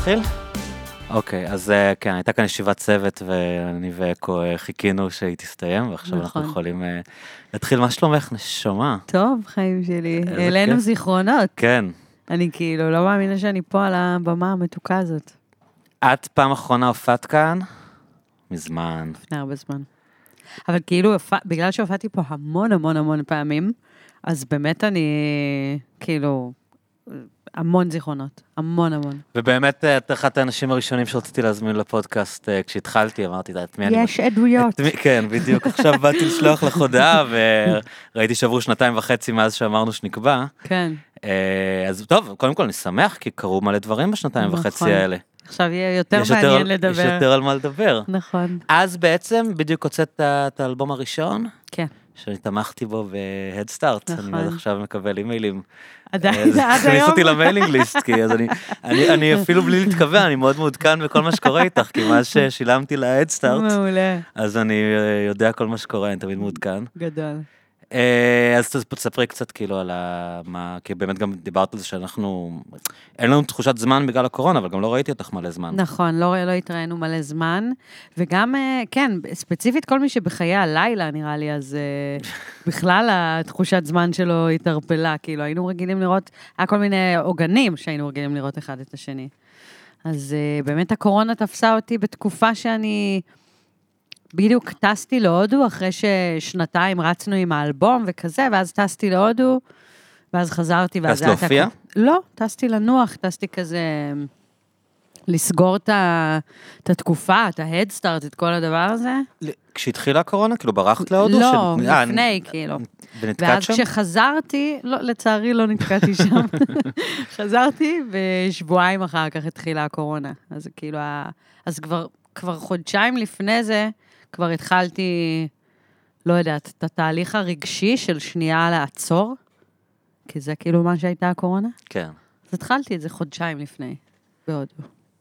נתחיל? אוקיי, אז אה, כן, הייתה כאן ישיבת צוות ואני ואקו אה, חיכינו שהיא תסתיים, ועכשיו אנחנו נכון. יכולים אה, להתחיל. מה שלומך, נשמה? טוב, חיים שלי. העלינו כיף. זיכרונות. כן. אני כאילו לא מאמינה שאני פה על הבמה המתוקה הזאת. את פעם אחרונה הופעת כאן? מזמן. לפני הרבה זמן. אבל כאילו, בגלל שהופעתי פה המון המון המון פעמים, אז באמת אני, כאילו, המון זיכרונות. המון המון. ובאמת, אה, את אחת האנשים הראשונים שרציתי להזמין לפודקאסט אה, כשהתחלתי, אמרתי, את מי אני... יש עדויות. מי- כן, בדיוק. עכשיו באתי לשלוח לך הודעה, וראיתי שעברו שנתיים וחצי מאז שאמרנו שנקבע. כן. אה, אז טוב, קודם כל אני שמח, כי קרו מלא דברים בשנתיים נכון. וחצי האלה. עכשיו יהיה יותר יש מעניין יש לדבר. יותר על מה לדבר. נכון. אז בעצם בדיוק הוצאת את האלבום הראשון, כן. שאני תמכתי בו ב-Head Start. אני נכון. עד עכשיו מקבל אימיילים. עדיין, אה, עד הכניס היום. אותי למיילינג ליסט, כי אז אני, אני, אני אפילו בלי להתכוון, אני מאוד מעודכן בכל מה שקורה איתך, כי מאז ששילמתי ל-Head Start, מעולה. אז אני אה, יודע כל מה שקורה, אני תמיד מעודכן. גדול. אה, אז תס- תספרי קצת כאילו על ה... מה... כי באמת גם דיברת על זה שאנחנו... אין לנו תחושת זמן בגלל הקורונה, אבל גם לא ראיתי אותך מלא זמן. נכון, לא, לא התראינו מלא זמן, וגם, אה, כן, ספציפית כל מי שבחיי הלילה, נראה לי, אז אה, בכלל התחושת זמן שלו התערפלה, כאילו, היינו רגילים לראות, היה כל מיני עוגנים שהיינו רגילים לראות אחד את השני. אז באמת הקורונה תפסה אותי בתקופה שאני בדיוק טסתי להודו, אחרי ששנתיים רצנו עם האלבום וכזה, ואז טסתי להודו, ואז חזרתי, ואז... טסת להופיע? לא, טסתי לנוח, טסתי כזה לסגור את, התקופה, את ההדסטארט, את כל הדבר הזה. כשהתחילה הקורונה, כאילו ברחת להודו? לא, ש- אה, לפני, כאילו. ונתקעת ואז שם? כשחזרתי, לא, לצערי לא נתקעתי שם. חזרתי, ושבועיים אחר כך התחילה הקורונה. אז כאילו, אז כבר, כבר חודשיים לפני זה, כבר התחלתי, לא יודעת, את התהליך הרגשי של שנייה לעצור, כי זה כאילו מה שהייתה הקורונה. כן. אז התחלתי את זה חודשיים לפני, בהודו.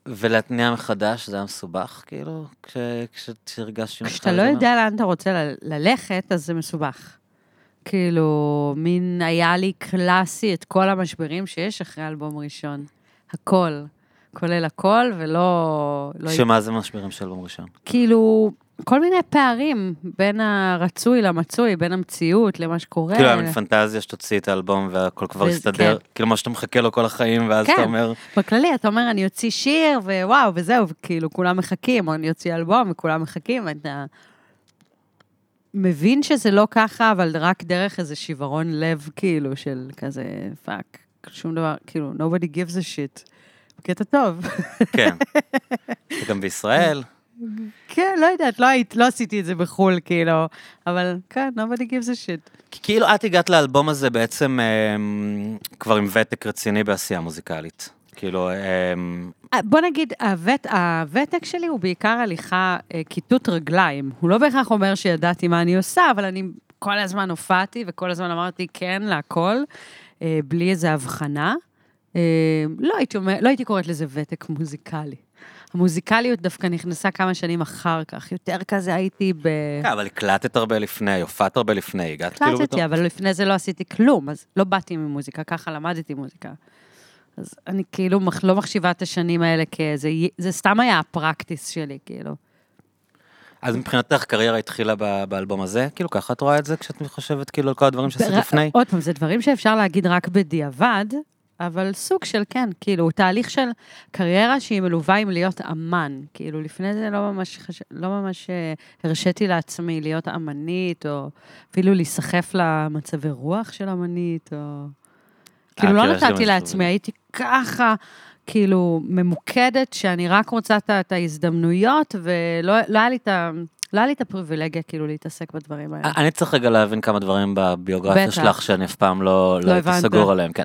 ולהתניע מחדש זה היה מסובך, כאילו? כש- כש- כשהרגשתי... כשאתה לא יודע לאן אתה רוצה ל- ללכת, אז זה מסובך. כאילו, מין היה לי קלאסי את כל המשברים שיש אחרי אלבום ראשון. הכל. כולל הכל, ולא... לא... שמה זה משברים של אלבום ראשון? כאילו, כל מיני פערים בין הרצוי למצוי, בין המציאות למה שקורה. כאילו, היה מין פנטזיה שתוציא את האלבום והכל כבר יסתדר, כן. כאילו מה שאתה מחכה לו כל החיים, ואז כן. אתה אומר, בכללי, אתה אומר, אני אוציא שיר, ווואו, וזהו, וכאילו, כולם מחכים, או אני אוציא אלבום, וכולם מחכים, ואתה מבין שזה לא ככה, אבל רק דרך איזה שיוורון לב, כאילו, של כזה, fuck, שום דבר, כאילו, nobody gives a shit. בקטע טוב. כן. וגם בישראל, כן, לא יודעת, לא, היית, לא עשיתי את זה בחו"ל, כאילו, אבל כן, nobody gives a shit. כי כאילו את הגעת לאלבום הזה בעצם אמ, כבר עם ותק רציני בעשייה מוזיקלית. כאילו, אמ, בוא נגיד, הוות, הוותק שלי הוא בעיקר הליכה, כיתות רגליים. הוא לא בהכרח אומר שידעתי מה אני עושה, אבל אני כל הזמן הופעתי וכל הזמן אמרתי כן להכל, בלי איזו הבחנה. לא הייתי, אומר, לא הייתי קוראת לזה ותק מוזיקלי. המוזיקליות דווקא נכנסה כמה שנים אחר כך, יותר כזה הייתי ב... כן, אבל הקלטת הרבה לפני, הופעת הרבה לפני, הגעת כאילו. הקלטתי, אבל לפני זה לא עשיתי כלום, אז לא באתי ממוזיקה, ככה למדתי מוזיקה. אז אני כאילו לא מחשיבה את השנים האלה כאיזה, זה סתם היה הפרקטיס שלי, כאילו. אז מבחינתך קריירה התחילה באלבום הזה? כאילו ככה את רואה את זה כשאת חושבת כאילו על כל הדברים שעשית לפני? עוד פעם, זה דברים שאפשר להגיד רק בדיעבד, אבל סוג של כן, כאילו, הוא תהליך של קריירה שהיא מלווה עם להיות אמן. כאילו, לפני זה לא ממש, חש... לא ממש אה, הרשיתי לעצמי להיות אמנית, או אפילו להיסחף למצבי רוח של אמנית, או... כאילו, לא כאילו, נתתי לעצמי. הייתי ככה, כאילו, ממוקדת, שאני רק רוצה את ההזדמנויות, ולא לא היה לי את ה... לא היה לי את הפריבילגיה, כאילו, להתעסק בדברים האלה. אני צריך רגע להבין כמה דברים בביוגרפיה. שלך שאני אף פעם לא לא הייתי הבנת. סגור עליהם, כן.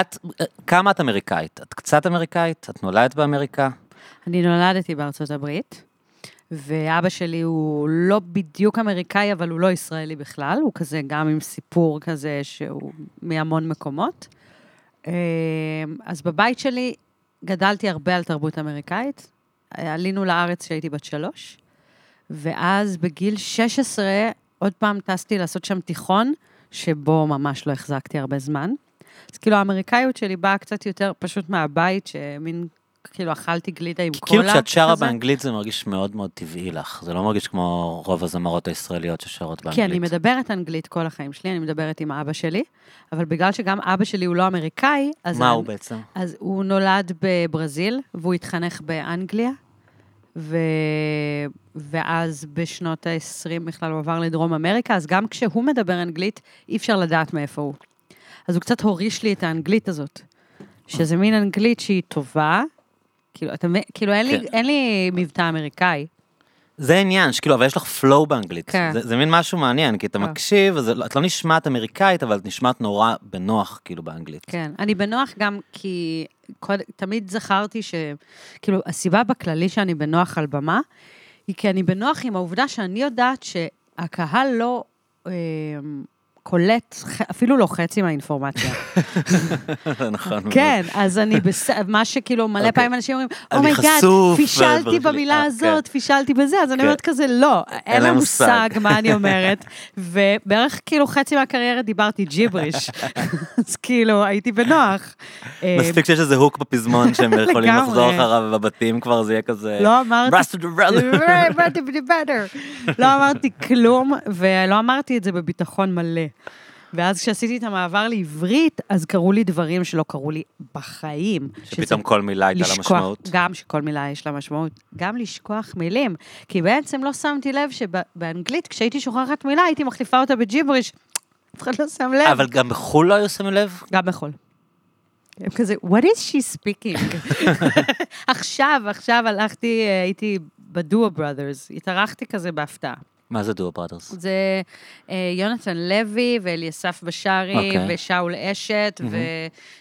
את, כמה את אמריקאית? את קצת אמריקאית? את נולדת באמריקה? אני נולדתי בארצות הברית, ואבא שלי הוא לא בדיוק אמריקאי, אבל הוא לא ישראלי בכלל, הוא כזה גם עם סיפור כזה שהוא מהמון מקומות. אה, אז בבית שלי גדלתי הרבה על תרבות אמריקאית. עלינו לארץ כשהייתי בת שלוש, ואז בגיל 16 עוד פעם טסתי לעשות שם תיכון, שבו ממש לא החזקתי הרבה זמן. אז כאילו האמריקאיות שלי באה קצת יותר פשוט מהבית, שמין כאילו אכלתי גלידה עם כאילו קולה. כשאת שרה כזה. באנגלית זה מרגיש מאוד מאוד טבעי לך, זה לא מרגיש כמו רוב הזמרות הישראליות ששרות באנגלית. כי אני מדברת אנגלית כל החיים שלי, אני מדברת עם אבא שלי, אבל בגלל שגם אבא שלי הוא לא אמריקאי, אז... מה אני- הוא בעצם? אז הוא נולד בברזיל, והוא התחנך באנגליה, ו... ואז בשנות ה-20 בכלל הוא עבר לדרום אמריקה, אז גם כשהוא מדבר אנגלית, אי אפשר לדעת מאיפה הוא. אז הוא קצת הוריש לי את האנגלית הזאת, שזה מין אנגלית שהיא טובה, כאילו, אתה? כאילו אין, לי, כן. אין לי מבטא אמריקאי. זה עניין, שכאילו, אבל יש לך פלואו באנגלית. כן. זה, זה מין משהו מעניין, כי אתה כן. מקשיב, אז את לא נשמעת אמריקאית, אבל את נשמעת נורא בנוח, כאילו, באנגלית. כן, אני בנוח גם כי קוד, תמיד זכרתי ש... כאילו, הסיבה בכללי שאני בנוח על במה, היא כי אני בנוח עם העובדה שאני יודעת שהקהל לא אה, קולט אפילו לא חצי מהאינפורמציה. זה נכון. כן, אז אני בס... מה שכאילו מלא אוקיי. פעמים אנשים אומרים, אני oh my god, פישלתי ודברים כאלה." במילה אה, הזאת, פישלתי בזה, אז אני כן. אומרת כזה, לא, אין לה מושג. מה אני אומרת, ובערך כאילו חצי מהקריירה דיברתי ג'יבריש, אז כאילו הייתי בנוח. אה, מספיק שיש איזה hook בפזמון שהם יכולים. לחזור אחריו, ובבתים כבר זה יהיה כזה... לא אמרתי... לא אמרתי כלום, ולא אמרתי את זה בביטחון מלא. ואז כשעשיתי את המעבר לעברית, אז קרו לי דברים שלא קרו לי בחיים. שפתאום כל מילה הייתה לה משמעות. גם שכל מילה יש לה משמעות, גם לשכוח מילים. כי בעצם לא שמתי לב שבאנגלית, כשהייתי שוכחת מילה, הייתי מחליפה אותה בג'יבריש. אף אחד לא שם לב. אבל גם בחו"ל לא היו שמים לב? גם בחול. הם כזה, what is she speaking? עכשיו, עכשיו הלכתי, אה, הייתי בדואו בראדרס, התארחתי כזה בהפתעה. מה זה דואו בראדרס? זה אה, יונתן לוי ואליסף בשארי אוקיי. ושאול אשת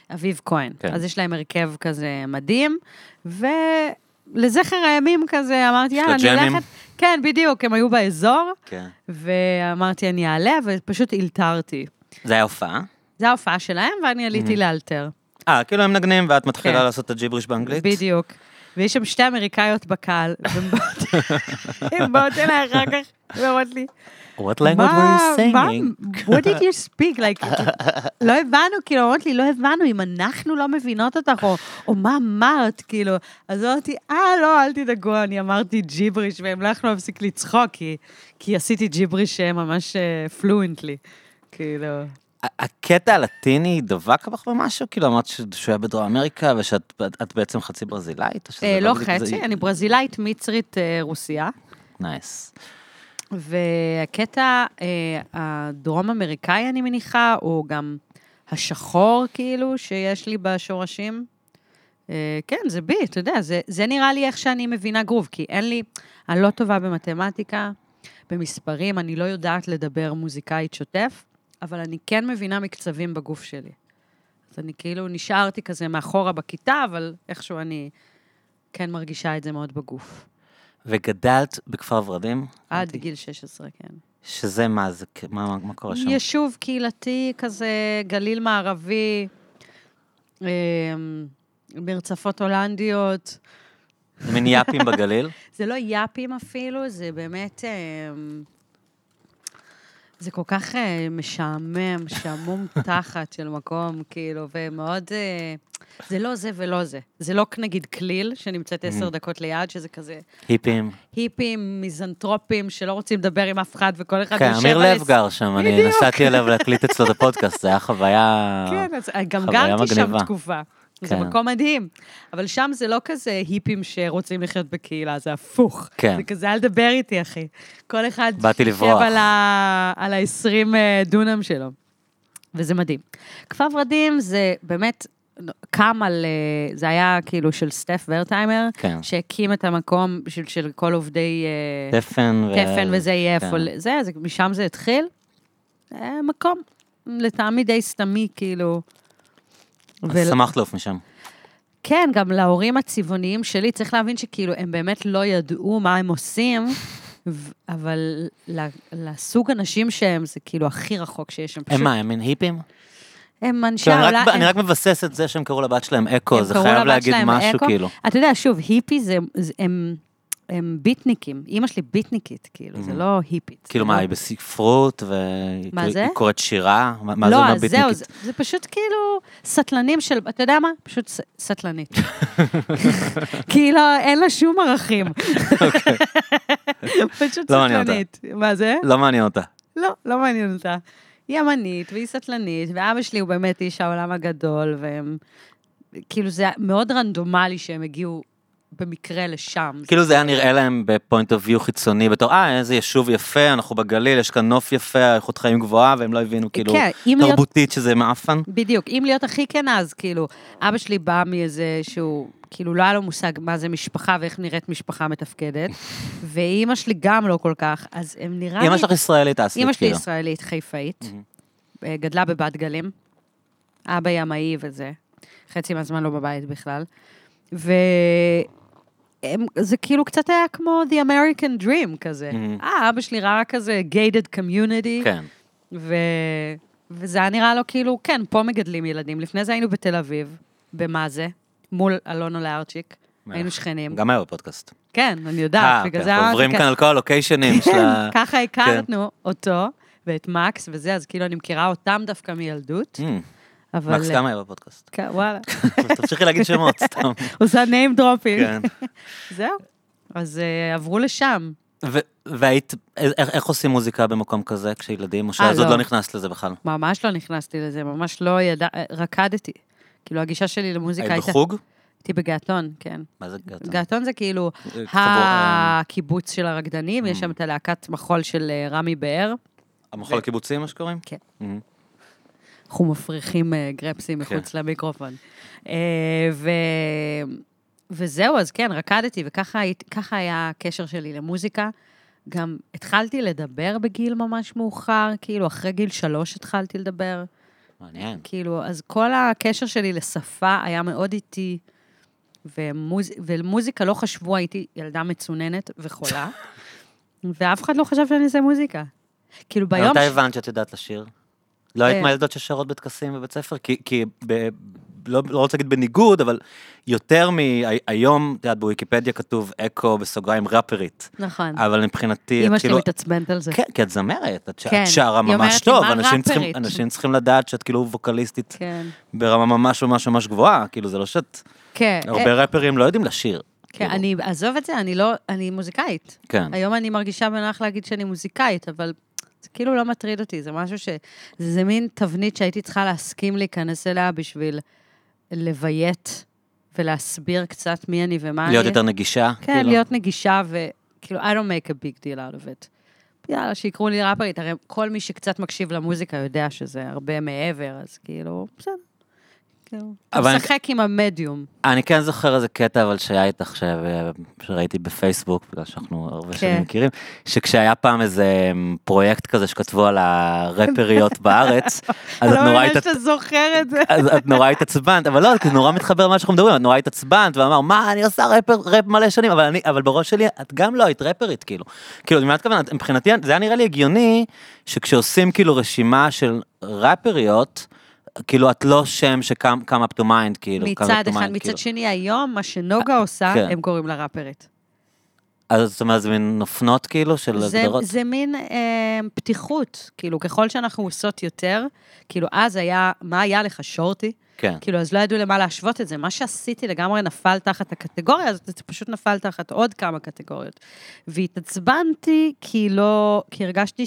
ואביב כהן. כן. אז יש להם הרכב כזה מדהים, ולזכר הימים כזה אמרתי, יאללה, אני? הולכת... כן, בדיוק, הם היו באזור, כן. ואמרתי, אני אעלה, ופשוט אלתרתי. זה היה הופעה? זו ההופעה שלהם, ואני עליתי לאלתר. אה, כאילו הם מנגנים ואת מתחילה כן. לעשות את הג'יבריש באנגלית? בדיוק. ויש שם שתי אמריקאיות בקהל, והן באות- אליי אחר כך, ואומרות לי, What language מה, were you מה, singing? what did you speak? Like, לא הבנו, כאילו, אמרת לי, לא הבנו, אם אנחנו לא מבינות אותך, או, או מה אמרת, כאילו. אז אמרתי, אה, לא, אל תדאגו, אני אמרתי ג'יבריש, והם לא יכלו להפסיק לצחוק, כי, כי עשיתי ג'יבריש אה, ממש פלואנטלי. כאילו, הקטע הלטיני דבק בך במשהו? כאילו אמרת שהוא היה בדרום אמריקה ושאת את בעצם חצי ברזילאית? אה, לא זה- חצי, אני ברזילאית, מצרית, אה, רוסיה. נייס. והקטע אה, הדרום אמריקאי, אני מניחה, או גם השחור, כאילו, שיש לי בשורשים. כן, זה בי, אתה יודע, זה, זה נראה לי איך שאני מבינה גרוב, כי אין לי, אני לא טובה במתמטיקה, במספרים, אני לא יודעת לדבר מוזיקאית שוטף, אבל אני כן מבינה מקצבים בגוף שלי. אז אני כאילו נשארתי כזה מאחורה בכיתה, אבל איכשהו אני כן מרגישה את זה מאוד בגוף. וגדלת בכפר ורדים? עד גיל 16, כן. שזה מה זה, מה, מה, מה קורה שם? יישוב קהילתי כזה, גליל מערבי, אמ, מרצפות הולנדיות. מין יאפים בגליל? זה לא יאפים אפילו, זה באמת... אמ, זה כל כך אה, משעמם, שעמום תחת של מקום, כאילו, ומאוד... אה, זה לא זה ולא זה. זה לא נגיד כליל, שנמצאת עשר דקות ליד, שזה כזה היפים. היפים, מיזנטרופים, שלא רוצים לדבר עם אף אחד, וכל אחד כן, יושב אמיר על... לב גר שם, אני. נסעתי אליו להקליט אצלו את הפודקאסט, זה היה חוויה... כן, אז גם חוויה גרתי שם מגניבה. תקופה. זה כן. מקום מדהים. אבל שם זה לא כזה היפים שרוצים לחיות בקהילה, זה הפוך. כן. זה כזה, אל תדבר איתי, אחי. כל אחד באתי לברוח. על ה- על ה-20 דונם שלו. וזה מדהים. כפר ורדים זה באמת קם על, אה, זה היה כאילו של סטף ורטהיימר, כן. שהקים את המקום של, של כל עובדי אה, תפן ו... תפן וזה יהיה כן. איפה, זה, זה, משם זה התחיל. אה, מקום, לטעמי די סתמי, כאילו. אז שמחת לעוף משם. כן, גם להורים הצבעוניים שלי, צריך להבין שכאילו, הם באמת לא ידעו מה הם עושים, אבל לסוג אנשים שהם, זה כאילו הכי רחוק שיש. הם פשוט... הם מה, הם מין היפים? הם אנשי כאילו, אני העולם. רק- אני הם- רק מבסס את זה שהם קראו לבת שלהם אקו, זה חייב להגיד משהו, אקו. כאילו. אתה יודע, שוב, היפי זה, זה- הם, הם ביטניקים. אימא שלי ביטניקית, כאילו, זה Mhm. לא היפית. כאילו מה, לא- היא בספרות, והיא מה זה? היא קוראת שירה? מה מה זה לא, אומר אז זהו, ביטניקית? זה, זה פשוט כאילו סטלנים של, אתה יודע מה? פשוט סטלנית. כאילו, אין לה שום ערכים. פשוט לא. סטלנית. מה זה? לא מעניין אותה. לא, לא מעניין אותה. היא אמנית והיא סטלנית, ואבא שלי הוא באמת איש העולם הגדול, והם... כאילו, זה מאוד רנדומלי שהם הגיעו במקרה לשם. כאילו זה היה נראה להם בפוינט אוף ויו חיצוני, בתור, אה, איזה יישוב יפה, אנחנו בגליל, יש כאן נוף יפה, איכות חיים גבוהה, והם לא הבינו כאילו כן, תרבותית שזה מעפן. בדיוק, אם להיות הכי כנה, אז כאילו, אבא שלי בא מאיזה שהוא, כאילו, לא היה לו מושג מה זה משפחה ואיך נראית משפחה מתפקדת, ואימא שלי גם לא כל כך, אז הם נראה לי... אמא שלך ישראלית אסלית, אימא שלי כאילו. ישראלית, חיפאית. אה, גדלה בבת גלים, אבא ימאי וזה, חצי מהזמן לא בבית בכלל, וזה כאילו קצת היה כמו The American Dream כזה. מהמם. אה, אבא שלי ראה כזה gated community, כן. ו... וזה היה נראה לו כאילו, כן, פה מגדלים ילדים. לפני זה היינו בתל אביב, במה זה? מול אלונו לארצ'יק. היינו שכנים. גם היה בפודקאסט. כן, אני יודעת, אה, בגלל אוקיי, זה עוברים כאן על כל הלוקיישנים של כן, ה... ככה הכרנו אותו ואת מקס וזה, אז כאילו אני מכירה אותם דווקא מילדות, אמ, אבל... מקס גם היה בפודקאסט. כן, וואלה, תמשיכי להגיד שמות, סתם. עושה name dropping. כן. זהו. אז אה, עברו לשם. והיית, איך איך עושים מוזיקה במקום כזה כשילדים, או אה, שאז עוד לא. לא נכנסת לזה בכלל? ממש לא נכנסתי לזה, ממש לא ידע... אה, רקדתי. כאילו, הגישה שלי למוזיקה היית הייתה... בחוג? הייתי בגעתון, כן. מה זה גאטון? געתון זה כאילו אה, אה, הקיבוץ של הרקדנים, יש שם את הלהקת מחול של אה, רמי באר. המחול הקיבוצי, מה שקוראים? כן. אנחנו מפריחים אה, גרפסים כן. מחוץ למיקרופון. אה, ו... וזהו, אז כן, רקדתי, וככה היה הקשר שלי למוזיקה. גם התחלתי לדבר בגיל ממש מאוחר, כאילו, אחרי גיל שלוש התחלתי לדבר. מעניין. כאילו, אז כל הקשר שלי לשפה היה מאוד איטי, ומוז... ולמוזיקה לא חשבו, הייתי ילדה מצוננת וחולה, ואף אחד לא חשב שאני אעשה מוזיקה. כאילו, ביום... מתי הבנת שאת יודעת לשיר? לא היית אה. מהילדות ששרות בטקסים בבית ספר? כי, כי ב, לא, לא רוצה להגיד בניגוד, אבל יותר מהיום, את יודעת, בוויקיפדיה כתוב אקו בסוגריים ראפרית. נכון. אבל מבחינתי, אימא את שלי כאילו... מתעצבנת על זה. כן, כי את זמרת, את. כן. את שרה ממש טוב, "מה אנשים צריכים, ראפרית?" אנשים צריכים לדעת שאת כאילו ווקליסטית כן. ברמה ממש ממש ממש גבוהה, כאילו זה לא שאת... כן. הרבה ראפרים לא יודעים לשיר. כן, כאילו. אני, עזוב את זה, אני לא, אני מוזיקאית. כן. היום אני מרגישה בנוח להגיד שאני מוזיקאית, אבל כאילו לא מטריד אותי, זה משהו ש... זה מין תבנית שהייתי צריכה להסכים להיכנס אליה בשביל לביית ולהסביר קצת מי אני ומה להיות אני. יותר נגישה. כן, כאילו. להיות נגישה וכאילו, I don't make a big deal out of it. יאללה, שיקראו לי ראפרית, הרי כל מי שקצת מקשיב למוזיקה יודע שזה הרבה מעבר, אז כאילו, בסדר. כאילו, אבל אני- משחק עם המדיום. אני כן זוכר איזה קטע אבל שהיה איתך, ש- שראיתי בפייסבוק, בגלל שאנחנו הרבה כן. שנים מכירים, שכשהיה פעם איזה פרויקט כזה שכתבו על הרפריות בארץ, אז את לא נורא מאמינה התעצ- שאתה זוכר את זה. אז את נורא התעצבנת, אבל לא, זה נורא מתחבר למה שאנחנו מדברים, את נורא התעצבנת, ואמר, מה, אני עושה ראפר, ראפ מלא שנים, אבל אני, אבל בראש שלי, את גם לא היית ראפרית, כאילו. כאילו, אני מתכוונת, מבחינתי, זה היה נראה לי הגיוני, שכשעושים כאילו רשימה של ראפריות, כאילו, את לא שם שקם up to mind, כאילו. מצד אחד, mind, מצד כאילו. שני, היום, מה שנוגה עושה, כן. הם קוראים לה ראפרית. אז זאת אומרת, זה מין נופנות, כאילו, של זה, הגדרות? זה מין אה, פתיחות, כאילו, ככל שאנחנו עושות יותר, כאילו, אז היה, מה היה לך, שורטי? כן. כאילו, אז לא ידעו למה להשוות את זה. מה שעשיתי לגמרי נפל תחת הקטגוריה הזאת, זה פשוט נפל תחת עוד כמה קטגוריות. והתעצבנתי כי לא, כי הרגשתי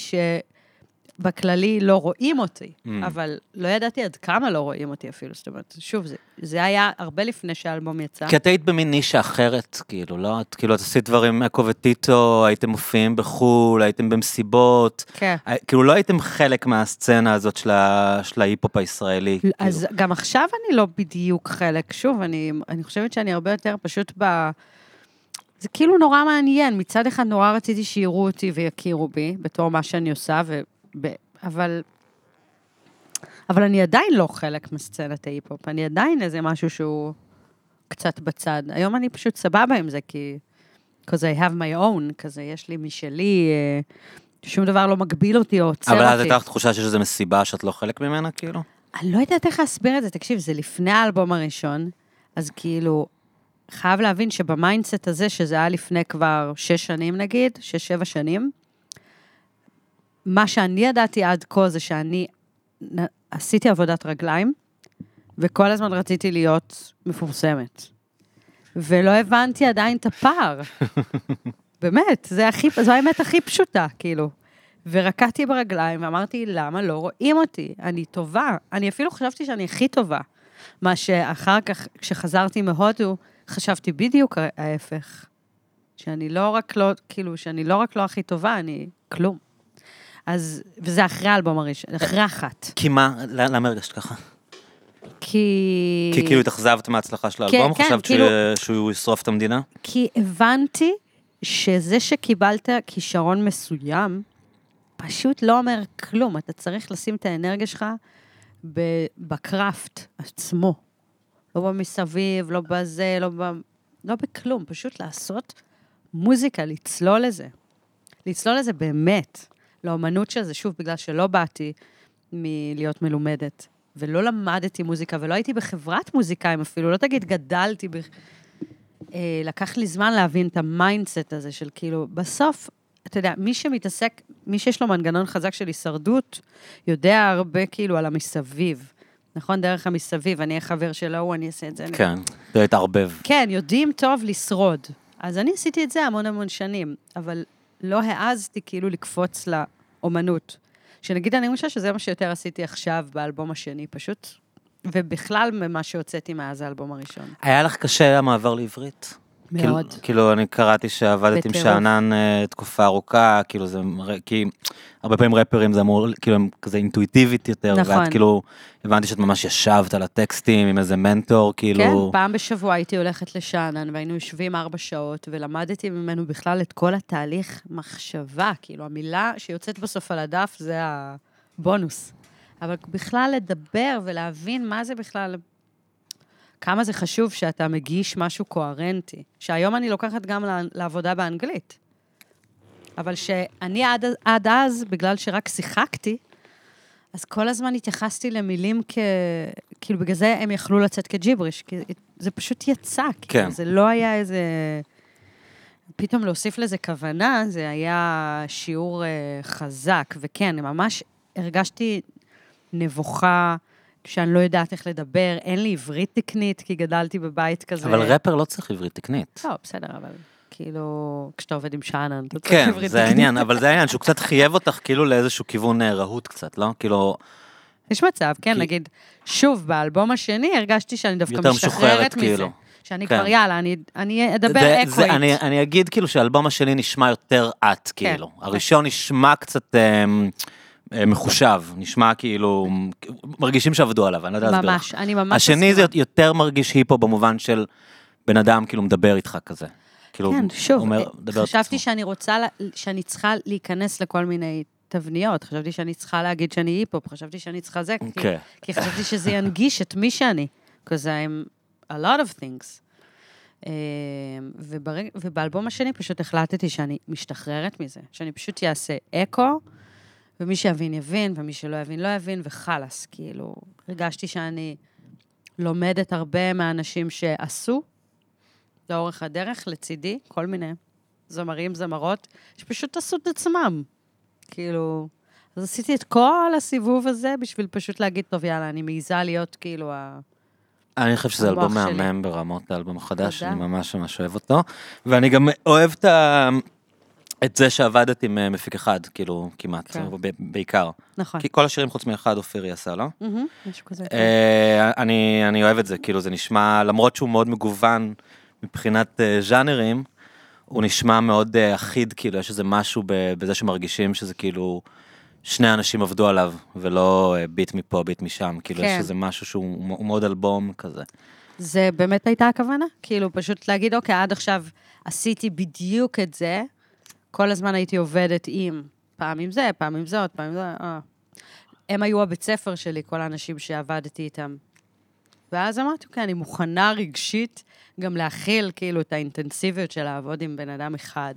שבכללי לא רואים אותי, Mm. אבל לא ידעתי עד כמה לא רואים אותי אפילו. זאת אומרת, שוב, זה, זה היה הרבה לפני שהאלבום יצא. כי את היית במין נישה אחרת, כאילו, לא? את כאילו, את עשית דברים, אקו וטיטו, הייתם מופיעים בחו"ל, הייתם במסיבות, כן. אה, כאילו, לא הייתם חלק מהסצנה הזאת של ה- של ההיפ-הופ הישראלי. כאילו. אז גם עכשיו אני לא בדיוק חלק. שוב, אני, אני חושבת שאני הרבה יותר פשוט ב... זה כאילו נורא מעניין. מצד אחד נורא רציתי שיראו אותי ויכירו בי בתור מה שאני עושה, ו... ב... אבל... אבל אני עדיין לא חלק מסצנת ההיפ-הופ. אני עדיין איזה משהו שהוא קצת בצד. היום אני פשוט סבבה עם זה, כי... because I have my own, כזה, יש לי משלי, אה, שום דבר לא מגביל אותי או עוצר אותי. אבל אז הייתה לך תחושה שיש איזו מסיבה שאת לא חלק ממנה, כאילו? אני לא יודעת איך להסביר את זה, תקשיב, זה לפני האלבום הראשון, אז כאילו, חייב להבין שב mindset הזה, שזה היה לפני כבר שש שנים נגיד, שש-שבע שנים, מה שאני ידעתי עד כה זה שאני עשיתי עבודת רגליים, וכל הזמן רציתי להיות מפורסמת. ולא הבנתי עדיין את הפער. באמת, זה הכי, זו האמת הכי פשוטה, כאילו. ורקדתי ברגליים ואמרתי, למה לא רואים אותי? אני טובה. אני אפילו חשבתי שאני הכי טובה. מה שאחר כך, כשחזרתי מהודו, חשבתי בדיוק ההפך. שאני לא רק לא, כאילו, שאני לא רק לא הכי טובה, אני כלום. אז, וזה אחרי האלבום הראשון, אחרי אחת. כי מה, ל- למה הרגשת ככה? כי... כי כאילו התאכזבת מההצלחה של כן, האלבום? כן, חשבת כאילו- ש- שהוא ישרוף את המדינה? כי הבנתי שזה שקיבלת כישרון מסוים, פשוט לא אומר כלום. אתה צריך לשים את האנרגיה שלך בקראפט עצמו. לא במסביב, לא בזה, לא, ב... לא בכלום, פשוט לעשות מוזיקה, לצלול לזה. לצלול לזה באמת. לאומנות של זה, שוב, בגלל שלא באתי מלהיות מלומדת, ולא למדתי מוזיקה, ולא הייתי בחברת מוזיקאים אפילו, לא תגיד גדלתי ב... אה, לקח לי זמן להבין את ה mindset הזה של כאילו, בסוף, אתה יודע, מי שמתעסק, מי שיש לו מנגנון חזק של הישרדות, יודע הרבה כאילו על המסביב. נכון? דרך המסביב, אני אהיה חבר של ההוא, אני אעשה את זה. אני- כן, זה התערבב. כן, יודעים טוב לשרוד. אז אני עשיתי את זה המון המון שנים, אבל לא העזתי כאילו לקפוץ לאומנות. שנגיד, אני חושבת שזה מה שיותר עשיתי עכשיו באלבום השני, פשוט, ובכלל ממה שהוצאתי מאז האלבום הראשון. היה לך קשה המעבר לעברית? מאוד. כאילו, כאילו, אני קראתי שעבדת עם בטירוף. שאנן אה, תקופה ארוכה, כאילו זה כי הרבה פעמים רפרים זה אמור, כאילו הם כזה אינטואיטיבית יותר, נכון. ואת כאילו, הבנתי שאת ממש ישבת על הטקסטים עם איזה מנטור, כאילו, כן, פעם בשבוע הייתי הולכת לשאנן, והיינו יושבים ארבע שעות, ולמדתי ממנו בכלל את כל התהליך מחשבה, כאילו, המילה שיוצאת בסוף על הדף זה הבונוס. אבל בכלל לדבר ולהבין מה זה בכלל, כמה זה חשוב שאתה מגיש משהו קוהרנטי, שהיום אני לוקחת גם לעבודה באנגלית. אבל שאני עד, עד אז, בגלל שרק שיחקתי, אז כל הזמן התייחסתי למילים כ... כאילו, בגלל זה הם יכלו לצאת כג'יבריש, כי זה פשוט יצא, כן. כאילו, זה לא היה איזה... פתאום להוסיף לזה כוונה, זה היה שיעור אה, חזק, וכן, ממש הרגשתי נבוכה, שאני לא יודעת איך לדבר, אין לי עברית תקנית, כי גדלתי בבית כזה. אבל רפר לא צריך עברית תקנית. לא, בסדר, אבל כאילו, כשאתה עובד עם שאנן, אתה צריך כן, עברית זה תקנית. העניין, אבל זה העניין שהוא קצת חייב אותך כאילו לאיזשהו כיוון אה, רהוט קצת, לא? כאילו, יש מצב, כן, כי- נגיד, שוב, באלבום השני הרגשתי שאני דווקא משתחררת מזה. כאילו. שאני כן. כבר, יאללה, אני, אני אדבר זה- אקו וטיטו. זה- אני, אני אגיד כאילו שהאלבום השני נשמע יותר את, כאילו. הראשון נשמע קצת אמ, אה, מחושב, נשמע כאילו, מרגישים שעבדו עליו, אני לא יודע להסביר. ממש, אני ממש... השני זה. יותר מרגיש היפו במובן של בן אדם כאילו מדבר איתך כזה. כאילו, כן, שוב, אומר, אה, חשבתי. שאני רוצה, שאני צריכה להיכנס לכל מיני תבניות, חשבתי שאני צריכה להגיד שאני היפ-הופ, חשבתי שאני צריכה זה, כי- כן. כי חשבתי שזה ינגיש את מי שאני, because I'm a lot of things. אה, וברג... ובאלבום השני פשוט החלטתי שאני משתחררת מזה, שאני פשוט אעשה אקו, ומי שיבין יבין, ומי שלא יבין לא יבין, וחלאס, כאילו, הרגשתי שאני לומדת הרבה מהאנשים שעשו לאורך הדרך, לצידי, כל מיני זמרים, זמרות, שפשוט עשו את עצמם. כאילו, אז עשיתי את כל הסיבוב הזה בשביל פשוט להגיד, טוב, יאללה, אני מעיזה להיות כאילו ה... אני חושב שזה אלבום. מהמם ברמות האלבום החדש. אני ממש ממש אוהב אותו. ואני גם אוהב את ה... את זה שעבדת עם אה, מפיק אחד, כאילו, כמעט, כן. בעיקר. נכון. כי כל השירים חוץ מאחד אופירי עשה, לא? מהמם, משהו כזה. כן. אה, אני, אני אוהב את זה, כאילו זה נשמע, למרות שהוא מאוד מגוון מבחינת אה, ז'אנרים, הוא נשמע מאוד אה, אחיד, כאילו יש איזה משהו ב- בזה שמרגישים שזה כאילו שני אנשים עבדו עליו, ולא אה, ביט מפה, ביט משם, כאילו יש כן. איזה משהו שהוא מאוד אלבום כזה. זה באמת הייתה הכוונה? כאילו, פשוט להגיד, אוקיי, עד עכשיו עשיתי בדיוק את זה, כל הזמן הייתי עובדת עם, פעם עם זה, פעם עם זאת, פעם עם זה, אה. הם היו הבית ספר שלי, כל האנשים שעבדתי איתם. ואז אמרתי, אוקיי, אני מוכנה רגשית גם להכיל, כאילו, את האינטנסיביות של לעבוד עם בן אדם אחד.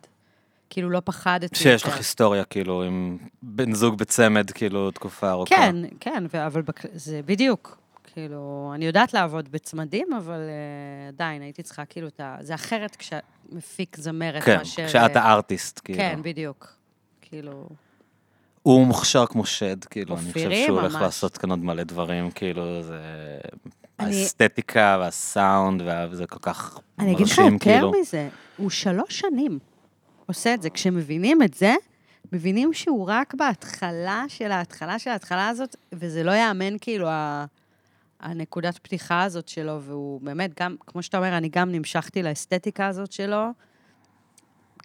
כאילו, לא פחדתי. שיש. לך היסטוריה, כאילו, עם בן זוג בצמד, כאילו, תקופה ארוכה. כן, כן, אבל בק... זה בדיוק. כאילו, אני יודעת לעבוד בצמדים, אבל uh, עדיין הייתי צריכה, כאילו, את ה... זה אחרת כשמפיק זמרת כן, מאשר... כשאת אה, הארטיסט, כאילו. כן, בדיוק. כאילו... הוא מוכשר כמו שד, כאילו, אני חושב שהוא הולך ממש. לעשות כאן עוד מלא דברים, כאילו, זה... אני- האסתטיקה והסאונד, וה- וזה כל כך אני אגיד לך מרשים, יותר כאילו. מזה, הוא שלוש שנים עושה את זה. כשמבינים את זה, מבינים שהוא רק בהתחלה של ההתחלה של ההתחלה הזאת, וזה לא ייאמן כאילו ה... הנקודת פתיחה הזאת שלו, והוא באמת גם, כמו שאתה אומר, אני גם נמשכתי לאסתטיקה הזאת שלו.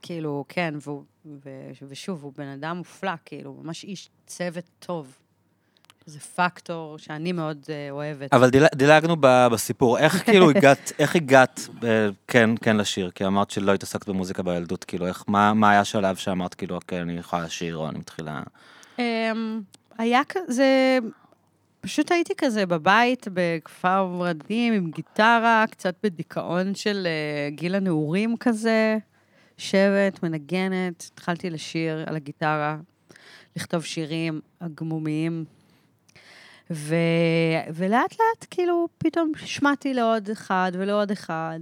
כאילו, כן, והוא, ו, ושוב, הוא בן אדם מופלא, כאילו, ממש איש צוות טוב. זה פקטור שאני מאוד uh, אוהבת. אבל דיל- דילגנו ב- בסיפור, איך כאילו הגעת, איך הגעת, אה, כן, כן לשיר? כי אמרת שלא התעסקת במוזיקה בילדות, כאילו, איך, מה, מה היה השלב שאמרת, כאילו, אוקיי, אני יכולה לשיר, או אני מתחילה... אמ, היה כזה, פשוט הייתי כזה בבית, בכפר ורדים, עם גיטרה, קצת בדיכאון של אה, גיל הנעורים כזה, יושבת, מנגנת, התחלתי לשיר על הגיטרה, לכתוב שירים הגמומיים. ו... ולאט לאט כאילו פתאום שמעתי לעוד אחד ולעוד אחד,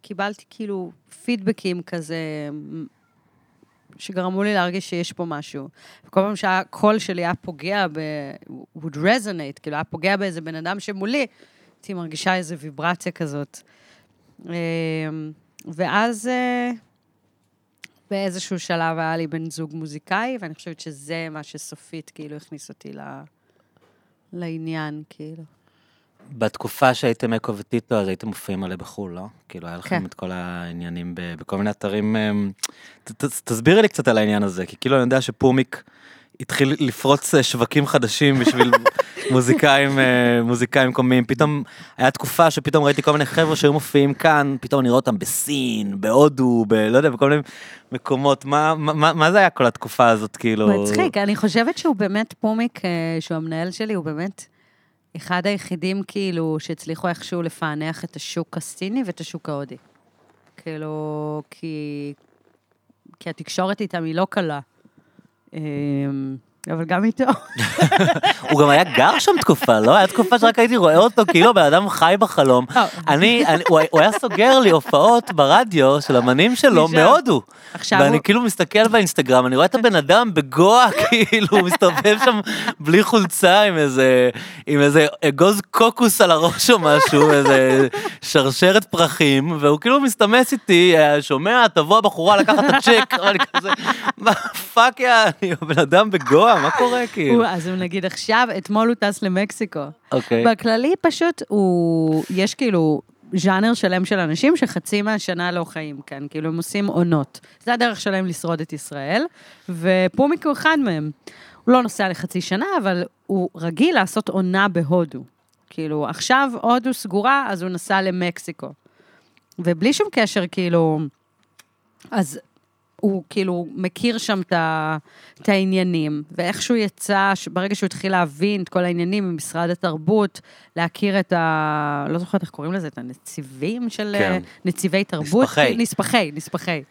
וקיבלתי כאילו פידבקים כזה שגרמו לי להרגיש שיש פה משהו. וכל פעם שהקול שלי היה פוגע ב... would resonate, כאילו היה פוגע באיזה בן אדם שמולי, הייתי מרגישה איזו ויברציה כזאת. אמ, ואז אה, באיזשהו שלב היה לי בן זוג מוזיקאי, ואני חושבת שזה מה שסופית כאילו הכניס אותי ל... לעניין, כאילו. בתקופה שהייתם אקו וטיטו, אז הייתם מופיעים מלא בחו"ל, לא? כאילו, היה לכם כן. את כל העניינים בכל מיני אתרים. אמ, תסבירי לי קצת על העניין הזה, כי כאילו אני יודע שפומיק התחיל לפרוץ אה, שווקים חדשים בשביל מוזיקאים, אה, מוזיקאים קומיים. פתאום, היה תקופה שפתאום ראיתי כל מיני חבר'ה שהיו מופיעים כאן, פתאום אני רואה אותם בסין, בהודו, ב... לא יודע, בכל מיני מקומות. מה, מה, מה- מה זה היה כל התקופה הזאת, כאילו? מצחיק, אני חושבת שהוא באמת פומיק, אה, שהוא המנהל שלי, הוא באמת אחד היחידים כאילו שהצליחו איכשהו לפענח את השוק הסיני ואת השוק ההודי. כאילו, כי, כי התקשורת איתם היא לא קלה. אבל גם איתו. הוא גם היה גר שם תקופה, לא? היה תקופה שרק הייתי רואה אותו כאילו בן אדם חי בחלום. אה. אני, אני- הוא הוא היה סוגר לי הופעות ברדיו של אמנים שלו. מהודו. עכשיו ואני הוא- כאילו מסתכל באינסטגרם, אני רואה את הבן אדם בגואה, כאילו, הוא מסתובב שם בלי חולצה עם איזה, עם איזה אגוז קוקוס על הראש או משהו, איזה שרשרת פרחים, והוא כאילו מסתמס איתי, אה, שומע, תבוא הבחורה לקחת את הצ'ק, ואני כזה, מה fuck yeah, אני הבן אדם בגואה, מה קורה כאילו? אז הוא נגיד עכשיו, אתמול הוא טס למקסיקו. אוקיי. בכללי פשוט הוא, יש כאילו ז'אנר שלם של אנשים שחצי מהשנה לא חיים כאן, כאילו הם עושים עונות. זה הדרך שלהם לשרוד את ישראל, ופומיק הוא אחד מהם. הוא לא נוסע לחצי שנה, אבל הוא רגיל לעשות עונה בהודו. כאילו, עכשיו הודו סגורה, אז הוא נסע למקסיקו. ובלי שום קשר, כאילו, אז הוא כאילו מכיר שם את העניינים, ואיכשהו יצא, ברגע שהוא התחיל להבין את כל העניינים ממשרד התרבות, להכיר את ה... לא זוכרת איך קוראים לזה, את הנציבים של... כן. נציבי תרבות? נספחי. נספחי, נספחי.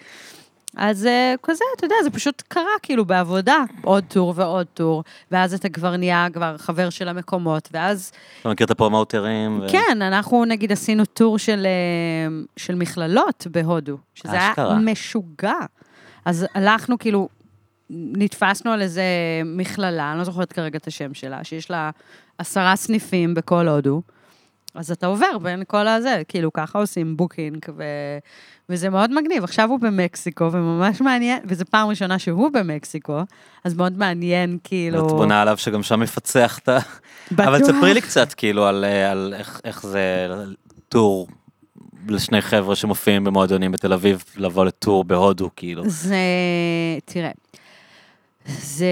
אז אה, כזה, אתה יודע, זה פשוט קרה כאילו בעבודה, עוד טור ועוד טור, ואז אתה כבר נהיה כבר חבר של המקומות, ואז אתה מכיר את הפרומוטרים? ו- כן, אנחנו נגיד עשינו tour של, אה, של מכללות בהודו, שזה היה אשכרה. משוגע. אז הלכנו, כאילו, נתפסנו על איזה מכללה, אני לא זוכרת כרגע את השם שלה, שיש לה עשרה סניפים בכל הודו. אז אתה עובר בין כל הזה, כאילו, ככה עושים booking, ו... וזה מאוד מגניב. עכשיו הוא במקסיקו, וממש מעניין, וזו פעם ראשונה שהוא במקסיקו, אז מאוד מעניין, כאילו... ואת בונה עליו שגם שם יפצח את ה... בטוח. אבל תספרי לי קצת, כאילו, על, אה, על איך, איך זה טור לשני חבר'ה שמופיעים במועדונים בתל אביב, לבוא לטור בהודו, כאילו. זה, תראה, זה...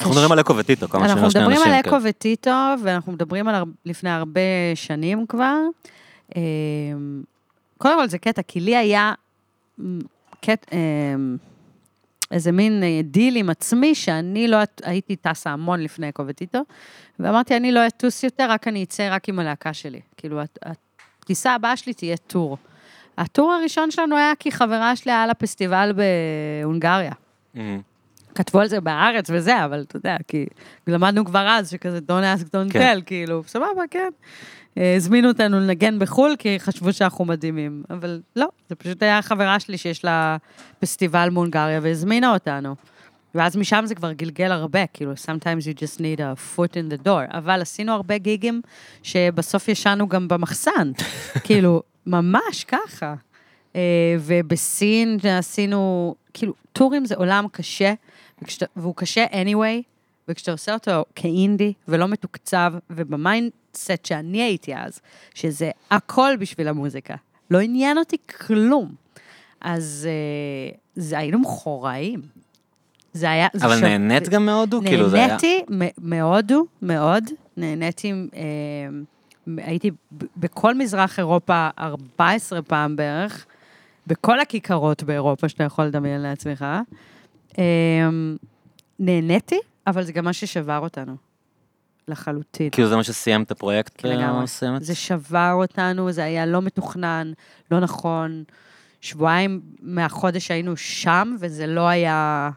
אנחנו מדברים על אקו וטיטו, כמה אנחנו שני שני מדברים אנשים. על כן. אקו וטיטו, ואנחנו מדברים על לפני הרבה שנים כבר. אמ, קודם כל זה קטע, כי לי היה קט- אמ, איזה מין אה, דיל עם עצמי, שאני לא הייתי טסה המון לפני אקו וטיטו, ואמרתי, אני לא אטוס יותר, רק אני אצא רק עם הלהקה שלי. כאילו, הטיסה הבאה שלי תהיה tour. ה tour הראשון שלנו היה כי חברה שלי היה לה פסטיבל בהונגריה. Mhm. כתבו על זה בארץ וזה, אבל אתה יודע, כי למדנו כבר אז שכזה don't ask, don't כן. tell, כאילו, סבבה, כן. אה, הזמינו אותנו לנגן בחו"ל, כי חשבו שאנחנו מדהימים. אבל לא, זה פשוט היה חברה שלי שיש לה פסטיבל מהונגריה, והזמינה אותנו. ואז משם זה כבר גלגל הרבה, כאילו, sometimes you just need a foot in the door. אבל עשינו הרבה גיגים שבסוף ישנו גם במחסן. כאילו, ממש ככה. אה, ובסין עשינו, כאילו, טורים זה עולם קשה, וכשאתה- והוא קשה anyway, וכשאתה עושה אותו כאינדי ולא מתוקצב, וב mindset שאני הייתי אז, שזה הכל בשביל המוזיקה. לא עניין אותי כלום. אז אה, זה היינו מכורעים. זה היה... זה אבל ש- נהנית גם מהודו? כאילו זה היה... נהניתי מהודו, מאוד. נהניתי, אה, הייתי בכל מזרח אירופה 14 פעם בערך, בכל הכיכרות באירופה שאתה יכול לדמיין לעצמך. אה, נהניתי, אבל זה גם מה ששבר אותנו, לחלוטין. כאילו זה מה שסיים את הפרויקט כן, לגמרי. מסוימת? זה שבר אותנו, זה היה לא מתוכנן, לא נכון. שבועיים מהחודש היינו שם, וזה לא היה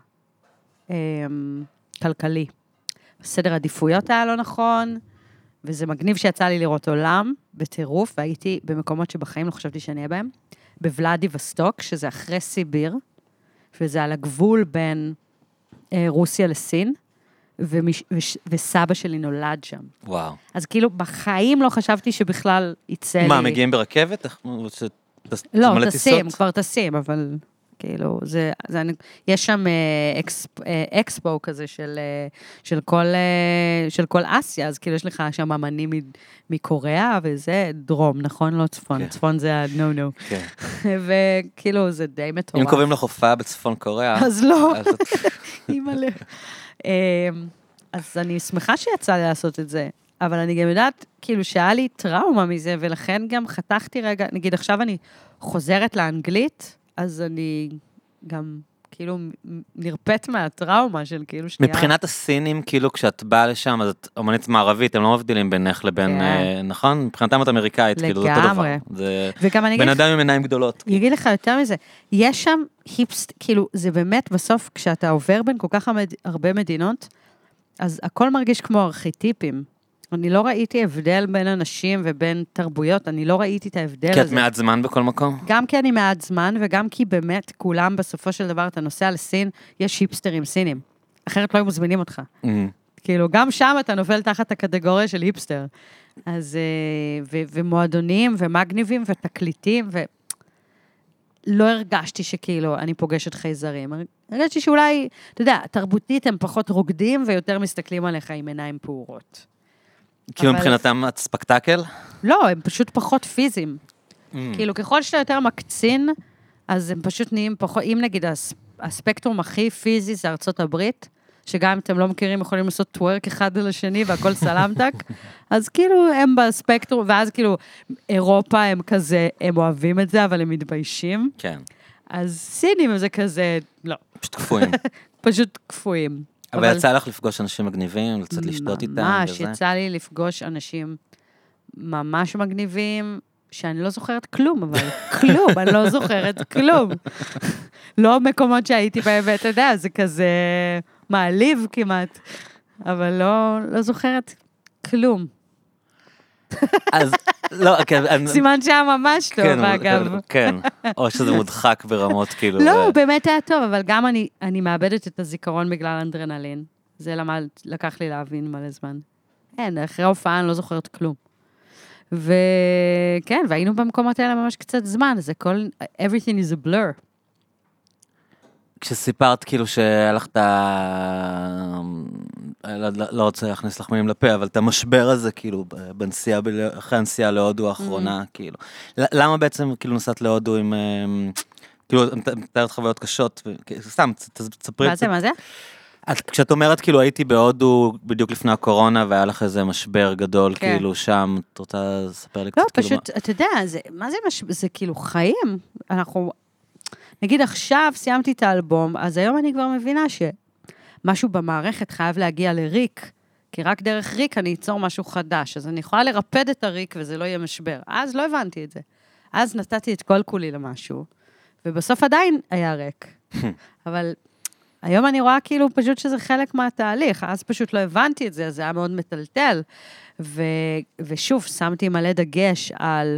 כלכלי. סדר עדיפויות היה לא נכון, וזה מגניב שיצא לי לראות עולם בטירוף, והייתי במקומות שבחיים לא חשבתי שאני אהיה בהם. בוולאדי וסטוק, שזה אחרי סיביר, וזה על הגבול בין אה, רוסיה לסין, ומש, וש, וסבא שלי נולד שם. וואו. אז כאילו, בחיים לא חשבתי שבכלל יצא לי... מה, מגיעים ברכבת? לא, טסים? כבר טסים, אבל כאילו, זה, זה, יש שם אה, אקספ, אה, אקספו כזה של, אה, של, כל, של כל אסיה, אז כאילו יש לך שם אמנים מקוריאה, וזה דרום, נכון? לא צפון, כן. צפון זה ה-no-no. כן. וכאילו, זה די מטורף. אם קובעים לך הופעה בצפון קוריאה, אז לא. אימא'לה. אמ, אז אני שמחה שיצא לי לעשות את זה, אבל אני גם יודעת, כאילו, שהיה לי טראומה מזה, ולכן גם חתכתי רגע, נגיד עכשיו אני חוזרת לאנגלית, אז אני גם כאילו נרפאת מהטראומה של כאילו שנייה. מבחינת הסינים, כאילו כשאת באה לשם, אז את אומנית מערבית, הם לא מבדילים בינך לבין, כן. אה, נכון? מבחינתם את אמריקאית, כאילו זה אותו דבר. לגמרי. זה וגם אני אגיד בן אדם עם עיניים גדולות. אני אגיד לך יותר מזה, יש שם היפסט, כאילו, זה באמת, בסוף, כשאתה עובר בין כל כך הרבה מדינות, אז הכל מרגיש כמו ארכיטיפים. אני לא ראיתי הבדל בין אנשים ובין תרבויות, אני לא ראיתי את ההבדל כי את הזה. מעט זמן בכל מקום? גם כי אני מעט זמן, וגם כי באמת כולם, בסופו של דבר, אתה נוסע לסין, יש היפסטרים סינים. אחרת לא היו מזמינים אותך. אמ, כאילו, גם שם אתה נופל תחת הקטגוריה של היפסטר. אז, אה, ו- ומועדונים, ומגניבים, ותקליטים, ו... לא הרגשתי שכאילו אני פוגשת חייזרים. הרגשתי שאולי, אתה יודע, תרבותית הם פחות רוקדים ויותר מסתכלים עליך עם עיניים פעורות. כאילו אבל- מבחינתם את ספקטקל? לא, הם פשוט פחות פיזיים. אמ, כאילו, ככל שאתה יותר מקצין, אז הם פשוט נהיים פחות, אם נגיד הס, הספקטרום הכי פיזי זה ארצות הברית, שגם אם אתם לא מכירים, יכולים לעשות טוורק אחד על השני והכל סלמטק, אז כאילו הם בספקטרום, ואז כאילו אירופה הם כזה, הם אוהבים את זה, אבל הם מתביישים. כן, אז סינים זה כזה, לא, פשוט קפואים. פשוט קפואים. אבל יצא לך לפגוש אנשים מגניבים, לצאת לשתות איתם ממש, וזה? יצא לי לפגוש אנשים ממש מגניבים, שאני לא זוכרת כלום, אבל כלום, אני לא זוכרת כלום. לא מקומות שהייתי בהם, ואתה יודע, זה כזה מעליב כמעט, אבל לא, לא זוכרת כלום. אז, לא, כן, סימן שהיה ממש טוב, כן, אגב. כן, או שזה מודחק ברמות כאילו. לא, אה, באמת היה טוב, אבל גם אני, אני מאבדת את הזיכרון בגלל אנדרנלין. זה למד, לקח לי להבין מלא זמן. אין, אחרי ההופעה אני לא זוכרת כלום. וכן, והיינו במקומות האלה ממש קצת זמן, זה כל, everything is a blur. כשסיפרת כאילו את ה... לא, לא- לא רוצה להכניס לך מילים לפה, אבל את המשבר הזה, כאילו, בנסיעה, ב- אחרי הנסיעה להודו האחרונה, Mm. כאילו. למה בעצם, כאילו, נסעת להודו עם... אמ, כאילו, את מתארת חוויות קשות, ו- סתם, תספרי. מה זה, מה זה? את, כשאת אומרת, כאילו, הייתי בהודו בדיוק לפני הקורונה, והיה לך איזה משבר גדול, כן. כאילו, שם, את רוצה לספר לי קצת? לא, כאילו, פשוט, אתה יודע, זה, מה זה, מש... זה כאילו חיים. אנחנו, נגיד עכשיו סיימתי את האלבום, אז היום אני כבר מבינה שמשהו במערכת חייב להגיע לריק, כי רק דרך ריק אני אצור משהו חדש, אז אני יכולה לרפד את הריק וזה לא יהיה משבר. אז לא הבנתי את זה. אז נתתי את כל כולי למשהו, ובסוף עדיין היה ריק. אבל היום אני רואה כאילו פשוט שזה חלק מהתהליך, אז פשוט לא הבנתי את זה, אז זה היה מאוד מטלטל. ו, ושוב, שמתי מלא דגש על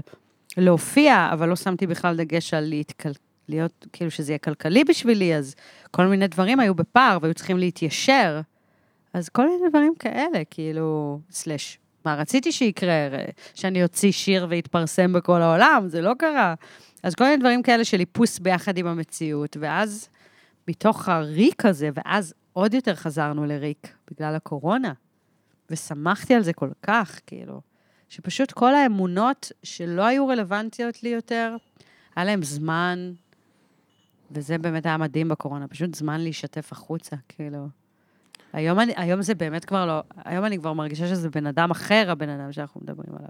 להופיע, אבל לא שמתי בכלל דגש על להתקל... להיות, כאילו שזה יהיה כלכלי בשבילי, אז כל מיני דברים היו בפער והיו צריכים להתיישר. אז כל מיני דברים כאלה, כאילו, סלאש, מה רציתי שיקרה? שאני אוציא שיר ויתפרסם בכל העולם? זה לא קרה. אז כל מיני דברים כאלה של איפוס ביחד עם המציאות, ואז מתוך הריק הזה, ואז עוד יותר חזרנו לריק בגלל הקורונה. ושמחתי על זה כל כך, כאילו, שפשוט כל האמונות שלא היו רלוונטיות לי יותר, היה להם זמן, וזה באמת היה מדהים בקורונה, פשוט זמן להישטף החוצה, כאילו. היום, אני, היום זה באמת כבר לא, היום אני כבר מרגישה שזה בן אדם אחר, הבן אדם שאנחנו מדברים עליו.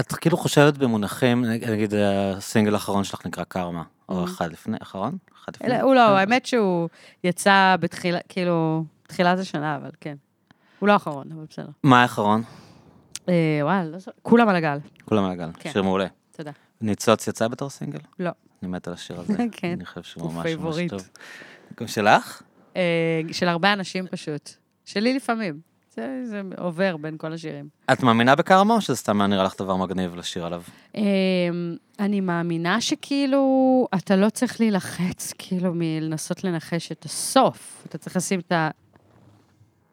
את כאילו חושבת במונחים, נגיד הסינגל האחרון שלך נקרא קרמה, או אחד לפני, אחרון? אחד לפני? אלה, הוא לא, האמת שהוא יצא בתחילה, כאילו, תחילת השנה, אבל כן. הוא לא האחרון, אבל בסדר. מה האחרון? אה, וואלה, לא. כולם על הגל. כולם על הגל, כן. שיר מעולה. תודה. ניצוץ יצא בתור סינגל? לא. אני מת על השיר הזה. כן. אני חושב שהוא הוא ממש ממש. טוב. גם שלך? אה, של הרבה אנשים פשוט. שלי לפעמים. זה, זה עובר בין כל השירים. את מאמינה בקרמה, או שזה סתם נראה לך דבר מגניב לשיר עליו? אה, אני מאמינה שכאילו, אתה לא צריך להילחץ, כאילו, מלנסות לנחש את הסוף. אתה צריך לשים את, ה,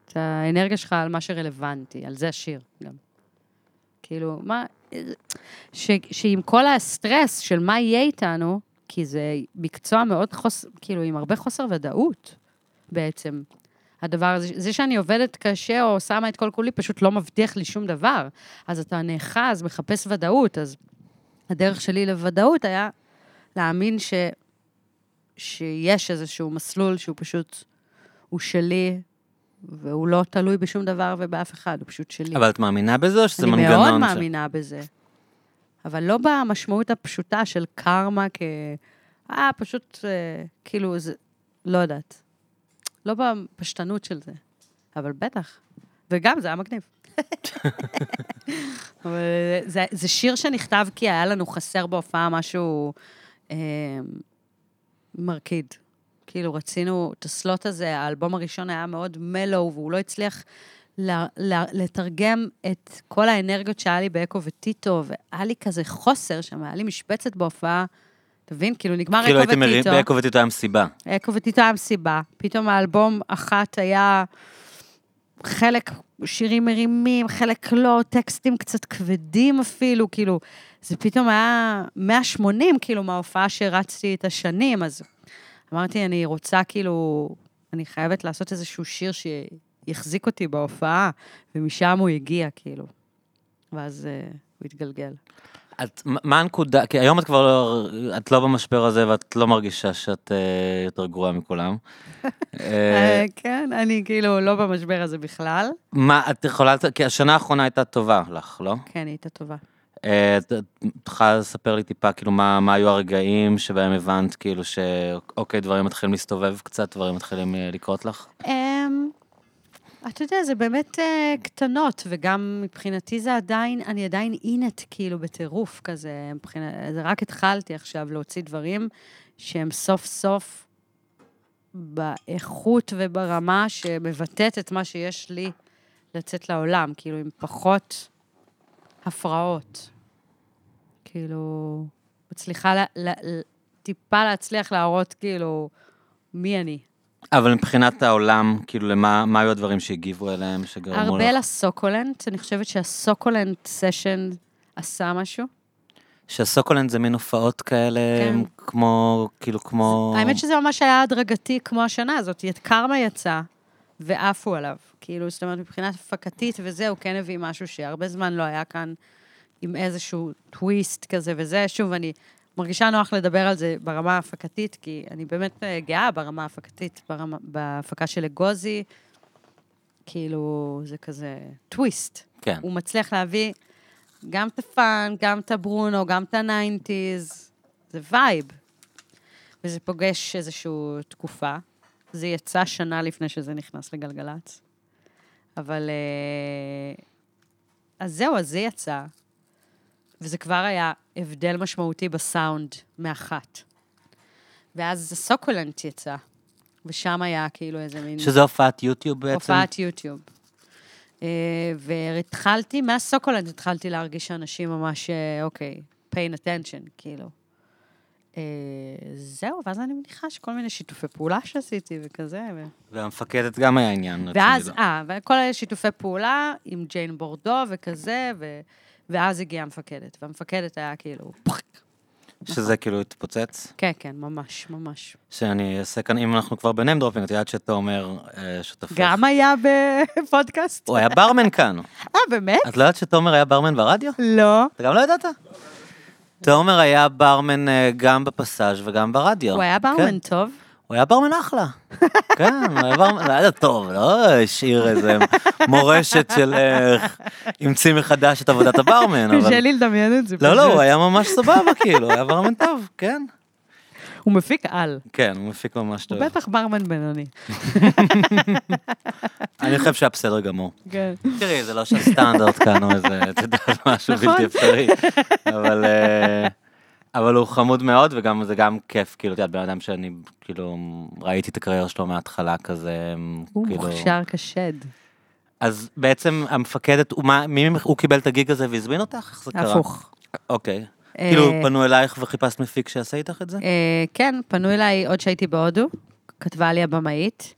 את האנרגיה שלך על מה שרלוונטי, על זה השיר גם. כאילו, מה... ש, שעם כל הסטרס של מה יהיה איתנו, כי זה מקצוע מאוד חוס... כאילו, עם הרבה חוסר ודאות, בעצם. הדבר הזה, זה שאני עובדת קשה או שמה את כל כולי, פשוט לא מבטיח לי שום דבר. אז אתה נאחז, מחפש ודאות, אז הדרך שלי לוודאות היה להאמין ש... שיש איזשהו מסלול שהוא פשוט, הוא שלי, והוא לא תלוי בשום דבר ובאף אחד, הוא פשוט שלי. אבל את מאמינה בזה, או שזה מנגנון? אני מאוד ש- מאמינה בזה. אבל לא במשמעות הפשוטה של קרמה כ... אה, פשוט, אה, כאילו, זה... לא יודעת. לא בפשטנות של זה. אבל בטח. וגם, זה היה מגניב. אבל זה, זה שיר שנכתב כי היה לנו חסר בהופעה משהו אה, מרקיד. כאילו, רצינו את הסלוט הזה, האלבום הראשון היה מאוד מלו, והוא לא הצליח ל, ל, לתרגם את כל האנרגיות שהיה לי באקו וטיטו, והיה לי כזה חוסר שם, היה לי משבצת בהופעה. אתה מבין? כאילו, נגמר כאילו אקו הייתם מרים, וטיטו. באקו וטיטו היה מסיבה. אקו וטיטו היה מסיבה. פתאום האלבום אחת היה חלק שירים מרימים, חלק לא, טקסטים קצת כבדים אפילו, כאילו, זה פתאום היה 180, כאילו, מההופעה שהרצתי את השנים, אז אמרתי, אני רוצה, כאילו, אני חייבת לעשות איזשהו שיר שיחזיק אותי בהופעה, ומשם הוא הגיע, כאילו. ואז uh, הוא התגלגל. את, מה- הנקודה, כי היום את כבר לא, את לא במשבר הזה ואת לא מרגישה שאת אה, יותר גרועה מכולם. אה, כן, אני כאילו לא במשבר הזה בכלל. מה, את יכולה, כי השנה האחרונה הייתה טובה לך, לא? כן, היא הייתה טובה. אה, יכולה לספר לי טיפה, כאילו, מה, היו הרגעים שבהם הבנת, כאילו, שאוקיי, דברים מתחילים להסתובב קצת, דברים מתחילים אה, לקרות לך? אמ, אתה יודע, זה באמת uh, קטנות, וגם מבחינתי זה עדיין, אני עדיין אינט כאילו בטירוף כזה, מבחינת, רק התחלתי עכשיו להוציא דברים שהם סוף סוף באיכות וברמה שמבטאת את מה שיש לי לצאת לעולם, כאילו עם פחות הפרעות. כאילו, מצליחה ל, ל, ל, טיפה להצליח להראות כאילו מי אני. אבל מבחינת העולם, כאילו, למה מה היו הדברים שהגיבו אליהם, שגרמו לך? הרבה לסוקולנט, אני חושבת שהסוקולנט סשן עשה משהו. שהסוקולנד זה מין הופעות כאלה, כן. כמו, כאילו, כמו... האמת שזה ממש היה הדרגתי כמו השנה הזאת, את קרמה יצא, ועפו עליו. כאילו, זאת אומרת, מבחינת הפקתית וזה, הוא כן הביא משהו שהרבה זמן לא היה כאן, עם איזשהו טוויסט כזה וזה. שוב, אני מרגישה נוח לדבר על זה ברמה ההפקתית, כי אני באמת אה, גאה ברמה ההפקתית, ברמה, בהפקה של אגוזי. כאילו, זה כזה טוויסט. כן. הוא מצליח להביא גם את ה fun, גם את הברונו, גם את ה nineties. זה vibe. וזה פוגש איזושהי תקופה. זה יצא שנה לפני שזה נכנס לגלגלצ. אבל... אה, אז זהו, אז זה יצא. וזה כבר היה הבדל משמעותי בסאונד מאחת. ואז הסוקולנט יצא. ושם היה כאילו איזה מין... שזה הופעת יוטיוב בעצם? הופעת יוטיוב. אה, והתחלתי, מהסוקולנד התחלתי להרגיש שאנשים ממש, אה, אוקיי, paying attention, כאילו. אה, זהו, ואז אני מניחה שכל מיני שיתופי פעולה שעשיתי וכזה. והמפקדת גם היה עניין. ואז. אה, וכל מיני שיתופי פעולה עם ג'יין בורדו וכזה, ו... ואז הגיעה המפקדת. והמפקדת היה כאילו, שזה כאילו התפוצץ. כן, כן, ממש, ממש. שאני אעשה כאן, אם אנחנו כבר ב name dropping, את יודעת שתומר אה, שותפך. גם היה בפודקאסט? הוא היה ברמן כאן. אה, באמת? את לא יודעת שתומר היה ברמן ברדיו? לא. אתה גם לא ידעת? תומר היה ברמן אה, גם בפסאז' וגם ברדיו. הוא היה כן. ברמן טוב. הוא היה ברמן אחלה. כן, הוא היה ברמן, היה טוב, לא השאיר איזה מורשת של איך המציא מחדש את עבודת הברמן, אבל... קשה לי לדמיין את זה. לא, לא. הוא היה ממש סבבה, כאילו, הוא היה ברמן טוב, כן. הוא מפיק על. כן, הוא מפיק ממש טוב. הוא בטח ברמן בינוני. אני חושב שהיה בסדר גמור. כן. תראי, זה לא שהסטנדרט כאן הוא איזה, את יודעת, משהו נכון. בלתי אפשרי. אבל... אה, אבל הוא חמוד מאוד, וגם זה גם כיף, כאילו, את יודעת, בן אדם שאני, כאילו, ראיתי את הקריירה שלו מההתחלה כזה, הוא כאילו... מוכשר כשד. אז בעצם המפקדת, הוא, מה, מי הוא קיבל את הגיג הזה והזמין אותך? איך זה קרה? הפוך. אוקיי. אה, כאילו, פנו אלייך וחיפשת מפיק שיעשה איתך את זה? אה, כן, פנו אליי עוד שהייתי בהודו, כתבה לי הבמאית.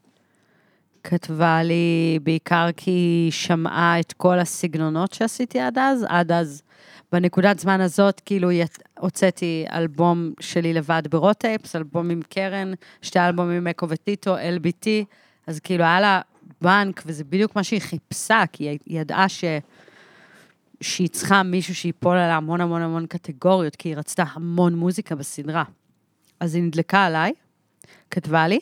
כתבה לי בעיקר כי היא שמעה את כל הסגנונות שעשיתי עד אז. עד אז, בנקודת זמן הזאת, כאילו, הוצאתי אלבום שלי לבד ברוטייפס, אלבום עם קרן, שתי אלבומים עם אקו וטיטו, LBT, אז כאילו, היה לה בנק, וזה בדיוק מה שהיא חיפשה, כי היא ידעה ש... שהיא צריכה מישהו שיפול עליה המון המון המון קטגוריות, כי היא רצתה המון מוזיקה בסדרה. אז היא נדלקה עליי, כתבה לי,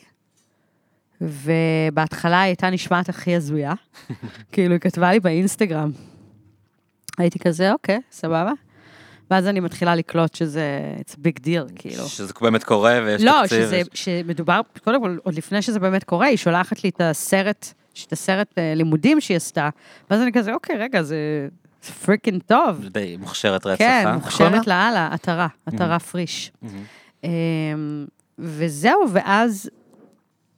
ובהתחלה היא הייתה נשמעת הכי הזויה. כאילו, היא כתבה לי באינסטגרם. הייתי כזה, אוקיי, סבבה. ואז אני מתחילה לקלוט שזה, it's a big deal, כאילו. שזה באמת קורה ויש לא, תקציב. שזה, ויש- שמדובר, קודם כל, עוד לפני שזה באמת קורה, היא שולחת לי את הסרט, את הסרט אה, לימודים שהיא עשתה, ואז אני כזה, אוקיי, רגע, זה freaking טוב. די מוכשרת רצח, כן, אה? מוכשרת לאללה, עטרה, עטרה פריש. מהמם. אמ, וזהו, ואז,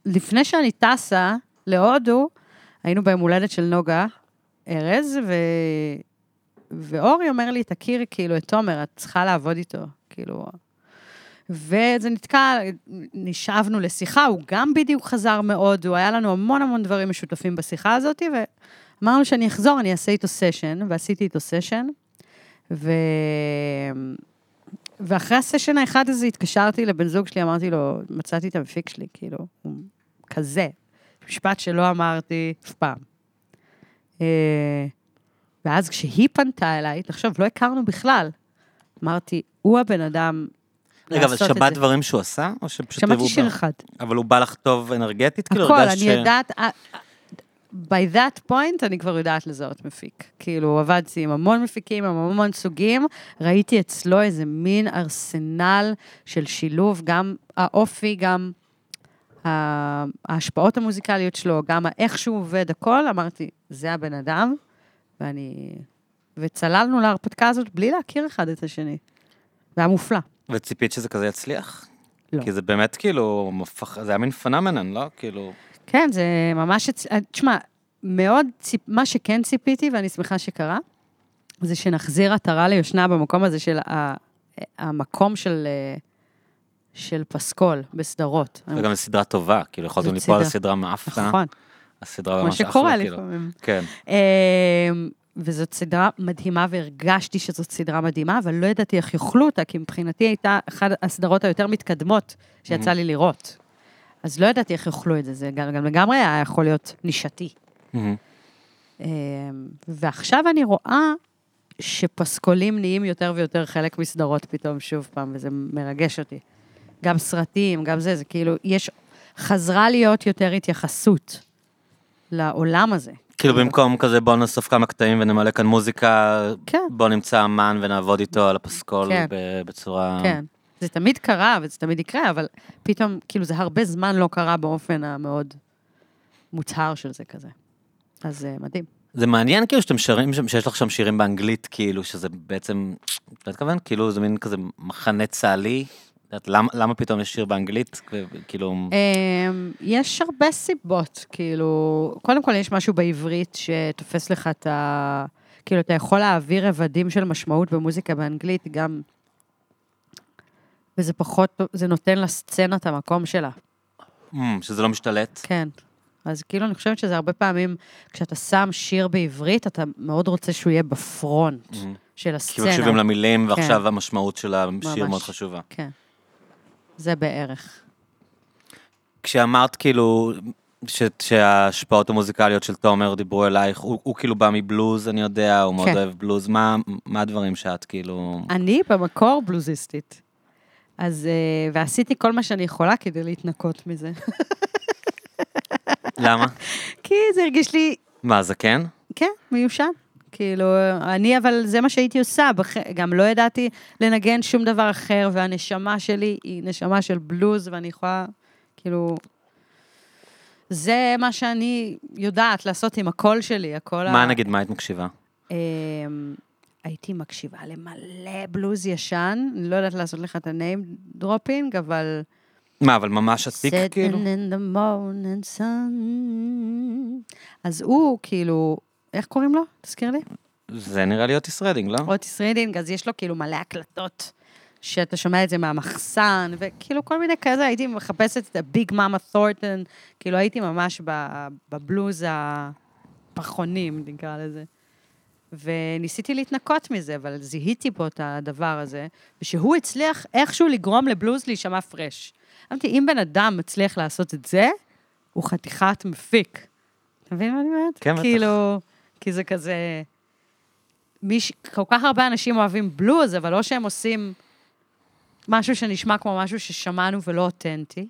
לפני שאני טסה להודו, היינו ביום הולדת של נוגה ארז, ו... ואורי אומר לי, תכירי כאילו את תומר, את צריכה לעבוד איתו, כאילו... וזה נתקע, נשאבנו לשיחה, הוא גם בדיוק חזר מהודו, היה לנו המון המון דברים משותפים בשיחה הזאת, ואמרנו שאני אחזור, אני אעשה איתו סשן, ועשיתי איתו סשן, ו... ואחרי הסשן האחד הזה התקשרתי לבן זוג שלי, אמרתי לו, מצאתי את המפיק שלי, כאילו, הוא כזה. משפט שלא אמרתי אף פעם. ואז כשהיא פנתה אליי, תחשוב, לא הכרנו בכלל. אמרתי, הוא הבן אדם רגע, אבל שמעת. דברים שהוא עשה? או שפשוט... שמעתי שיר אחד. אבל הוא בא לך טוב אנרגטית? כאילו, הכל, הרגשת אני ש- יודעת, by that point אני כבר יודעת לזהות מפיק. כאילו, עבדתי עם המון מפיקים, עם המון סוגים, ראיתי אצלו איזה מין ארסנל של שילוב, גם האופי, גם ההשפעות המוזיקליות שלו, גם איך שהוא עובד, הכל, אמרתי, זה הבן אדם, ואני... וצללנו להרפתקה הזאת בלי להכיר אחד את השני. זה היה מופלא. וציפית שזה כזה יצליח? לא. כי זה באמת כאילו, מפח- זה היה מין פנומנן, לא? כאילו... כן, זה ממש... אה, תשמע, מאוד, ציפ... מה שכן ציפיתי, ואני שמחה שקרה, זה שנחזיר עטרה ליושנה במקום הזה של ה... המקום של, אה, של פסקול בסדרות. וגם זו סדרה טובה, כאילו יכולתם ליפול על סדרה. מאפנה. נכון, הסדרה כמו ממש שקורה אחלה, כאילו. לפעמים. כן. אמ, וזאת סדרה מדהימה, והרגשתי שזאת סדרה מדהימה, אבל לא ידעתי איך יאכלו אותה, כי מבחינתי הייתה אחת הסדרות היותר מתקדמות שיצא לי לראות. אז לא ידעתי איך יאכלו את זה, זה גם, גם לגמרי היה יכול להיות נישתי. מהמם. אמ, ועכשיו אני רואה שפסקולים נהיים יותר ויותר חלק מסדרות פתאום, שוב פעם, וזה מרגש אותי. גם סרטים, גם זה, זה כאילו, יש, חזרה להיות יותר התייחסות לעולם הזה. כאילו במקום כזה בוא נאסוף כמה קטעים ונמלא כאן מוזיקה, כן. בוא נמצא אמן ונעבוד איתו על הפסקול כן. בצורה... כן. זה תמיד קרה וזה תמיד יקרה, אבל פתאום, כאילו, זה הרבה זמן לא קרה באופן המאוד מוצהר של זה כזה. אז uh, מדהים. זה מעניין כאילו שאתם שרים, שם- שיש לך שם שירים באנגלית, כאילו שזה בעצם, אתה מתכוון? כאילו זה מין כזה מחנה צה"לי, למה- למה פתאום יש שיר באנגלית? כאילו, אמ, יש הרבה סיבות, כאילו, קודם כל יש משהו בעברית שתופס לך את ה... כאילו, אתה יכול להעביר רבדים של משמעות במוזיקה באנגלית, גם... וזה פחות, זה נותן לסצנה את המקום שלה, אמ, שזה לא משתלט. כן. אז כאילו, אני חושבת שזה הרבה פעמים, כשאתה שם שיר בעברית, אתה מאוד רוצה שהוא יהיה בפרונט אמ, של כי הסצנה. מקשיבים למילים, כן. ועכשיו המשמעות של השיר ממש. מאוד חשובה. כן. זה בערך. כשאמרת כאילו ש- שההשפעות המוזיקליות של תומר דיברו אלייך, הוא, הוא כאילו בא מבלוז, אני יודע, הוא מאוד כן. אוהב בלוז, מה, מה הדברים שאת כאילו... אני במקור בלוזיסטית. אז, אה, ועשיתי כל מה שאני יכולה כדי להתנקות מזה. למה? כי זה הרגיש לי, מה, זקן? כן, מיושן. כאילו, אני, אבל זה מה שהייתי עושה, בח... גם לא ידעתי לנגן שום דבר אחר, והנשמה שלי היא נשמה של בלוז, ואני יכולה, כאילו... זה מה שאני יודעת לעשות עם הקול שלי, הקול מה נגיד, מה היית מקשיבה? אמ, הייתי מקשיבה למלא בלוז ישן, אני לא יודעת לעשות לך את ה-name dropping, אבל... מה, אבל ממש עתיק כאילו? Sitting in the morning sun. אז הוא, כאילו, איך קוראים לו? תזכיר לי? זה נראה לי אוטיס רדינג, לא? אוטיס רידינג, אז יש לו כאילו מלא הקלטות, שאתה שומע את זה מהמחסן, וכאילו כל מיני כזה, הייתי מחפשת את הביג מאמה תורטון, כאילו הייתי ממש בבלוז הפחונים, נקרא לזה. וניסיתי להתנקות מזה, אבל זיהיתי פה את הדבר הזה, ושהוא הצליח איכשהו לגרום לבלוז להישמע פרש. אמרתי, אם בן אדם מצליח לעשות את זה, הוא חתיכת מפיק. אתה מבין מה אני אומרת? כן, בטח. כאילו, כי זה כזה... מיש... כל כך הרבה אנשים אוהבים בלוז, אבל לא שהם עושים משהו שנשמע כמו משהו ששמענו ולא אותנטי.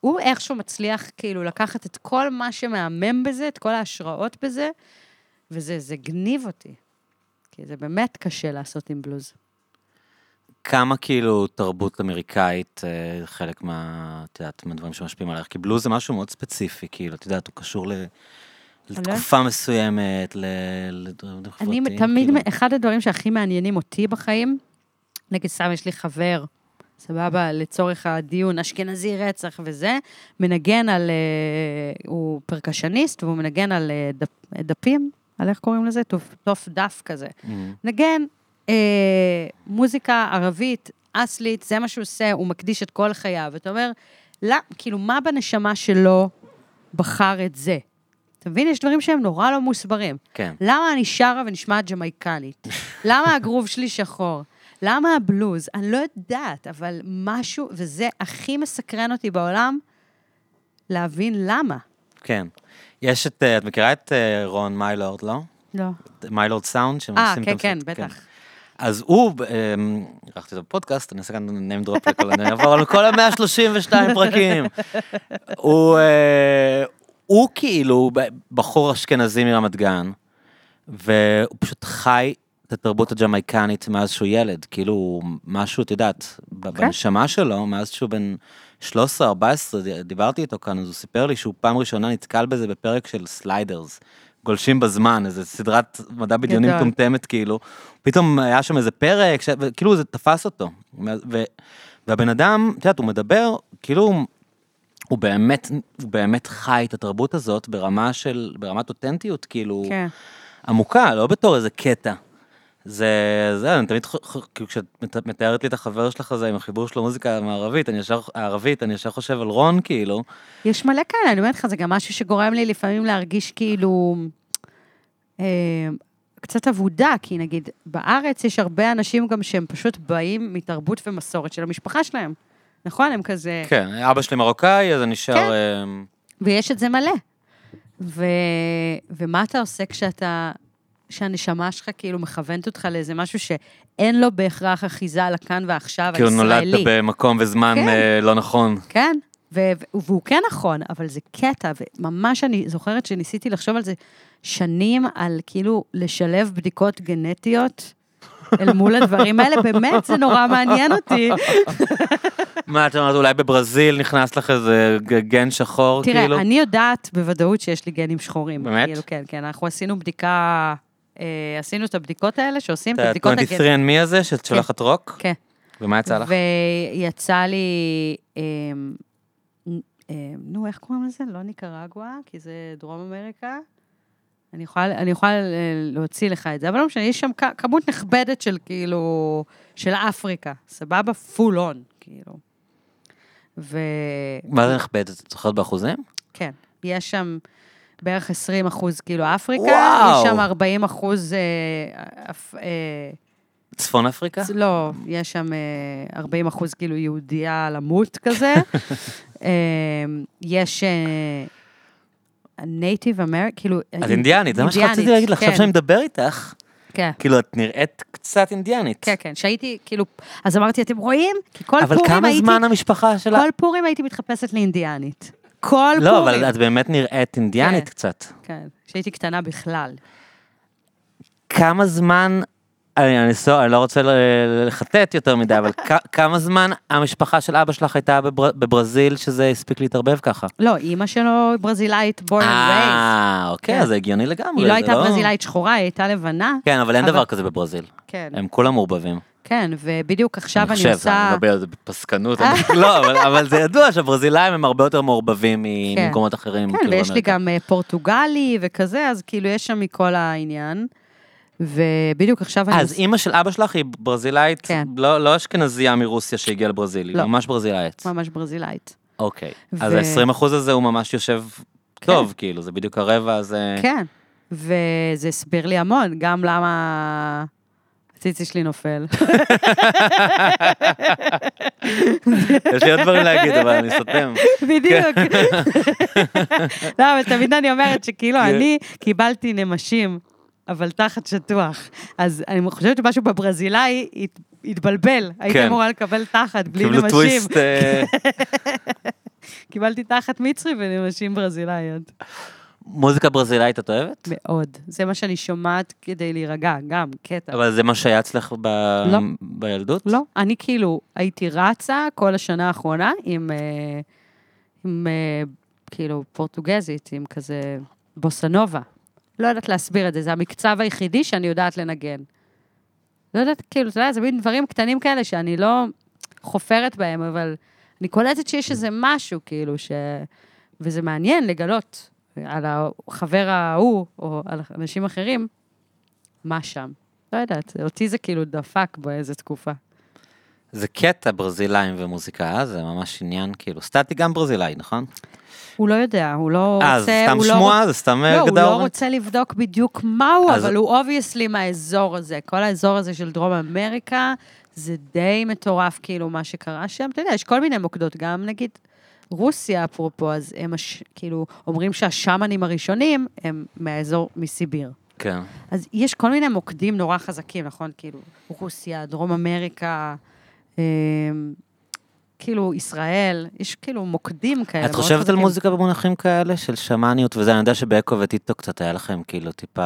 הוא איכשהו מצליח כאילו לקחת את כל מה שמהמם בזה, את כל ההשראות בזה, וזה זה גניב אותי. כי זה באמת קשה לעשות עם בלוז. כמה כאילו תרבות אמריקאית, אה, חלק מה, את יודעת, מהדברים שמשפיעים עליך, כי בלוז זה משהו מאוד ספציפי, כאילו, את יודעת, הוא קשור ל... לתקופה מסוימת, ל... לדברים אני חברתיים, תמיד, כאילו. אחד הדברים שהכי מעניינים אותי בחיים, נגיד סתם יש לי חבר, סבבה, לצורך הדיון, אשכנזי רצח וזה, מנגן על, אה, הוא פרקשניסט והוא מנגן על אה, דפ, דפים, על איך קוראים לזה? תוף, תוף דף כזה. אמ, נגן אה, מוזיקה ערבית, אסלית, זה מה שהוא עושה, הוא מקדיש את כל חייו. ואתה אומר, לא, כאילו, מה בנשמה שלו בחר את זה? אתה מבין? יש דברים שהם נורא לא מוסברים. כן. למה אני שרה ונשמעת ג'מייקנית? למה הגרוב שלי שחור? למה הבלוז? אני לא יודעת, אבל משהו, וזה הכי מסקרן אותי בעולם, להבין למה. כן. יש את, אה, את מכירה את אה, רון מיילורד, לא? לא. מיילורד סאונד? אה, כן, כן, בטח. אז הוא, אמ, אירחתי אותו בפודקאסט, אני אעשה כאן name drop לכל, אני אעבור על כל ה-132 פרקים. הוא, אה, הוא כאילו בחור אשכנזי מרמת גן, והוא פשוט חי את התרבות הג'מייקנית מאז שהוא ילד, כאילו משהו, את יודעת, ב- כן. בנשמה שלו, מאז שהוא בן 13-14, דיברתי איתו כאן, אז הוא סיפר לי שהוא פעם ראשונה נתקל בזה בפרק של Sliders. גולשים בזמן, איזה סדרת מדע בדיוני גדול. מטומטמת, כאילו. פתאום היה שם איזה פרק, ש... וכאילו זה תפס אותו. ו... והבן אדם, את יודעת, הוא מדבר, כאילו, הוא באמת, הוא באמת חי את התרבות הזאת ברמה של, ברמת אותנטיות, כאילו, כן. עמוקה, לא בתור איזה קטע. זה, זה, אני תמיד, כאילו כשאת מת- מתארת לי את החבר שלך הזה עם החיבור של המוזיקה המערבית, אני ישר, הערבית, אני ישר חושב על רון, כאילו. יש מלא כאלה, אני אומרת לך, זה גם משהו שגורם לי לפעמים להרגיש כאילו... אה, קצת אבודה, כי נגיד, בארץ יש הרבה אנשים גם שהם פשוט באים מתרבות ומסורת של המשפחה שלהם. נכון? הם כזה... כן, אבא שלי מרוקאי, אז אני שר... כן. אמ, ויש את זה מלא. ו... ומה אתה עושה כשאתה... שהנשמה שלך כאילו מכוונת אותך לאיזה משהו שאין לו בהכרח אחיזה לכאן ועכשיו כאילו הישראלי. נולדת במקום וזמן כן. אה, לא נכון. כן, ו- והוא כן נכון, אבל זה קטע, וממש אני זוכרת שניסיתי לחשוב על זה שנים, על כאילו לשלב בדיקות גנטיות אל מול הדברים האלה, באמת, זה נורא מעניין אותי. מה את אומרת, אולי בברזיל נכנס לך איזה גן שחור, תראה, כאילו? אני יודעת בוודאות שיש לי גנים שחורים. באמת? כאילו, כן, כן, אנחנו עשינו בדיקה, אה, עשינו את הבדיקות האלה שעושים את את הבדיקות הגנטיות. ה-23 and me הזה, שאת שולחת רוק? כן. ומה יצא לך? ויצא לי, אמ, אמ, נו, איך קוראים לזה? לא ניקרגואה, כי זה דרום אמריקה. אני יכולה, אני יכולה אה, להוציא לך את זה, אבל לא משנה, יש שם כמות נכבדת של כאילו, של אפריקה, סבבה? פול און, כאילו. ו... מה זה נכבד? את זוכרת באחוזים? כן, יש שם בערך 20 אחוז כאילו אפריקה, וואו. יש שם 40 אחוז, אה, אה, צפון אפריקה? לא, יש שם אה, 40 אחוז כאילו יהודייה למות כזה. אה, יש נייטיב אמריק, כאילו... את אינדיאנית, זה מה שרציתי להגיד לך, עכשיו כן, שאני מדבר איתך, כן. כאילו את נראית קצת אינדיאנית. כן, כן, שהייתי, כאילו, אז אמרתי, אתם רואים? כי כל אבל פורים כמה הייתי, זמן המשפחה שלה? כל פורים הייתי מתחפשת לאינדיאנית. כל לא, פורים. אבל את באמת נראית אינדיאנית כן. קצת. כן, כשהייתי קטנה בכלל. כמה זמן, אני, אני, סו- אני לא רוצה לחטט יותר מדי, אבל כ- כמה זמן המשפחה של אבא שלך הייתה בבר, בברזיל שזה הספיק להתערבב ככה? לא, אימא שלו ברזילאית, born and raised. אה, אוקיי, כן. אז זה הגיוני לגמרי. היא לא הייתה ברזילאית שחורה, היא הייתה לבנה. כן, אבל אין אבל- דבר כזה בברזיל. כן, הם כולם מעורבבים. כן, ובדיוק עכשיו אני חושב, עושה... אני מדבר על זה בפסקנות. אני- לא, אבל- אבל זה ידוע שהברזילאים הם הרבה יותר מעורבבים כן. ממקומות אחרים. כן, כאילו, ויש לי. גם אה, פורטוגלי וכזה, אז כאילו יש שם מכל העניין. ובדיוק עכשיו אני אז. אימא של אבא שלך היא ברזילאית, כן. לא לא אשכנזייה מרוסיה שהגיעה לברזיל, היא לא. ממש ברזילאית. ממש ברזילאית. אוקיי. ו- אז ה-20 אחוז הזה הוא ממש יושב כן. טוב, כאילו, זה בדיוק הרבע הזה. כן, וזה הסביר לי המון, גם למה הציצי שלי נופל. יש לי עוד דברים להגיד, אבל אני סותם. בדיוק. לא, אבל תמיד אני אומרת שכאילו כן. אני קיבלתי נמשים, אבל תחת שטוח. אז אני חושבת שמשהו בברזילאי הת- התבלבל. הייתי כן. אמורה לקבל תחת בלי קיבלו נמשים. טוויסט. אה, קיבלתי תחת מצרי ונמשים ברזילאיות. מוזיקה ברזילאית את אוהבת? מאוד. זה מה שאני שומעת כדי להירגע, גם, קטע. אבל זה מה שהיה אצלך ב- לא. בילדות? לא, אני כאילו הייתי רצה כל השנה האחרונה עם, אה, עם אה, כאילו פורטוגזית, עם כזה בוסנובה. לא יודעת להסביר את זה, זה המקצב היחידי שאני יודעת לנגן. לא יודעת, כאילו, אתה יודע, זה מין דברים קטנים כאלה שאני לא חופרת בהם, אבל אני קולטת שיש איזה משהו, כאילו, ש... וזה מעניין לגלות על החבר ההוא, או על אנשים אחרים, מה שם. לא יודעת, אותי זה כאילו דפק באיזה תקופה. זה קטע ברזילאים ומוזיקה, אה? זה ממש עניין, כאילו, סטטי גם ברזילאי, נכון? הוא לא יודע, הוא לא רוצה... אה, זה סתם הוא לא שמועה? זה סתם לא, הוא אגדה לא אורבנית? רוצה לבדוק בדיוק מהו, אז- אבל הוא obviously מהאזור הזה. כל האזור הזה של דרום אמריקה, זה די מטורף, כאילו, מה שקרה שם. אתה יודע, יש כל מיני מוקדות, גם נגיד רוסיה, אפרופו, אז הם הש... כאילו, אומרים שהשמנים הראשונים הם מהאזור, מסיביר. כן. אז יש כל מיני מוקדים נורא חזקים, נכון? כאילו, רוסיה, דרום אמריקה, אה, כאילו, ישראל, יש כאילו מוקדים כאלה. את חושבת על. מוזיקה במונחים כאלה של שמאניות וזה, אני יודע שבאקו וטיטו קצת היה לכם כאילו טיפה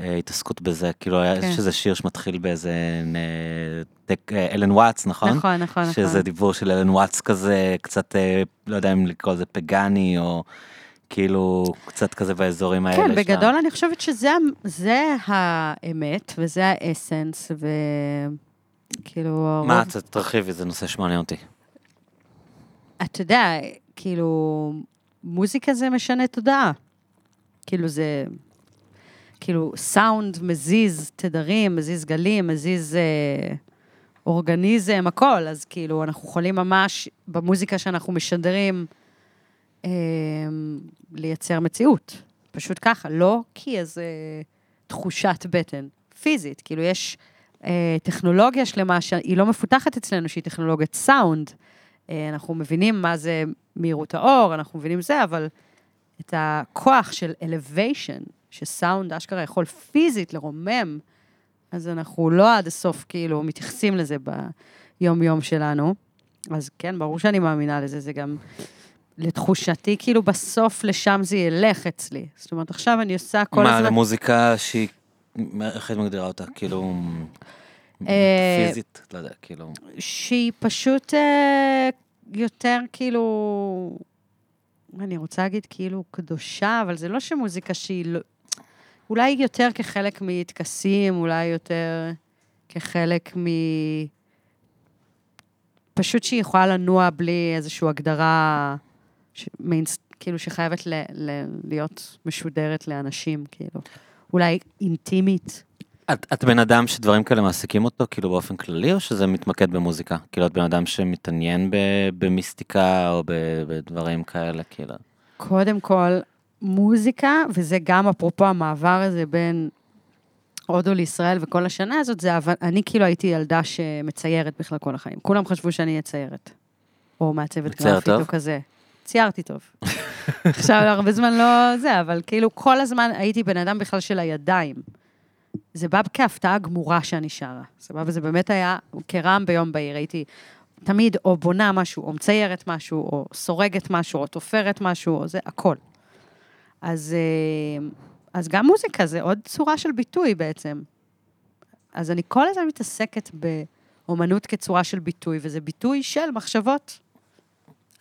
אה, התעסקות בזה, כאילו היה כן. יש איזה שיר שמתחיל באיזה אה, טק- אה, אלן וואטס, נכון? נכון, נכון, נכון. שזה דיבור של אלן וואטס כזה, קצת, אה, לא יודע אם לקרוא לזה פגאני, או כאילו קצת כזה באזורים האלה. כן, שם. בגדול אני חושבת שזה האמת, וזה האסנס, וכאילו... מה, הרוב- תרחיבי, זה נושא שמעניין אותי. אתה יודע, כאילו, מוזיקה זה משנה תודעה. כאילו זה, כאילו, סאונד מזיז תדרים, מזיז גלים, מזיז אה, אורגניזם, הכל. אז כאילו, אנחנו יכולים ממש, במוזיקה שאנחנו משדרים, אה, לייצר מציאות. פשוט ככה, לא כי איזה תחושת בטן, פיזית. כאילו, יש טכנולוגיה שלמה שהיא לא מפותחת אצלנו, שהיא טכנולוגיית סאונד. אה, אנחנו מבינים מה זה מהירות האור, אנחנו מבינים זה, אבל את הכוח של elevation, שסאונד אשכרה יכול פיזית לרומם, אז אנחנו לא עד הסוף כאילו מתייחסים לזה ביום-יום שלנו. אז כן, ברור שאני מאמינה לזה, זה גם לתחושתי, כאילו בסוף לשם זה ילך אצלי. זאת אומרת, עכשיו אני עושה כל מה, הזמן... למוזיקה שהיא, איך את מגדירה אותה? כאילו, אה, פיזית, לא יודע, כאילו. שהיא פשוט אה, יותר כאילו, אני רוצה להגיד כאילו קדושה, אבל זה לא שמוזיקה שהיא לא... אולי יותר כחלק מטקסים, אולי יותר כחלק פשוט שהיא יכולה לנוע בלי איזושהי הגדרה, ש... כאילו שחייבת ל... ל... להיות משודרת לאנשים, כאילו. אולי אינטימית. את, את בן אדם שדברים כאלה מעסיקים אותו, כאילו באופן כללי, או שזה מתמקד במוזיקה? כאילו את בן אדם שמתעניין ב, במיסטיקה או ב, בדברים כאלה, כאילו. קודם כל, מוזיקה, וזה גם אפרופו המעבר הזה בין הודו לישראל וכל השנה הזאת, זה, אני כאילו הייתי ילדה שמציירת בכלל כל החיים. כולם חשבו שאני אהיה ציירת. או מעצבת גרפית או? כזה. ציירתי טוב. עכשיו, הרבה זמן לא זה, אבל כאילו כל הזמן הייתי בן אדם בכלל של הידיים. זה בא כהפתעה גמורה שאני שרה. סבבה? זה באמת היה כרעם ביום בהיר. הייתי תמיד או בונה משהו, או מציירת משהו, או סורגת משהו, או תופרת משהו, או זה, הכל. אז, אה, אז גם מוזיקה זה עוד צורה של ביטוי בעצם. אז אני כל הזמן מתעסקת באומנות כצורה של ביטוי, וזה ביטוי של מחשבות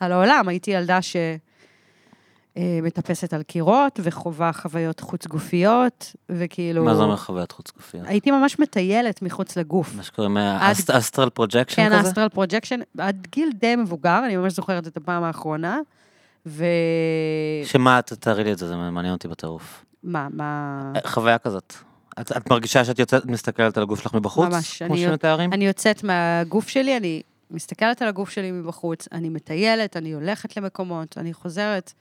על העולם. הייתי ילדה שמטפסת על קירות, וחווה חוויות חוץ-גופיות, וכאילו... מה זה אומר חוויית חוץ גופיות? הייתי ממש מטיילת מחוץ לגוף. מה שקוראים astral projection כן, כזה? astral projection, עד גיל די מבוגר, אני ממש זוכרת את הפעם האחרונה. ו... שמה, תארי לי את זה, זה מעניין אותי בטירוף. מה, מה... חוויה כזאת. את, את מרגישה שאת יוצאת, מסתכלת על הגוף שלך מבחוץ? ממש, כמו אני- שמתארים? אני יוצאת מהגוף שלי, אני מסתכלת על הגוף שלי מבחוץ, אני מטיילת, אני הולכת למקומות, אני חוזרת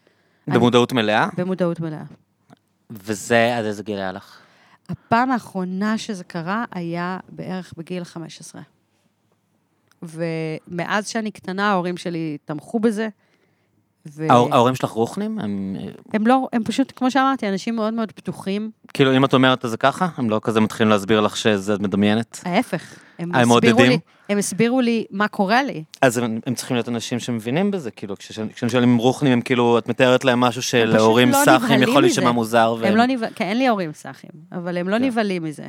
במודעות מלאה? במודעות מלאה. וזה עד איזה גיל היה לך? הפעם האחרונה שזה קרה היה בערך בגיל 15. ומאז שאני קטנה, ההורים שלי תמכו בזה. ו... ההור- ההורים שלך רוחנים? הם, הם לא, הם פשוט, כמו שאמרתי, אנשים מאוד מאוד פתוחים. כאילו, אם את אומרת את זה ככה, הם לא כזה מתחילים להסביר לך שזה מדמיינת? ההפך. הם הם הסבירו? לי, הם הסבירו לי מה קורה לי. אז הם, הם צריכים להיות אנשים שמבינים בזה, כאילו, כש- כשאני שואל אם רוחנים, הם כאילו, את מתארת להם משהו שלהורים לא סאחים יכול. להישמע מוזר. הם לא נבהלים, כן, אין לי הורים סאחים, אבל הם לא כן. נבהלים מזה.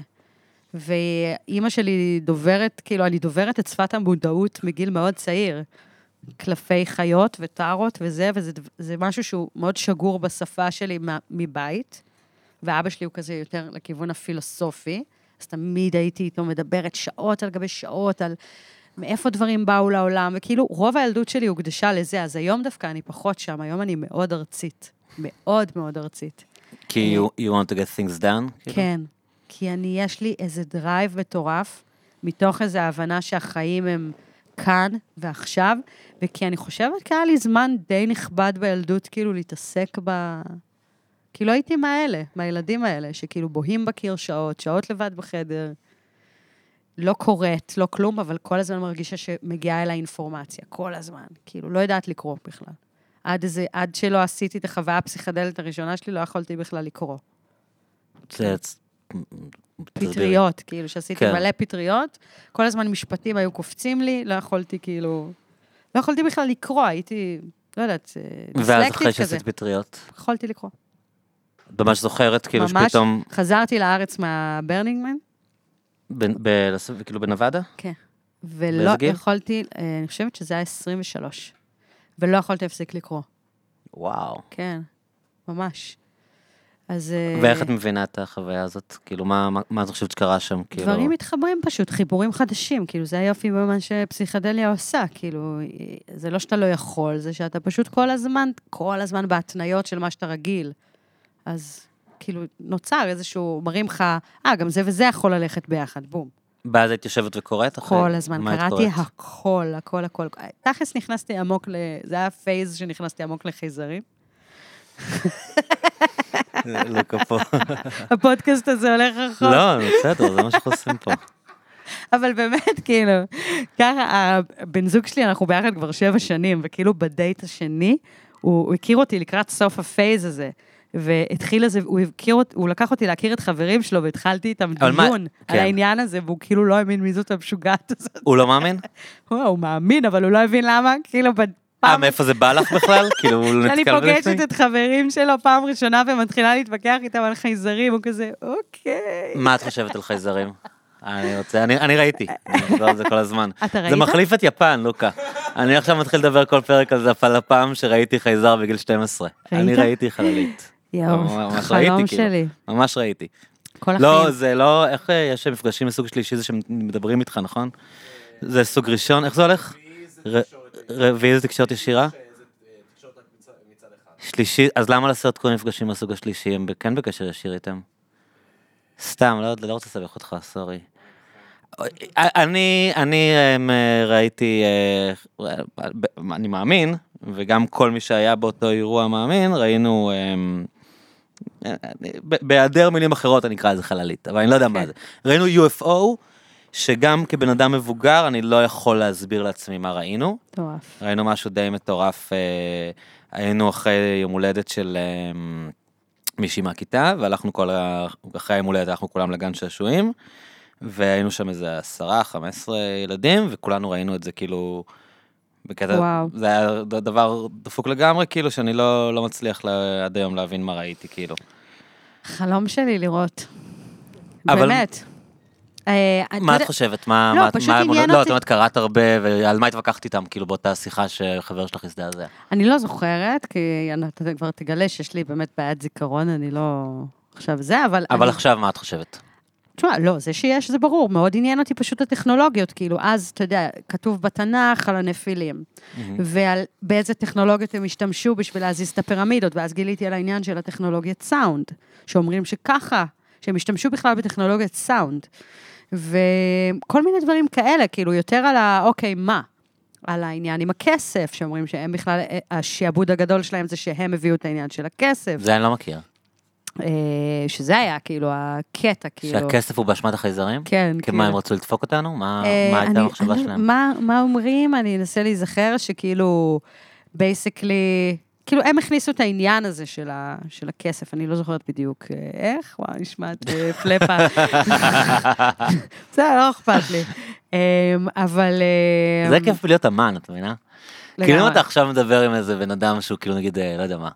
ואימא שלי דוברת, כאילו, אני דוברת את שפת המודעות מגיל מאוד צעיר. קלפי חיות וטארות וזה, וזה משהו שהוא מאוד שגור בשפה שלי מבית. ואבא שלי הוא כזה יותר לכיוון הפילוסופי, אז תמיד הייתי איתו מדברת שעות על גבי שעות על מאיפה דברים באו לעולם, וכאילו רוב הילדות שלי הוקדשה לזה, אז היום דווקא אני פחות שם, היום אני מאוד ארצית. מאוד מאוד ארצית. כי you, you want to get things done? כאילו? כן, כי אני, יש לי איזה drive מטורף, מתוך איזו הבנה שהחיים הם כאן ועכשיו, וכי אני חושבת כי היה לי זמן די נכבד בילדות, כאילו, להתעסק ב... כאילו הייתי מהאלה, מהילדים האלה, שכאילו בוהים בקיר שעות, שעות לבד בחדר, לא קוראת, לא כלום, אבל כל הזמן מרגישה שמגיעה אליי אינפורמציה, כל הזמן. כאילו, לא יודעת לקרוא בכלל. עד, איזה, עד שלא עשיתי את החוויה הפסיכדלית הראשונה שלי, לא יכולתי בכלל לקרוא. זה... תסבירי. פטריות, כאילו, שעשיתי כן. מלא פטריות, כל הזמן משפטים היו קופצים לי, לא יכולתי כאילו, לא יכולתי בכלל לקרוא, הייתי, לא יודעת, אה, ואז דיסלקטית אחרי כזה. שעשית פטריות, יכולתי לקרוא. ממש זוכרת כאילו ממש. שפתאום, חזרתי לארץ מהברנינגמן, ב- ב- כאילו בנבדה? כן, ולא באיזה גיל? יכולתי, אה, אני חושבת שזה היה 23, ולא יכולתי להפסיק לקרוא, וואו. כן, ממש. אז... אה, ואיך את מבינה את החוויה הזאת? כאילו, מה, מה, מה את חושבת שקרה שם? כאילו... דברים מתחברים פשוט, חיבורים חדשים, כאילו, זה היופי במה שפסיכדליה עושה, כאילו, זה לא שאתה לא יכול, זה שאתה פשוט כל הזמן, כל הזמן בהתניות של מה שאתה רגיל. אז כאילו, נוצר איזשהו, מראים לך, אה, גם זה וזה יכול ללכת ביחד, בום. ואז היית יושבת וקוראת? כל הזמן, קראתי? הכל, הכל, הכל. תכלס נכנסתי עמוק ל... זה היה phase שנכנסתי עמוק לחייזרים. הפודקאסט הזה הולך רחוק. לא, בסדר, זה מה שאנחנו עושים פה. אבל באמת, כאילו, ככה, הבן זוג שלי, אנחנו ביחד כבר שבע שנים, וכאילו בדייט השני, הוא, הוא הכיר אותי לקראת סוף ה phase הזה. והתחיל לזה, הוא הכיר הוא לקח אותי להכיר את חברים שלו, והתחלתי איתם אבל מה- דיון על כן. העניין הזה, והוא כאילו לא האמין מי זאת המשוגעת הזאת. הוא לא מאמין? הוא הוא מאמין, אבל הוא לא הבין למה, כאילו, אה, מאיפה זה בא לך בכלל? כאילו, הוא נתקל בזה פוגשת את חברים שלו פעם ראשונה ומתחילה להתווכח איתם על חייזרים, הוא כזה, אוקיי. מה את חושבת על חייזרים? אני רוצה, אני, אני ראיתי, אני מדבר על זה כל הזמן. אתה ראית? זה מחליף את יפן, לוקה. אני עכשיו מתחיל לדבר כל פרק על זה, על הפעם שראיתי חייזר בגיל 12. אני ראית? ראיתי חללית. יואו, ראיתי, חלום כאילו. שלי. ממש ראיתי. כל לא, החיים. זה לא, איך אה, יש מפגשים מסוג שלישי זה שמדברים איתך, נכון? זה סוג ראשון, איך זה הולך? רביעי זה תקשורת ישירה? שלישי, אז למה לעשות כל המפגשים מהסוג השלישי? הם כן בקשר ישיר איתם? סתם, לא, לא רוצה לסבך אותך, סורי. אני, אני אמ, ראיתי, אה, אני מאמין, וגם כל מי שהיה באותו אירוע מאמין, ראינו, אמ, בהיעדר מילים אחרות אני אקרא לזה חללית, אבל אני לא יודע מה כן. זה. ראינו UFO, שגם כבן אדם מבוגר, אני לא יכול להסביר לעצמי מה ראינו. מטורף. ראינו משהו די מטורף, אה, היינו אחרי יום הולדת של אה, מישהי מהכיתה, והלכנו כל ה... אחרי היום הולדת הלכנו כולם לגן שעשועים, והיינו שם איזה עשרה, חמש עשרה ילדים, וכולנו ראינו את זה כאילו... בקטע, וואו. זה היה דבר דפוק לגמרי, כאילו שאני לא, לא מצליח לה, עד היום להבין מה ראיתי, כאילו. חלום שלי לראות. אבל- באמת. אה, מה את חושבת? מה, לא, פשוט עניין לא, את אותי- אומרת, קראת הרבה, ועל מה התווכחת איתם, כאילו, באותה שיחה שחבר שלך הזדעזע? אני לא זוכרת, כי אתה כבר תגלה שיש לי באמת בעיית זיכרון, אני לא... עכשיו זה, אבל... אבל עכשיו מה את חושבת? תשמע, לא, זה שיש, זה ברור, מאוד עניין אותי פשוט הטכנולוגיות, כאילו, אז, אתה יודע, כתוב בתנ"ך על הנפילים, ועל באיזה טכנולוגיות הם השתמשו בשביל להזיז את הפירמידות, ואז גיליתי על העניין של הטכנולוגיית סאונד, שאומרים שככה, שהם השתמשו בכלל בטכנולוגיית סאונד, וכל מיני דברים כאלה, כאילו, יותר על ה... אוקיי, מה? על העניין עם הכסף, שאומרים שהם בכלל, השעבוד הגדול שלהם זה שהם הביאו את העניין של הכסף, זה אני לא מכיר. אה, שזה היה כאילו הקטע, כאילו. שהכסף הוא באשמת החייזרים? כן, כי מה, הם כאילו. רצו לדפוק אותנו? מה אה, מה הייתה המחשבה שלהם? מה, מה אומרים? אני אנסה להיזכר שכאילו, basically, כאילו הם הכניסו את העניין הזה של, ה, של הכסף, אני לא זוכרת בדיוק אה, איך, וואו, נשמעת פלאפה. זה לא אכפת לי. אה, אבל... אה, זה כיף להיות אמן, את מבינה? כאילו אם אתה עכשיו מדבר עם איזה בן אדם שהוא כאילו נגיד, אה, לא יודע מה.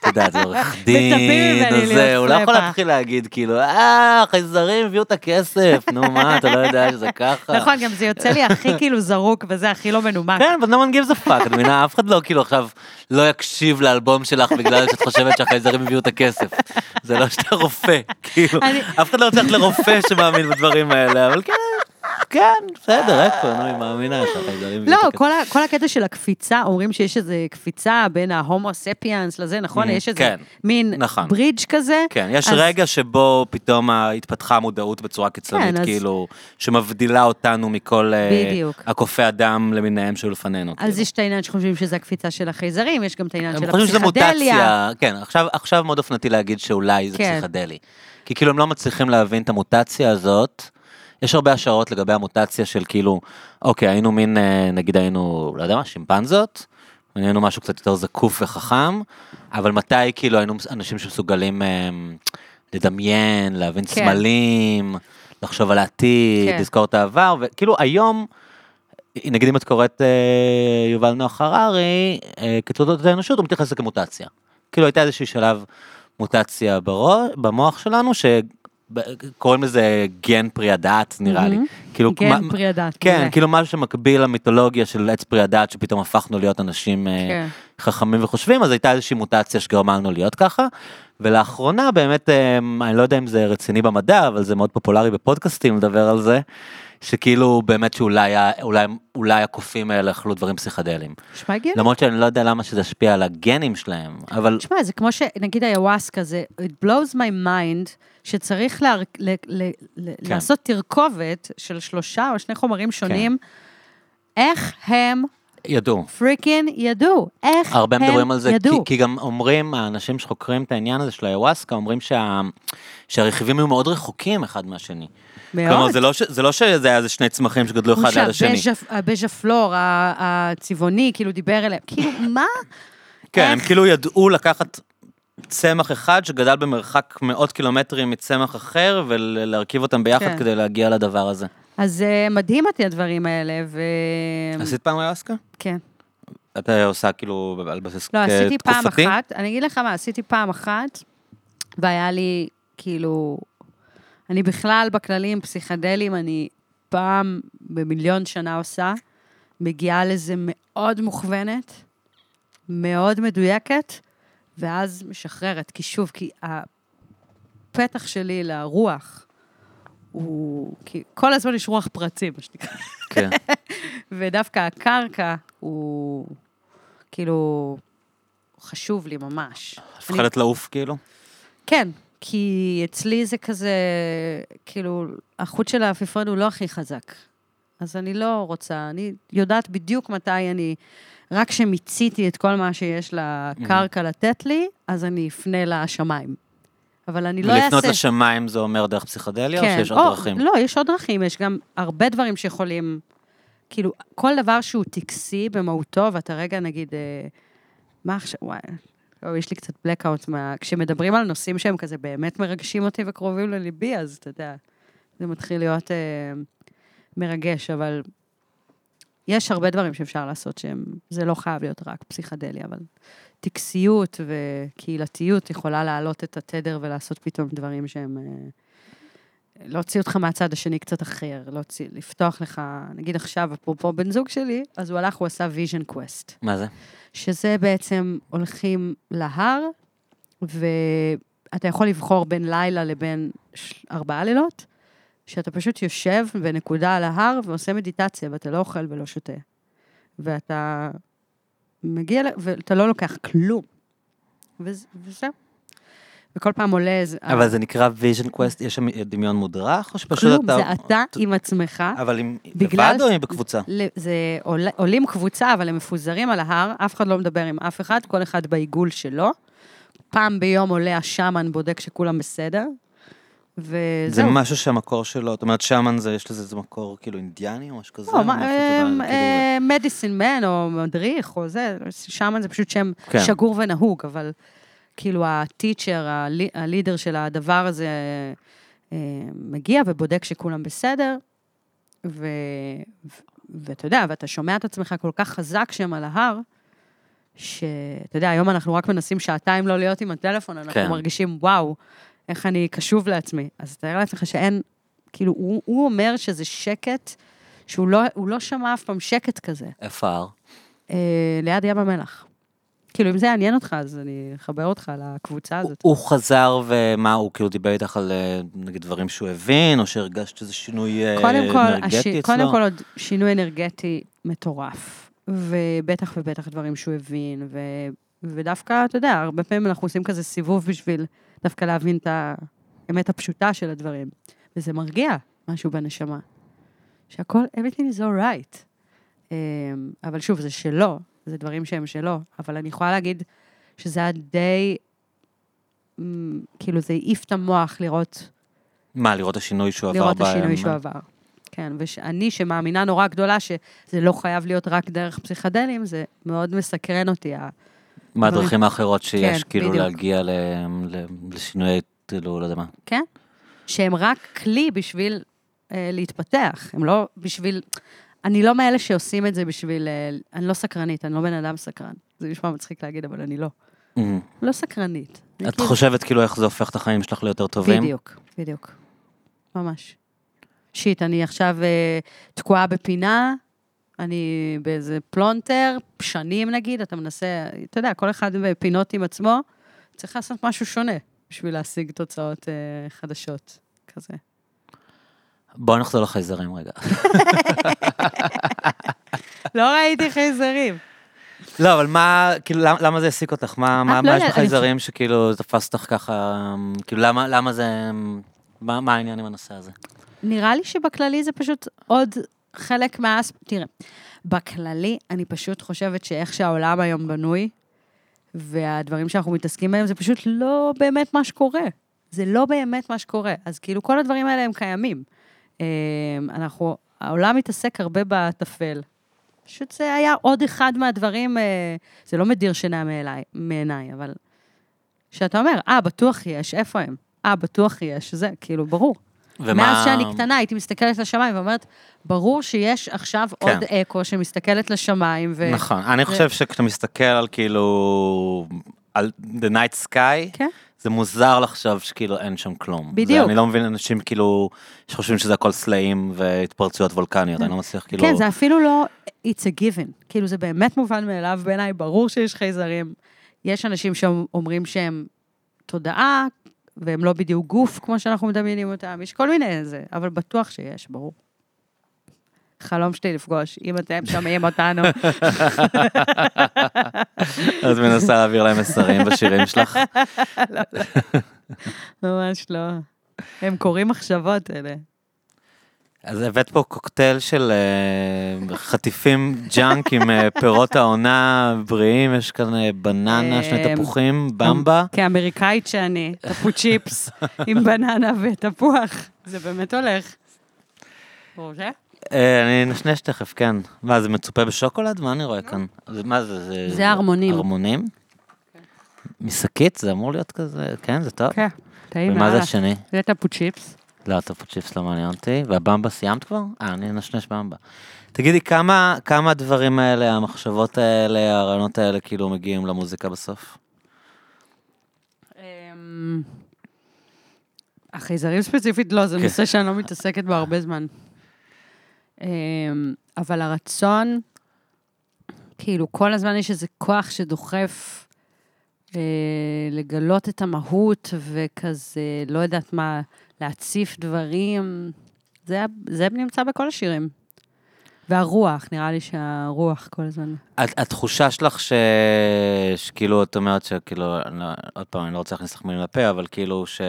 אתה יודע, זה עורך דין, זה, הוא לא יכול. להתחיל להגיד כאילו, אה, החייזרים הביאו את הכסף, נו מה, אתה לא יודע שזה ככה. נכון, גם זה יוצא לי הכי כאילו זרוק וזה הכי לא מנומק. כן, but no one gives a fuck, את מבינה? אף אחד לא כאילו עכשיו לא יקשיב לאלבום שלך בגלל שאת חושבת שהחייזרים הביאו את הכסף. זה לא שאתה רופא, כאילו, אף אחד לא רוצה ללכת לרופא שמאמין בדברים האלה, אבל כן, כן, בסדר, איפה, נו, היא מאמינה שהחייזרים לא. כל, ה, כל הקטע של הקפיצה, אומרים שיש איזו קפיצה בין ההומו ספיאנס לזה, נכון? Mhm, יש איזה כן, מין נכון. ברידג' כזה. כן, יש אז- רגע שבו פתאום התפתחה המודעות בצורה קיצונית, כן, אז- כאילו, שמבדילה אותנו מכל אה, בדיוק. הקופי הדם למיניהם שהיו לפנינו. אז כאילו. יש את העניין שחושבים שזה הקפיצה של החייזרים, יש גם את העניין של הפסיכדליה. כן, עכשיו, עכשיו מאוד אופנתי להגיד שאולי זה כן. פסיכדלי. כי כאילו הם לא מצליחים להבין את המוטציה הזאת. יש הרבה השערות לגבי המוטציה של כאילו, אוקיי, היינו מין, אה, נגיד היינו, לא יודע מה, שימפנזות, היינו משהו קצת יותר זקוף וחכם, אבל מתי כאילו היינו אנשים שמסוגלים אה, לדמיין, להבין כן. סמלים, לחשוב על העתיד, כן. לזכור את העבר, וכאילו היום, נגיד אם את קוראת אה, יובל נוח הררי, אה, כתולדות האנושות, הוא מתייחס לזה כמוטציה. כאילו הייתה איזשהו שלב מוטציה בראש, במוח שלנו, שקוראים לזה גן פרי הדת, נראה לי. מהמם. כאילו, כן, מה- פרי הדת. כן, מעולה. כאילו משהו שמקביל למיתולוגיה של עץ פרי הדת, שפתאום הפכנו להיות אנשים אה, כן. חכמים וחושבים, אז הייתה איזושהי מוטציה שגרמה לנו להיות ככה. ולאחרונה באמת, אה, אני לא יודע אם זה רציני במדע, אבל זה מאוד פופולרי בפודקאסטים לדבר על זה, שכאילו באמת שאולי אולי, אולי הקופים האלה אכלו דברים פסיכדליים. נשמע הגיוני. למרות שאני לא יודע למה שזה השפיע על הגנים שלהם, אבל תשמע, זה כמו שנגיד ayahuasca, זה it blows my mind, שצריך לה, ל, ל, ל, כן. לעשות תרכובת של שלושה או שני חומרים שונים, איך הם ידעו. פריקין ידעו? איך הרבה הם מדברים על זה, כי, ידעו? כי גם אומרים, האנשים שחוקרים את העניין הזה של היוואסקה, אומרים שה, שהרכיבים היו מאוד רחוקים אחד מהשני. כלומר, מאוד. זה לא, ש, זה לא שזה היה איזה שני צמחים שגדלו אחד ליד השני. הבז' הפלור, ה- הצבעוני, כאילו דיבר אליהם, כאילו, מה? כן, הם איך? כאילו ידעו לקחת צמח אחד שגדל במרחק מאות קילומטרים מצמח אחר, ולהרכיב אותם ביחד כן. כדי להגיע לדבר הזה. אז אה, מדהים אותי הדברים האלה, ו... עשית פעם היוואסקה? כן. את עושה כאילו על בסיס לא, עשיתי פעם תקופתי? אחת, אני אגיד לך מה, עשיתי פעם אחת, והיה לי, כאילו, אני בכלל בכללים פסיכדלים, אני פעם במיליון שנה עושה, מגיעה לזה מאוד מוכוונת, מאוד מדויקת, ואז משחררת, כי שוב, כי הפתח שלי לרוח, הוא, כי כל הזמן יש רוח פרצים, מה שנקרא. כן. ודווקא הקרקע הוא כאילו חשוב לי ממש. אני- מפחדת לעוף כאילו? כן, כי אצלי זה כזה, כאילו, החוט של העפיפון הוא לא הכי חזק. אז אני לא רוצה, אני יודעת בדיוק מתי אני, רק כשמיציתי את כל מה שיש לקרקע לתת לי, אז אני אפנה לשמיים. אבל אני לא אעשה... ולפנות לשמיים זה אומר דרך פסיכדליה, או שיש עוד או, דרכים? לא, יש עוד דרכים, יש גם הרבה דברים שיכולים, כאילו, כל דבר שהוא טקסי במהותו, ואתה רגע, נגיד, אה, מה עכשיו, וואי, לא, יש לי קצת blackout מה... כשמדברים על נושאים שהם כזה באמת מרגשים אותי וקרובים לליבי, אז אתה יודע, זה מתחיל להיות אה, מרגש, אבל יש הרבה דברים שאפשר לעשות שהם, זה לא חייב להיות רק פסיכדליה, אבל טקסיות וקהילתיות יכולה להעלות את התדר ולעשות פתאום דברים שהם... אה, להוציא אותך מהצד השני קצת אחר, להוציא, לפתוח לך, נגיד עכשיו, אפרופו בן זוג שלי, אז הוא הלך, הוא עשה vision quest. מה זה? שזה בעצם הולכים להר, ואתה יכול לבחור בין לילה לבין ארבעה לילות, שאתה פשוט יושב בנקודה על ההר ועושה מדיטציה, ואתה לא אוכל ולא שותה. ואתה מגיע, ואתה לא לוקח כלום. וזה- וזהו. וכל פעם עולה איזה... אבל זה נקרא vision quest, יש שם דמיון מודרך, או שפשוט כלום, אתה... זה אתה עם עצמך. אבל עם לבד או בקבוצה? זה עול- עולים קבוצה, אבל הם מפוזרים על ההר, אף אחד לא מדבר עם אף אחד, כל אחד בעיגול שלו. פעם ביום עולה השאמן, בודק שכולם בסדר, זה וזהו. משהו שהמקור שלו, זאת אומרת, שמן זה, יש לזה איזה מקור כאילו אינדיאני או משהו כזה? לא, מאיפה זה בא? כאילו- מדיסין מן, או מדריך, או זה, שמן זה פשוט שם כן. שגור ונהוג, אבל כאילו הטיצ'ר, הלי- הלידר של הדבר הזה, אה, מגיע ובודק שכולם בסדר. ו- ואתה יודע, ואתה שומע את עצמך כל כך חזק שם על ההר, שאתה יודע, היום אנחנו רק מנסים שעתיים לא להיות עם הטלפון, אנחנו כן. מרגישים, וואו, איך אני קשוב לעצמי. אז תאר לעצמך שאין, כאילו, הוא, הוא אומר שזה שקט, שהוא לא, הוא לא שמע אף פעם שקט כזה, איפה ההר? אה, ליד ים המלח. כאילו, אם זה יעניין אותך, אז אני אחבר אותך לקבוצה הזאת. הוא חזר ומה, הוא כאילו דיבר איתך על אה, נגיד דברים שהוא הבין, או שהרגשת איזה שינוי אה, קודם כל, אנרגטי הש... אצלו? קודם כל עוד שינוי אנרגטי מטורף. ובטח ובטח דברים שהוא הבין, ו... ודווקא, אתה יודע, הרבה פעמים אנחנו עושים כזה סיבוב בשביל דווקא להבין את האמת הפשוטה של הדברים. וזה מרגיע משהו בנשמה. שהכל, everything is all right. אמ, אבל שוב, זה שלו, זה דברים שהם שלו. אבל אני יכולה להגיד שזה היה די, כאילו, זה העיף את המוח לראות מה, לראות השינוי שהוא עבר? לראות את השינוי? שהוא עבר. כן, ואני, שמאמינה נורא גדולה שזה לא חייב להיות רק דרך פסיכדלים, זה מאוד מסקרן אותי. מה הדרכים האחרות שיש, כן, כאילו, בדיוק. להגיע ל- ל- לשינוי, כאילו, לא יודע מה. כן? שהם רק כלי בשביל אה, להתפתח, הם לא בשביל... אני לא מאלה שעושים את זה בשביל... אה, אני לא סקרנית, אני לא בן אדם סקרן. זה נשמע מצחיק להגיד, אבל אני לא. Mhm. לא סקרנית. את כאילו- חושבת כאילו איך זה הופך את החיים שלך ליותר טובים? בדיוק, בדיוק. ממש. שיט, אני עכשיו אה, תקועה בפינה, אני באיזה פלונטר, שנים נגיד, אתה מנסה, אתה יודע, כל אחד בפינות עם עצמו, צריך לעשות משהו שונה בשביל להשיג תוצאות אה, חדשות, כזה. בוא נחזור לחייזרים רגע. לא ראיתי חייזרים. לא, אבל מה, כאילו, למה- למה זה העסיק אותך? מה מה- לא מה יש יודעת, אני בחייזרים שכאילו תפס אותך ככה, כאילו, למה למה זה, מה מה העניין עם הנושא הזה? נראה לי שבכללי זה פשוט עוד חלק מהאס... תראה, בכללי, אני פשוט חושבת שאיך שהעולם היום בנוי, והדברים שאנחנו מתעסקים בהם, זה פשוט לא באמת מה שקורה. זה לא באמת מה שקורה. אז כאילו, כל הדברים האלה הם קיימים. אה, אנחנו, העולם מתעסק הרבה בטפל. פשוט זה היה עוד אחד מהדברים, אה, זה לא מדיר שינה מעיניי, אבל... שאתה אומר, אה, בטוח יש, איפה הם? אה, בטוח יש, זה, כאילו, ברור. ומה... מאז שאני קטנה הייתי מסתכלת לשמיים ואומרת, ברור שיש עכשיו כן. עוד אקו שמסתכלת לשמיים, ו... נכון, אני חושב שכשאתה מסתכל על כאילו, על The Night Sky, כן. זה מוזר לחשוב שכאילו אין שם כלום. בדיוק. זה, אני לא מבין אנשים כאילו, שחושבים שזה הכל סלעים והתפרצויות וולקניות, אני לא מצליח כאילו... כן, זה אפילו לא it's a given. כאילו, זה באמת מובן מאליו בעיניי, ברור שיש חייזרים. יש אנשים שאומרים שהם תודעה, והם לא בדיוק גוף, כמו שאנחנו מדמיינים אותם, יש כל מיני זה, אבל בטוח שיש, ברור. החלום שלי לפגוש, אם אתם שומעים אותנו. את מנסה להעביר להם מסרים בשירים שלך? ממש לא. הם קוראים מחשבות אלה. אז הבאת פה קוקטייל של אה, חטיפים junk עם אה, פירות העונה בריאים, יש כאן אה, בננה, שני תפוחים, במבה. כאמריקאית שאני, תפוצ'יפס עם בננה ותפוח. זה באמת הולך. אני נשנש תכף, כן. מה, זה מצופה בשוקולד? מה אני רואה כאן? זה- מה זה? זה ערמונים. ערמונים? משקית? זה אמור להיות כזה, כן, זה טוב. כן, טעים ומה זה. השני? זה תפוצ'יפס. לא, הטופו צ'יפס לא מעניין אותי. והבמבה סיימת כבר? אה, אני נשנש במבה. תגידי, כמה, כמה הדברים האלה, המחשבות האלה, הרעיונות האלה, כאילו מגיעים למוזיקה בסוף? אמ, החייזרים ספציפית לא, זה כן. נושא שאני לא מתעסקת בו הרבה זמן. אמ, אבל הרצון, כאילו, כל הזמן יש איזה כוח שדוחף אה, לגלות את המהות וכזה, לא יודעת מה, להציף דברים. זה, זה נמצא בכל השירים. והרוח, נראה לי שהרוח כל הזמן. הת- התחושה שלך ש... שכאילו, את אומרת שכאילו, לא- עוד פעם, אני לא רוצה להכניס לך מילים לפה, אבל כאילו ש...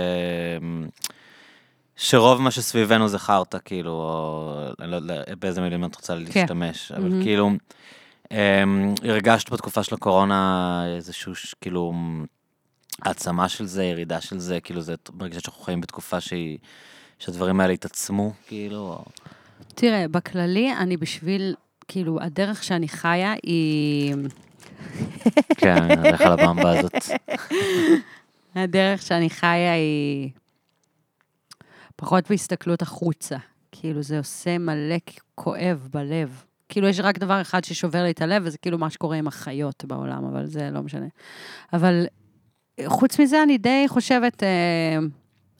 שרוב מה שסביבנו זה חרטא, כאילו, או... אני לא יודע באיזה מילים את רוצה להשתמש, אבל מהמם. כאילו, אמ, הרגשת בתקופה של הקורונה איזשהו, כאילו, העצמה של זה, ירידה של זה, כאילו, זה מרגישה שאנחנו חיים בתקופה שהיא... שהדברים האלה התעצמו, כאילו. תראה, בכללי, אני בשביל, כאילו, הדרך שאני חיה היא... כן, אני הולך על הבמבה הזאת. הדרך שאני חיה היא פחות בהסתכלות החוצה. כאילו, זה עושה מלא כואב בלב. כאילו, יש רק דבר אחד ששובר לי את הלב, וזה כאילו מה שקורה עם החיות בעולם, אבל זה לא משנה. אבל חוץ מזה, אני די חושבת, אה,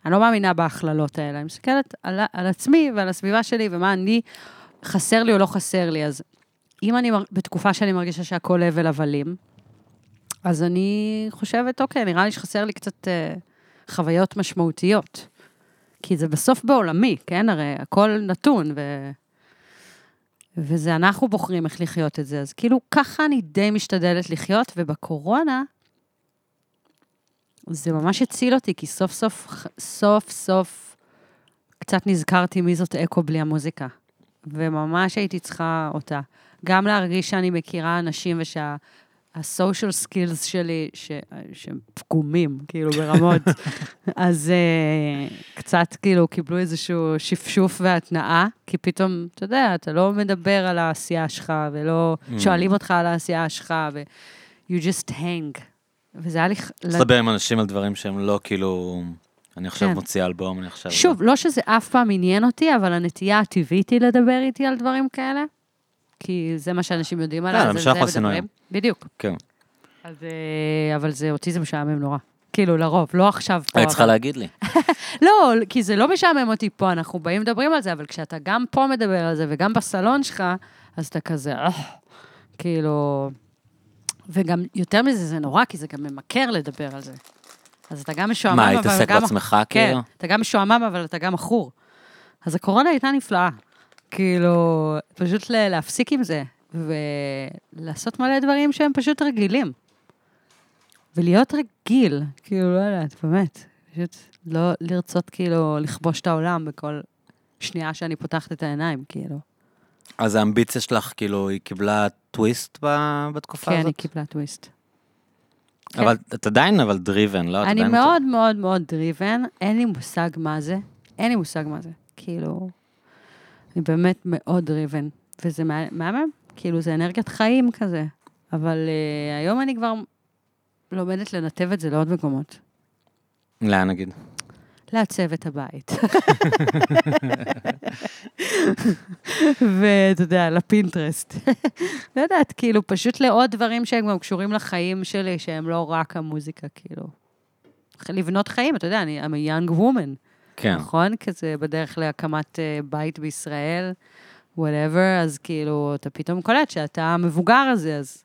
אני לא מאמינה בהכללות האלה. אני מסתכלת על, על עצמי ועל הסביבה שלי, ומה אני, חסר לי או לא חסר לי. אז אם אני בתקופה שאני מרגישה שהכל הבל הבלים, אז אני חושבת, אוקיי, נראה לי שחסר לי קצת אה, חוויות משמעותיות. כי זה בסוף בעולמי, כן? הרי הכל נתון, ו... וזה אנחנו בוחרים איך לחיות את זה. אז כאילו, ככה אני די משתדלת לחיות, ובקורונה, זה ממש הציל אותי, כי סוף סוף, סוף סוף, קצת נזכרתי מי זאת אקו בלי המוזיקה. וממש הייתי צריכה אותה. גם להרגיש שאני מכירה אנשים ושה... הסושיאל סקילס שלי, ש... שהם פגומים, כאילו, ברמות. אז uh, קצת, כאילו, קיבלו איזשהו שפשוף והתנאה, כי פתאום, אתה יודע, אתה לא מדבר על העשייה שלך, ולא Mm. שואלים אותך על העשייה שלך, ו... you just hang. וזה היה לי... צריך לדבר עם אנשים על דברים שהם לא כאילו... אני עכשיו כן. מוציא אלבום, אני עכשיו... שוב, לא שזה אף פעם עניין אותי, אבל הנטייה הטבעית היא לדבר איתי על דברים כאלה, כי זה מה שאנשים יודעים עליי, זה אז מה על שאנחנו זה עשינו מדברים. בדיוק. כן. אז, אה, אבל זה, אותי זה משעמם נורא. כאילו, לרוב, לא עכשיו פה. היית צריכה אבל- להגיד לי. לא, כי זה לא משעמם אותי פה, אנחנו באים מדברים על זה, אבל כשאתה גם פה מדבר על זה וגם בסלון שלך, אז אתה כזה, אה, כאילו... וגם יותר מזה, זה נורא, כי זה גם ממכר לדבר על זה. אז אתה גם משועמם, מה, אבל להתעסק גם... בעצמך, כן, כאילו? אתה גם משועמם, אבל אתה גם מכור. אז הקורונה הייתה נפלאה. כאילו, פשוט להפסיק עם זה, ולעשות מלא דברים שהם פשוט רגילים. ולהיות רגיל, כאילו, לא יודעת, באמת. פשוט לא לרצות כאילו לכבוש את העולם בכל שנייה שאני פותחת את העיניים, כאילו. אז האמביציה שלך, כאילו, היא קיבלה טוויסט בתקופה כן, היא הזאת? קיבלה טוויסט. כן. אבל את עדיין, אבל דריבן, לא? אני מאוד מאוד מאוד driven, אין לי מושג מה זה, אין לי מושג מה זה. כאילו, אני באמת מאוד driven, וזה מה- מהמם, כאילו, זה אנרגיית חיים כזה. אבל אה, היום אני כבר לומדת לנתב את זה לעוד מקומות. לאן נגיד? לעצב את הבית. ואתה יודע, לפינטרסט. לא יודעת, כאילו, פשוט לעוד דברים שהם גם קשורים לחיים שלי, שהם לא רק המוזיקה, כאילו. לבנות חיים, אתה יודע, אני I'm a young woman, כן. נכון? כזה בדרך להקמת אה, בית בישראל, whatever, אז כאילו, אתה פתאום קולט שאתה המבוגר הזה, אז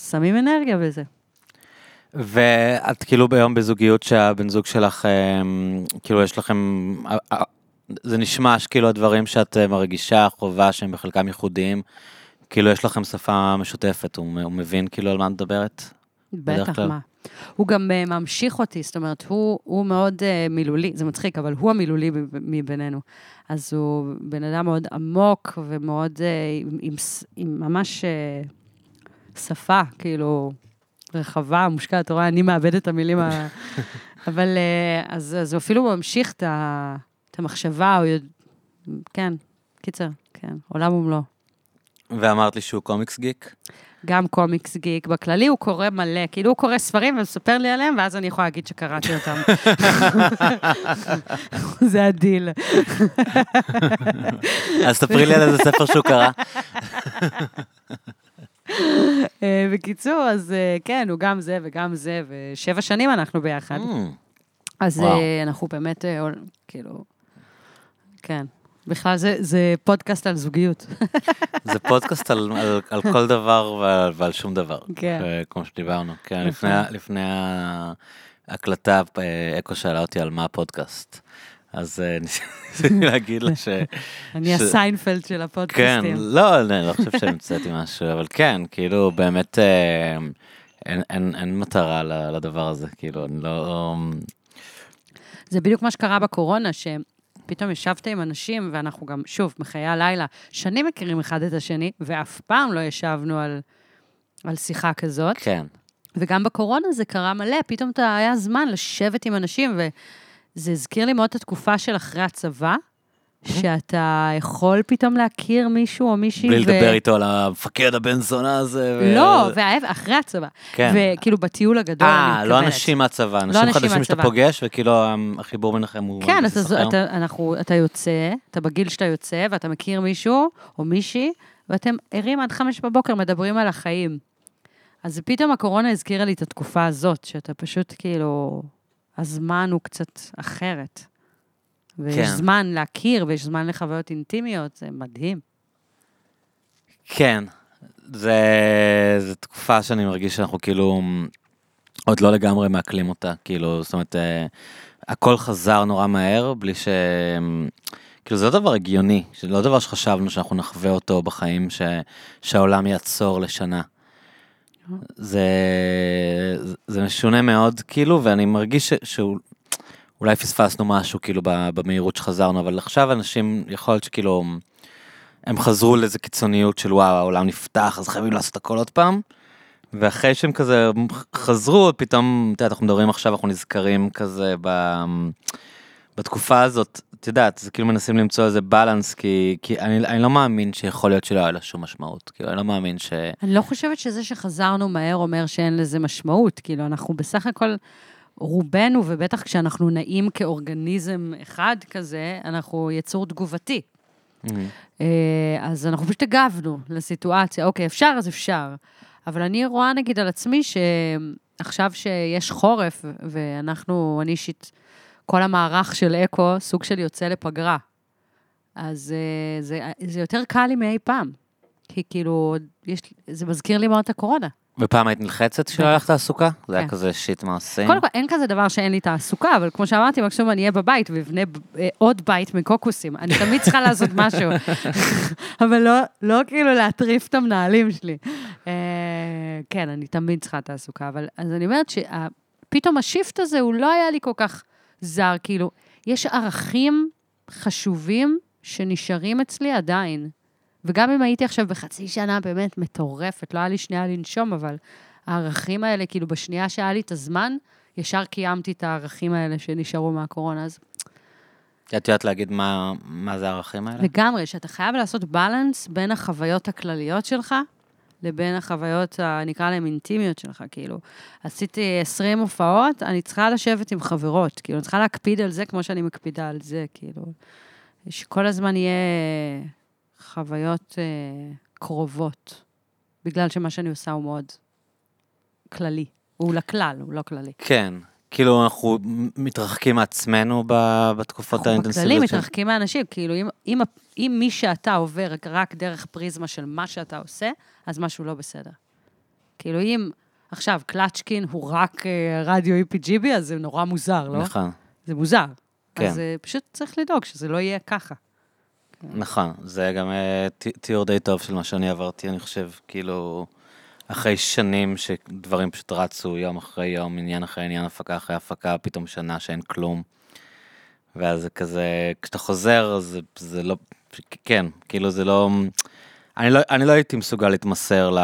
שמים אנרגיה בזה. ואת כאילו ביום בזוגיות שהבן זוג שלך, אמ, כאילו יש לכם, זה נשמע שכאילו הדברים שאת אה, מרגישה, חובה, שהם בחלקם ייחודיים, כאילו יש לכם שפה משותפת, הוא, הוא מבין כאילו על מה את מדברת? בטח. מה. הוא גם uh, ממשיך אותי, זאת אומרת, הוא, הוא מאוד uh, מילולי, זה מצחיק, אבל הוא המילולי מב- מבינינו. אז הוא בן אדם מאוד עמוק ומאוד, uh, עם, עם, עם ממש uh, שפה, כאילו, רחבה, מושקעת, אתה רואה, אני מאבדת את המילים ה... אבל uh, אז, אז הוא אפילו ממשיך את, ה, את המחשבה, הוא יודע... כן, קיצר, כן, עולם ומלואו. ואמרת לי שהוא קומיקס גיק? גם קומיקס גיק. בכללי הוא קורא מלא, כאילו הוא קורא ספרים ומספר לי עליהם, ואז אני יכולה להגיד שקראתי אותם. זה הדיל. אז ספרי לי על איזה ספר שהוא קרא. אה, בקיצור, אז אה, כן, הוא גם זה וגם זה, ושבע שנים אנחנו ביחד. Mm, אז. אה, אנחנו באמת, כאילו, כן. בכלל זה, זה פודקאסט על זוגיות. זה פודקאסט על, על, על כל דבר ועל, ועל שום דבר. כן. כמו שדיברנו. כן, נכון. לפני, ההקלטה, אקו שאלה אותי על מה הפודקאסט. אז אה, ניסיתי להגיד לה ש... אני הסיינפלד של כן, הפודקאסטים. לא, אני לא חושב שהמצאתי משהו, אבל כן, כאילו, באמת, אה, אין, מטרה לדבר הזה, כאילו, אני לא... זה בדיוק מה שקרה בקורונה, שפתאום ישבת עם אנשים, ואנחנו גם, שוב, מחיי הלילה, שנים מכירים אחד את השני, ואף פעם לא ישבנו על, על שיחה כזאת. כן. וגם בקורונה זה קרה מלא, פתאום היה זמן לשבת עם אנשים, וזה הזכיר לי מאוד את התקופה של אחרי הצבא, שאתה יכול פתאום להכיר מישהו או מישהי. בלי ו- לדבר איתו על המפקד הבן זונה הזה. ו- לא, וההפך, אחרי הצבא. כן. וכאילו בטיול הגדול, אני אה, מתכוונת. לא אנשים מהצבא, אנשים אנשים חדשים שאתה. פוגש, וכאילו החיבור ביניכם הוא... כן, אתה. אתה, אנחנו, אתה יוצא, אתה בגיל שאתה יוצא, ואתה מכיר מישהו או מישהי, ואתם ערים עד חמש בבוקר, מדברים על החיים. אז פתאום הקורונה הזכירה לי את התקופה הזאת, שאתה פשוט כאילו, הזמן הוא קצת אחרת. ויש כן. זמן להכיר, ויש זמן לחוויות אינטימיות, זה מדהים. כן, זה, זה תקופה שאני מרגיש שאנחנו כאילו עוד לא לגמרי מעכלים אותה, כאילו, זאת אומרת, אה, הכל חזר נורא מהר, בלי ש... כאילו, זה לא דבר הגיוני, זה לא דבר שחשבנו שאנחנו נחווה אותו בחיים, ש... שהעולם יעצור לשנה. זה, זה משונה מאוד, כאילו, ואני מרגיש. שאולי פספסנו משהו, כאילו, במהירות שחזרנו, אבל עכשיו אנשים, יכול להיות שכאילו... הם חזרו לאיזה קיצוניות של וואו, העולם נפתח, אז חייבים לעשות הכל עוד פעם. ואחרי שהם כזה חזרו, פתאום, את יודעת, אנחנו מדברים עכשיו, אנחנו נזכרים כזה ב... בתקופה הזאת, את יודעת, זה כאילו מנסים למצוא איזה בלנס, כי, כי אני, אני לא מאמין שיכול להיות שלא היה לה שום משמעות. כאילו, אני לא מאמין ש... אני לא חושבת שזה שחזרנו מהר אומר שאין לזה משמעות. כאילו, אנחנו בסך הכל, רובנו, ובטח כשאנחנו נעים כאורגניזם אחד כזה, אנחנו יצור תגובתי. אה, אז אנחנו פשוט הגבנו לסיטואציה, אוקיי, אפשר, אז אפשר. אבל אני רואה נגיד על עצמי שעכשיו שיש חורף, ואנחנו, אני אישית, כל המערך של אקו, סוג של יוצא לפגרה. אז אה, זה, זה יותר קל לי מאי פעם. כי כאילו, יש, זה מזכיר לי מאוד את הקורונה. ופעם היית נלחצת כשלא היה לך תעסוקה? זה היה כן. כזה שיט מה עושים? קודם כל, אין כזה דבר שאין לי תעסוקה, אבל כמו שאמרתי, מקסימום אני אהיה בבית ואבנה אה, עוד בית מקוקוסים. אני תמיד צריכה לעשות משהו, אבל לא, לא כאילו להטריף את המנהלים שלי. אה, כן, אני תמיד צריכה תעסוקה, אבל אז אני אומרת שפתאום השיפט הזה, הוא לא היה לי כל כך זר, כאילו, יש ערכים חשובים שנשארים אצלי עדיין. וגם אם הייתי עכשיו בחצי שנה באמת מטורפת, לא היה לי שנייה לנשום, אבל הערכים האלה, כאילו בשנייה שהיה לי את הזמן, ישר קיימתי את הערכים האלה שנשארו מהקורונה. אז את יודעת להגיד מה, מה זה הערכים האלה? לגמרי, שאתה חייב לעשות בלנס בין החוויות הכלליות שלך לבין החוויות, נקרא להן אינטימיות שלך, כאילו. עשיתי 20 הופעות, אני צריכה לשבת עם חברות, כאילו, אני צריכה להקפיד על זה כמו שאני מקפידה על זה, כאילו. שכל הזמן יהיה חוויות אה, קרובות, בגלל שמה שאני עושה הוא מאוד כללי. הוא לכלל, הוא לא כללי. כן, כאילו אנחנו מתרחקים מעצמנו בתקופות אנחנו בכללי האינטנסיביות. מתרחקים מאנשים, כאילו, אם, אם, אם מי שאתה עובר רק דרך פריזמה של מה שאתה עושה, אז משהו לא בסדר. כאילו, אם עכשיו קלצ'קין הוא רק אה, רדיו EPGB, אז זה נורא מוזר, לא? נכון. זה מוזר. כן. אז אה, פשוט צריך לדאוג שזה לא יהיה ככה. נכון, זה גם אה, תיאור די טוב של מה שאני עברתי, אני חושב, כאילו, אחרי שנים שדברים פשוט רצו יום אחרי יום, עניין אחרי עניין, הפקה אחרי הפקה, פתאום שנה שאין כלום. ואז זה כזה, כשאתה חוזר, זה, זה לא, כן, כאילו זה לא, אני לא, אני לא הייתי מסוגל להתמסר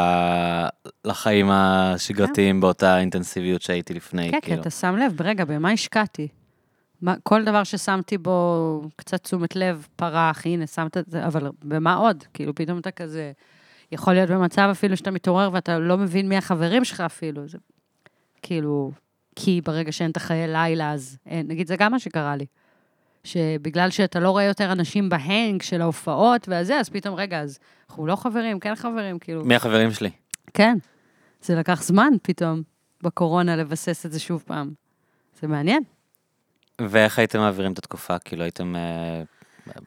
לחיים השגרתיים באותה אינטנסיביות שהייתי לפני, כן, כאילו. אתה שם לב, רגע, במה השקעתי? מה, כל דבר ששמתי בו קצת תשומת לב, פרח, הנה, שמת את זה, אבל במה עוד? כאילו, פתאום אתה כזה, יכול להיות במצב אפילו שאתה מתעורר ואתה לא מבין מי החברים שלך אפילו. זה, כאילו, כי ברגע שאין את החיי לילה, אז אין, נגיד, זה גם מה שקרה לי. שבגלל שאתה לא רואה יותר אנשים בהנג של ההופעות והזה, אז פתאום, רגע, אז אנחנו לא חברים, כן חברים, כאילו... מי החברים שלי? כן. זה לקח זמן פתאום, בקורונה, לבסס את זה שוב פעם. זה מעניין. ואיך הייתם מעבירים את התקופה? כאילו הייתם... אה,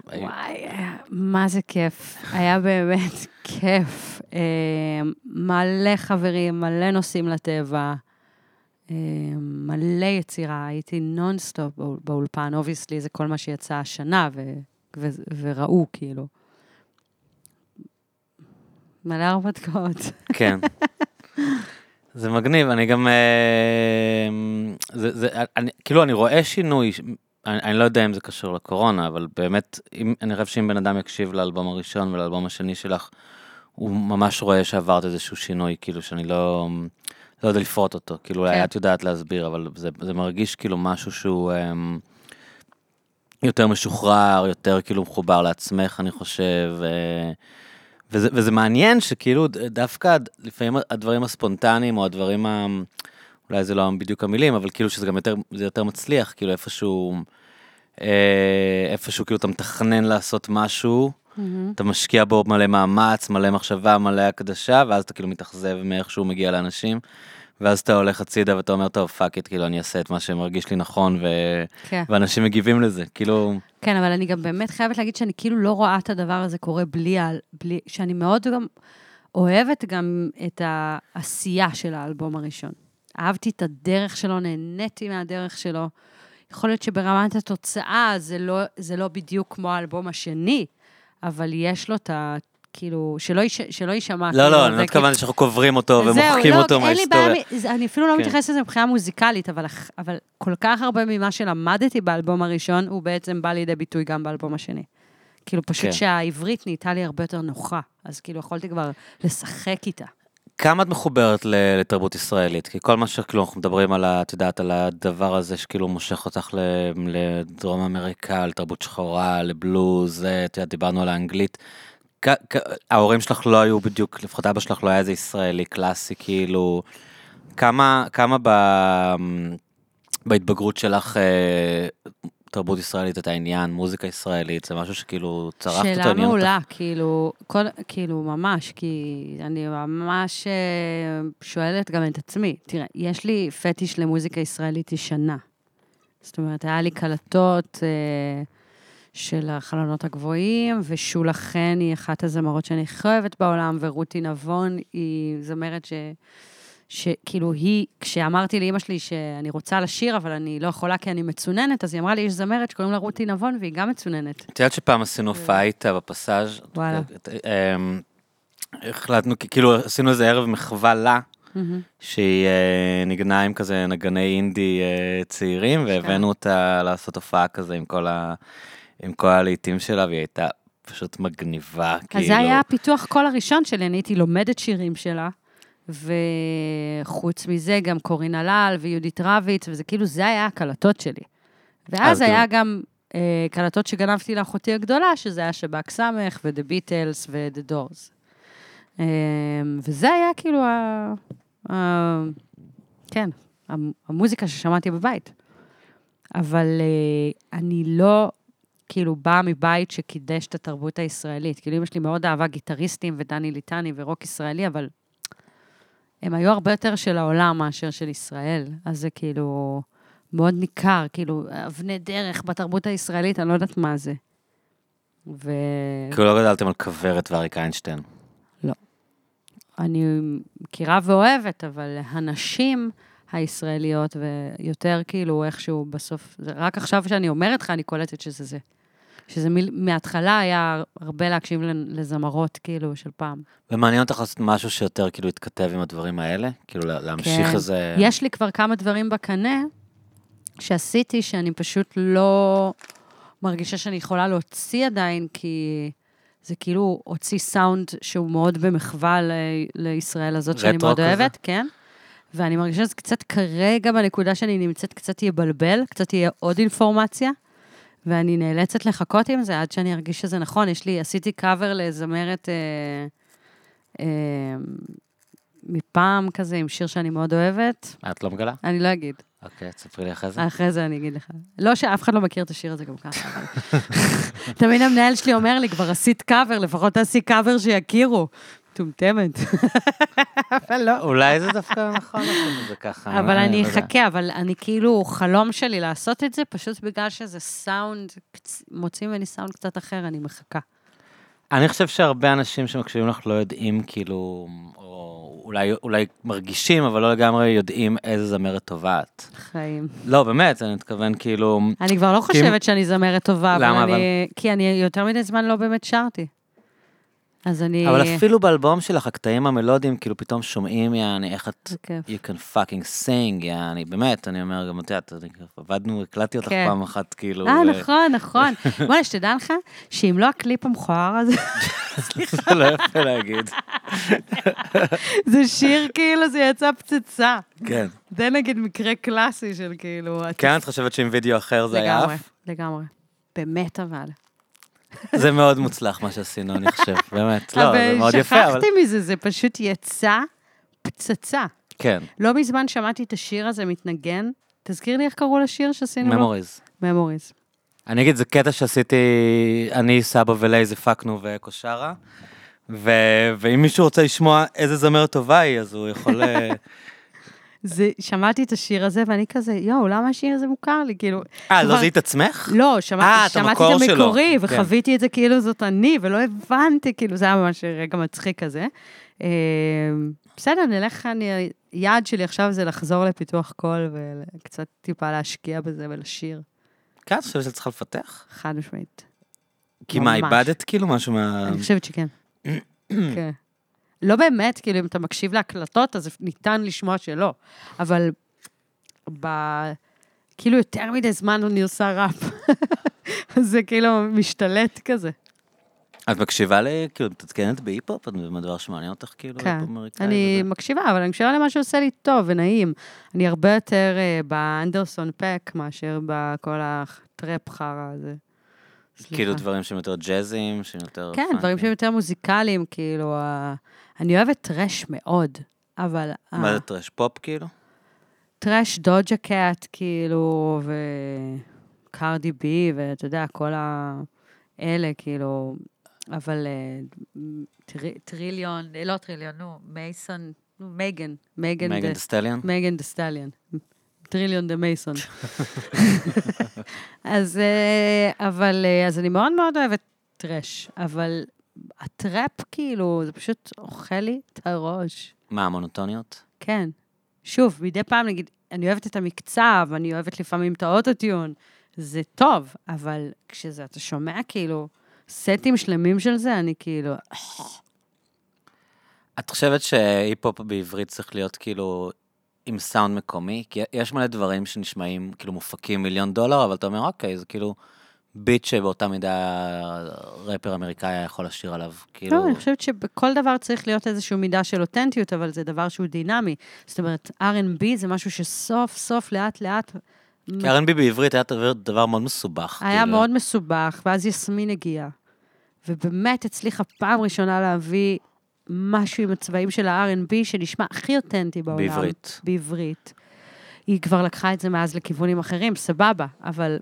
וואי, מה זה כיף. היה באמת כיף. אה, מלא חברים, מלא נוסעים לטבע, אה, מלא יצירה. הייתי נונסטופ באול- באולפן, obviously זה כל מה שיצא השנה, ו- ו- ו raw, כאילו. מלא הרפתקאות. כן. זה מגניב, אני גם... אה, זה, זה, אני, כאילו, אני רואה שינוי, אני, אני לא יודע אם זה קשור לקורונה, אבל באמת, אם, אני חושב שאם בן אדם יקשיב לאלבום הראשון ולאלבום השני שלך, הוא ממש רואה שעברת איזשהו שינוי, כאילו, שאני לא... לא יודע לפרוט אותו, כאילו, אולי כן. את יודעת להסביר, אבל זה, זה מרגיש כאילו משהו שהוא אמ, יותר משוחרר, יותר כאילו מחובר לעצמך, אני חושב. אה, וזה, וזה מעניין שכאילו דווקא לפעמים הדברים הספונטניים או הדברים ה... אולי זה לא בדיוק המילים, אבל כאילו שזה גם יותר, זה יותר מצליח, כאילו איפשהו, אה, איפשהו כאילו אתה מתכנן לעשות משהו, אתה משקיע בו מלא מאמץ, מלא מחשבה, מלא הקדשה, ואז אתה כאילו מתאכזב מאיך שהוא מגיע לאנשים, ואז אתה הולך הצידה ואתה אומר, טוב, fuck it, כאילו אני אעשה את מה שמרגיש לי נכון, ו... כן. ואנשים מגיבים לזה, כאילו, כן, אבל אני גם באמת חייבת להגיד שאני כאילו לא רואה את הדבר הזה קורה בלי, בלי שאני מאוד גם אוהבת גם את העשייה של האלבום הראשון. אהבתי את הדרך שלו, נהניתי מהדרך שלו. יכול להיות שברמת התוצאה זה לא, זה לא בדיוק כמו האלבום השני, אבל יש לו את ה... כאילו, שלא, יש, שלא יישמע... לא, כאילו, לא, אני זה לא מתכוון שאנחנו קוברים אותו ומוחקים לא, אותו מההיסטוריה. אני אפילו לא כן. מתייחסת לזה מבחינה מוזיקלית, אבל, אבל כל כך הרבה ממה שלמדתי באלבום הראשון, הוא בעצם בא לידי ביטוי גם באלבום השני. כאילו, פשוט כן. שהעברית נהייתה לי הרבה יותר נוחה, אז כאילו יכולתי כבר לשחק איתה. כמה את מחוברת לתרבות ישראלית? כי כל מה שכאילו אנחנו מדברים על, את יודעת, על הדבר הזה שכאילו מושך אותך לדרום אמריקה, לתרבות שחורה, לבלוז, זה, את יודעת, דיברנו על האנגלית. ההורים שלך לא היו בדיוק, לפחות אבא שלך לא היה איזה ישראלי קלאסי, כאילו, כמה, כמה ב, בהתבגרות שלך אה, תרבות ישראלית את העניין, מוזיקה ישראלית, זה משהו שכאילו צרפת אותו, שאלה עניין אותך? מעולה, כאילו, כל, כאילו, ממש, כי אני ממש אה, שואלת גם את עצמי. תראה, יש לי פטיש למוזיקה ישראלית ישנה. זאת אומרת, היה לי קלטות אה, של החלונות הגבוהים, ושולה חן היא אחת הזמרות שאני הכי אוהבת בעולם, ורותי נבון היא זמרת ש... שכאילו היא, כשאמרתי לאימא שלי שאני רוצה לשיר, אבל אני לא יכולה כי אני מצוננת, אז היא אמרה לי, יש זמרת שקוראים לה רותי נבון, והיא גם מצוננת. את יודעת שפעם עשינו הופעה איתה בפסאז' וואלה. אמ, החלטנו, כאילו עשינו איזה ערב מחווה לה, שהיא אה, ניגנה עם כזה נגני אינדי אה, צעירים, והבאנו אותה לעשות הופעה כזה עם כל ה... עם כל הלהיטים שלה, והיא הייתה פשוט מגניבה, כאילו. אז זה היה הפיתוח קול הראשון שלי, אני הייתי לומדת שירים שלה, וחוץ מזה גם קורין הלל ויהודית רביץ, וזה כאילו, זה היה הקלטות שלי. אז ואז היה כאילו- גם אה, קלטות שגנבתי לאחותי הגדולה, שזה היה שב"כ סמך, ו-The Beatles ו-The Doors. אה, וזה היה כאילו ה... ה... כן, המ- המוזיקה ששמעתי בבית. אבל אה, אני לא, כאילו, באה מבית שקידש את התרבות הישראלית. כאילו, אמא שלי מאוד אהבה גיטריסטים ודני ליטני ורוק ישראלי, אבל הם היו הרבה יותר של העולם מאשר של ישראל. אז זה כאילו מאוד ניכר, כאילו, אבני דרך בתרבות הישראלית, אני לא יודעת מה זה. ו... כאילו לא גדלתם על כוורת ואריק איינשטיין. אני מכירה ואוהבת, אבל הנשים הישראליות, ויותר כאילו איכשהו בסוף, רק עכשיו שאני אומרת לך, אני קולטת שזה זה. שזה מ, מההתחלה היה הרבה להקשיב לזמרות, כאילו, של פעם. ומעניין אותך לעשות משהו שיותר כאילו יתכתב עם הדברים האלה? כאילו להמשיך כן. איזה... יש לי כבר כמה דברים בקנה שעשיתי, שאני פשוט לא מרגישה שאני יכולה להוציא עדיין, כי זה כאילו הוציא סאונד שהוא מאוד במחווה ל- לישראל הזאת, שאני מאוד כזה? אוהבת, כן. ואני מרגישה שזה קצת כרגע בנקודה שאני נמצאת, קצת יבלבל, קצת יהיה עוד אינפורמציה, ואני נאלצת לחכות עם זה עד שאני ארגיש שזה נכון. יש לי, עשיתי קאבר לזמרת אה, אה, מפעם כזה, עם שיר שאני מאוד אוהבת. את לא מגלה? אני לא אגיד. אוקיי, תספרי לי אחרי זה. אחרי זה אני אגיד לך. לא שאף אחד לא מכיר את השיר הזה גם ככה. תמיד המנהל שלי אומר לי, כבר עשית קאבר, לפחות תעשי קאבר שיכירו. מטומטמת. אבל לא. אולי זה דווקא נכון לעשות את זה ככה. אבל אני לא. אחכה, אבל אני כאילו, חלום שלי לעשות את זה, פשוט בגלל שזה סאונד, מוציא ממני סאונד קצת אחר, אני מחכה. אני חושב שהרבה אנשים שמקשיבים לך לא יודעים כאילו, או אולי, אולי מרגישים, אבל לא לגמרי יודעים איזה זמרת טובה את. חיים. לא, באמת, אני מתכוון כאילו... אני כבר לא כי חושבת שאני זמרת טובה, למה, אבל אני... כי אני יותר מדי זמן לא באמת שרתי. אז אני... אבל אפילו באלבום שלך, הקטעים המלודיים, כאילו פתאום שומעים, יעני, איך את... You can fucking sing, יעני, באמת, אני אומר, גם את יודעת, עבדנו, הקלטתי אותך כן. פעם אחת, כאילו... אה, נכון, נכון. בוא'נה, שתדע לך, שאם לא הקליפ המכוער הזה, זה לא יפה להגיד. זה שיר כאילו, זה יצא פצצה. כן. זה נגיד מקרה קלאסי של כאילו... כן, את חושבת שעם וידאו אחר זה היה לגמרי, עף? לגמרי. באמת אבל. זה מאוד מוצלח מה שעשינו, אני חושב, באמת. לא, זה אבל מאוד יפה, אבל... שכחתי מזה, זה פשוט יצא פצצה. כן, לא מזמן שמעתי את השיר הזה מתנגן. תזכיר לי איך קראו לשיר שעשינו לו? ממוריז. ממוריז. אני אגיד, זה קטע שעשיתי, אני, סבא ולייז הפקנו ואקו שרה, ו- ואם מישהו רוצה לשמוע איזה זמרת טובה היא, אז הוא יכול... זה, שמעתי את השיר הזה, ואני כזה, יואו, למה השיר הזה מוכר לי? כאילו... אה, לא זיהית עצמך? לא, שמע, אה, את שמעתי שלו. המקורי, כן. וחוויתי את זה כאילו זאת אני, ולא הבנתי, כאילו, זה היה ממש רגע מצחיק כזה. אה, בסדר, נלך, אני, היעד שלי עכשיו זה לחזור לפיתוח קול, וקצת טיפה להשקיע בזה ולשיר, כן, את חושבת שאת צריכה לפתח? חד משמעית. כי מה. איבדת כאילו משהו מה... אני חושבת שכן. כן. לא באמת, כאילו, אם אתה מקשיב להקלטות, אז ניתן לשמוע שלא. אבל ב... כאילו, יותר מדי זמן אני עושה ראפ. זה כאילו משתלט כזה. את מקשיבה ל... כאילו, מתעדכנת בהיפ-הופ? זה דבר שמעניין אותך, כאילו, כן. אמריקאי אני וזה? מקשיבה, אבל אני מקשיבה למה שעושה לי טוב ונעים. אני הרבה יותר אה, באנדרסון פק מאשר בכל הטראפ חרא הזה. סליחה. כאילו דברים שהם יותר ג'אזיים, שהם יותר... כן, דברים פאנקיים. שהם יותר מוזיקליים, כאילו, אני אוהבת trash מאוד, אבל... מה זה trash pop, כאילו? trash דוג'ה קאט, כאילו, וקרדי בי, ואתה יודע, כל האלה, כאילו, אבל אה, טרי- trillion, אה, לא trillion, נו, מייסון, נו, מייגן, מייגן, The- סטליאן? מייגן The סטליאן. trillion the מייסון. אז, אה, אבל, אז אני מאוד מאוד אוהבת טראש, אבל הטראפ, כאילו, זה פשוט אוכל לי את הראש. מה, המונוטוניות? כן. שוב, מדי פעם, נגיד, אני אוהבת את המקצב, אני אוהבת לפעמים את האוטוטיון, זה טוב, אבל כשזה, אתה שומע כאילו סטים שלמים של זה, אני כאילו, את חושבת שהיפ-הופ בעברית צריך להיות כאילו עם סאונד מקומי? כי יש מלא דברים שנשמעים כאילו מופקים מיליון דולר, אבל אתה אומר, אוקיי, זה כאילו ביט שבאותה מידה רפר אמריקאי היה יכול לשיר עליו. כאילו, לא, אני חושבת שבכל דבר צריך להיות איזושהי מידה של אותנטיות, אבל זה דבר שהוא דינמי. זאת אומרת, R&B זה משהו שסוף סוף, לאט לאט, כי R&B בעברית היה דבר מאוד מסובך. היה כאילו. מאוד מסובך, ואז יסמין הגיעה. ובאמת הצליחה פעם ראשונה להביא משהו עם הצבעים של ה-R&B שנשמע הכי אותנטי בעולם. בעברית. בעברית. היא כבר לקחה את זה מאז לכיוונים אחרים, סבבה, אבל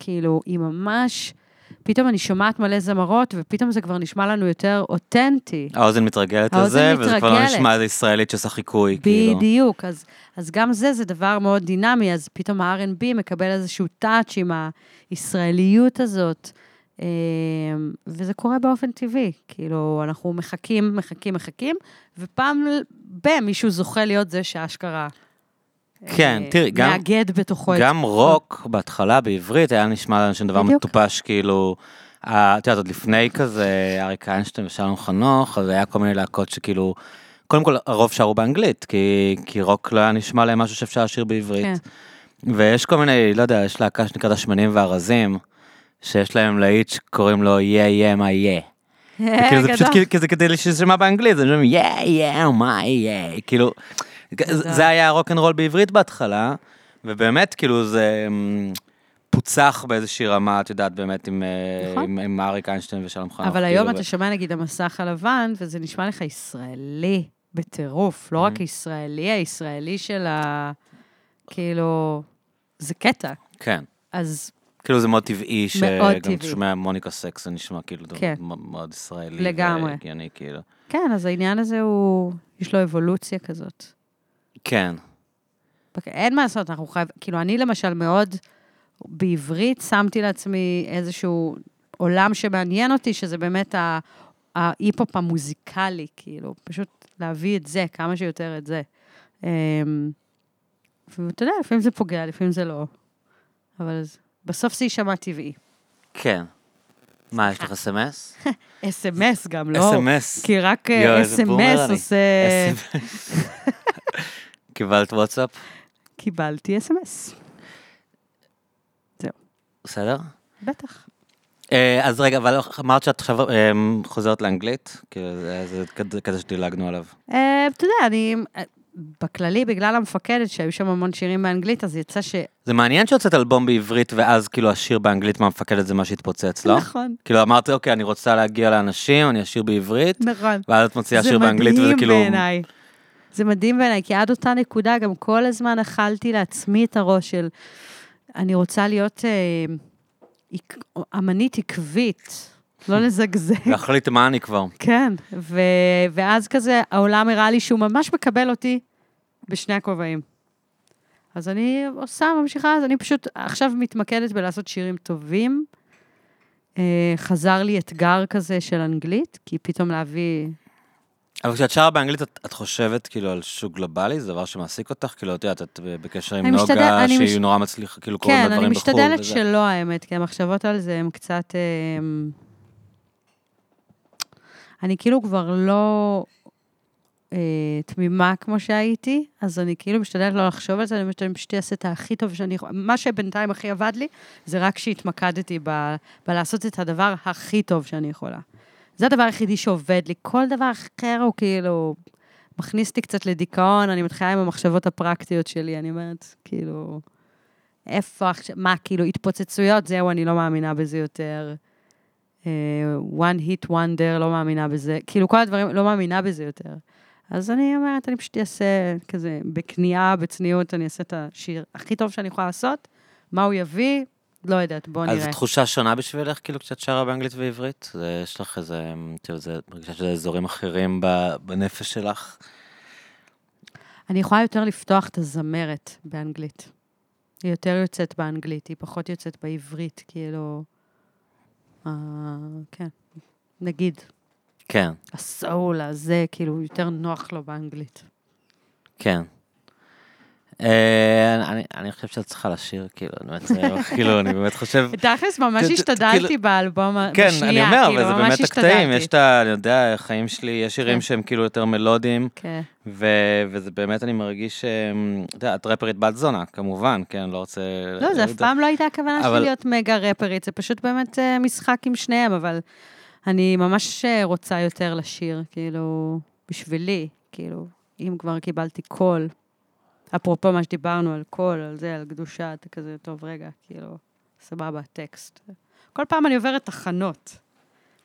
כאילו, היא ממש... פתאום אני שומעת מלא זמרות, ופתאום זה כבר נשמע לנו יותר אותנטי. האוזן מתרגלת האוזן לזה, וזה כבר לא מתרגלת. נשמע איזה ישראלית שעושה חיקוי, כאילו. בדיוק, אז, אז גם זה, זה דבר מאוד דינמי, אז פתאום ה-R&B מקבל איזשהו טאץ' עם הישראליות הזאת, אה, וזה קורה באופן טבעי. כאילו, אנחנו מחכים, מחכים, מחכים, ופעם ב- מישהו זוכה להיות זה שאשכרה כן, אה, תראי, גם- מאגד בתוכו את... גם רוק בהתחלה בעברית היה נשמע לאנשים דבר. מטופש, כאילו, את יודעת, עוד לפני כזה אריק איינשטיין ושלום חנוך, אז היה כל מיני להקות שכאילו, קודם כל הרוב שרו באנגלית, כי, כי רוק לא היה נשמע להם משהו שאפשר לשיר בעברית. כן. ויש כל מיני, לא יודע, יש להקה שנקראת השמנים והרזים, שיש להם להיט שקוראים לו יא יא מה יא. כאילו זה פשוט גדול. כי זה כדי שישמע באנגלית, זה אומרים יא יא מה יא, כאילו, זה- היה rock and roll בעברית בהתחלה, ובאמת כאילו זה אמ, פוצח באיזושהי רמה, את יודעת, באמת עם, אה, נכון. עם, עם אריק איינשטיין ושלום חנוך. אבל כאילו, היום אתה שומע נגיד המסך הלבן, וזה נשמע לך ישראלי בטירוף, לא Mm-hmm. רק ישראלי, הישראלי של ה... כאילו, זה קטע. כן. אז כאילו זה מאוד טבעי, שגם. אתה שומע מוניקה סקס, זה נשמע כאילו כן. מאוד ישראלי. לגמרי. והגיוני, כאילו. כן, אז העניין הזה הוא, יש לו אבולוציה כזאת. כן. אוקיי, אין מה לעשות, אנחנו חייבים, כאילו, אני למשל מאוד, בעברית שמתי לעצמי איזשהו עולם שמעניין אותי, שזה באמת ההיפ-הופ המוזיקלי, כאילו, פשוט להביא את זה, כמה שיותר את זה. אמ, ואתה יודע, לפעמים זה פוגע, לפעמים זה לא. אבל בסוף זה יישמע טבעי. כן. מה, יש לך אס.אם.אס? אס.אם.אס גם, לא? אס.אם.אס. כי רק אה, אס.אם.אס אני. עושה... קיבלת וואטסאפ? קיבלתי אס.אם.אס. בסדר? בטח. אה, אז רגע, אבל אמרת שאת עכשיו אה, חוזרת לאנגלית? כאילו, זה זה כזה- שדילגנו עליו. אה, אתה יודע, אני... בכללי, בגלל המפקדת, שהיו שם המון שירים באנגלית, אז יצא ש... זה מעניין שהוצאת אלבום בעברית, ואז כאילו השיר באנגלית מהמפקדת זה מה שהתפוצץ, לא? נכון, כאילו אמרת, אוקיי, אני רוצה להגיע לאנשים, אני אשיר בעברית, נכון. ואז את מוציאה זה שיר באנגלית, וזה מדהים כאילו... בעיניי. זה מדהים בעיניי, כי עד אותה נקודה גם כל הזמן אכלתי לעצמי את הראש של, אני רוצה להיות אה, אמנית עקבית, לא לזגזג. להחליט מה אני כבר. כן, ו... ואז כזה העולם הראה לי שהוא ממש מקבל אותי בשני הכובעים. אז אני עושה, ממשיכה, אז אני פשוט עכשיו מתמקדת בלעשות שירים טובים. אה, חזר לי אתגר כזה של אנגלית, כי פתאום להביא... אבל כשאת שרה באנגלית, את, את חושבת כאילו על שוק גלובלי? זה דבר שמעסיק אותך? כאילו, את יודעת, את בקשר עם משתדל- נוגה, שהיא מש- נורא מצליחה, כאילו קוראים לה כן, אני בחו"ל. משתדלת וזה. שלא, האמת, כי המחשבות על זה הן קצת... אה, אני כאילו כבר לא אה, תמימה כמו שהייתי, אז אני כאילו משתדלת לא לחשוב על זה, אני משתדלת פשוט אעשה את הכי טוב שאני יכולה. מה שבינתיים הכי עבד לי, זה רק שהתמקדתי ב, בלעשות את הדבר הכי טוב שאני יכולה. זה הדבר היחידי שעובד לי. כל דבר אחר הוא כאילו מכניס אותי קצת לדיכאון, אני מתחילה עם המחשבות הפרקטיות שלי, אני אומרת, כאילו, איפה עכשיו, מה, כאילו, התפוצצויות, זהו, אני לא מאמינה בזה יותר. אה, one hit wonder, לא מאמינה בזה. כאילו, כל הדברים, לא מאמינה בזה יותר. אז אני אומרת, אני פשוט אעשה כזה, בכניעה, בצניעות, אני אעשה את השיר הכי טוב שאני יכולה לעשות. מה הוא יביא? לא יודעת, בוא אז נראה. זו תחושה שונה בשבילך, כאילו, כשאת שרה באנגלית ועברית? זה, יש לך איזה, כאילו, זה, מרגישה שזה אזורים אחרים בנפש שלך? אני יכולה יותר לפתוח את הזמרת באנגלית. היא יותר יוצאת באנגלית, היא פחות יוצאת בעברית, כאילו... אה, כן, נגיד, כן, הסאול הזה, כאילו, יותר נוח לו באנגלית. כן. אה, אני, חושב שאת צריכה לשיר, כאילו, אני באמת, אה, כאילו, חושב... תכלס, ממש ת- השתדלתי כאילו- באלבום כן, בשנייה, אני אומר, כאילו, אבל זה באמת הקטעים. יש את ה... אני יודע, החיים שלי, יש שירים כן. שהם כאילו יותר מלודיים, כן, וזה באמת, אני מרגיש, אתה יודע, את רפרית בת זונה, כמובן, כן, אני לא רוצה... לא, זה אף פעם לא הייתה הכוונה שלי להיות מגה רפרית, זה פשוט באמת אה, משחק עם שניהם, אבל אני ממש אה, רוצה יותר לשיר, כאילו, בשבילי, כאילו, אם כבר קיבלתי קול, אפרופו מה שדיברנו על קול, על זה, על קדושה, אתה כזה, טוב, רגע, כאילו, סבבה, טקסט. כל פעם אני עוברת תחנות,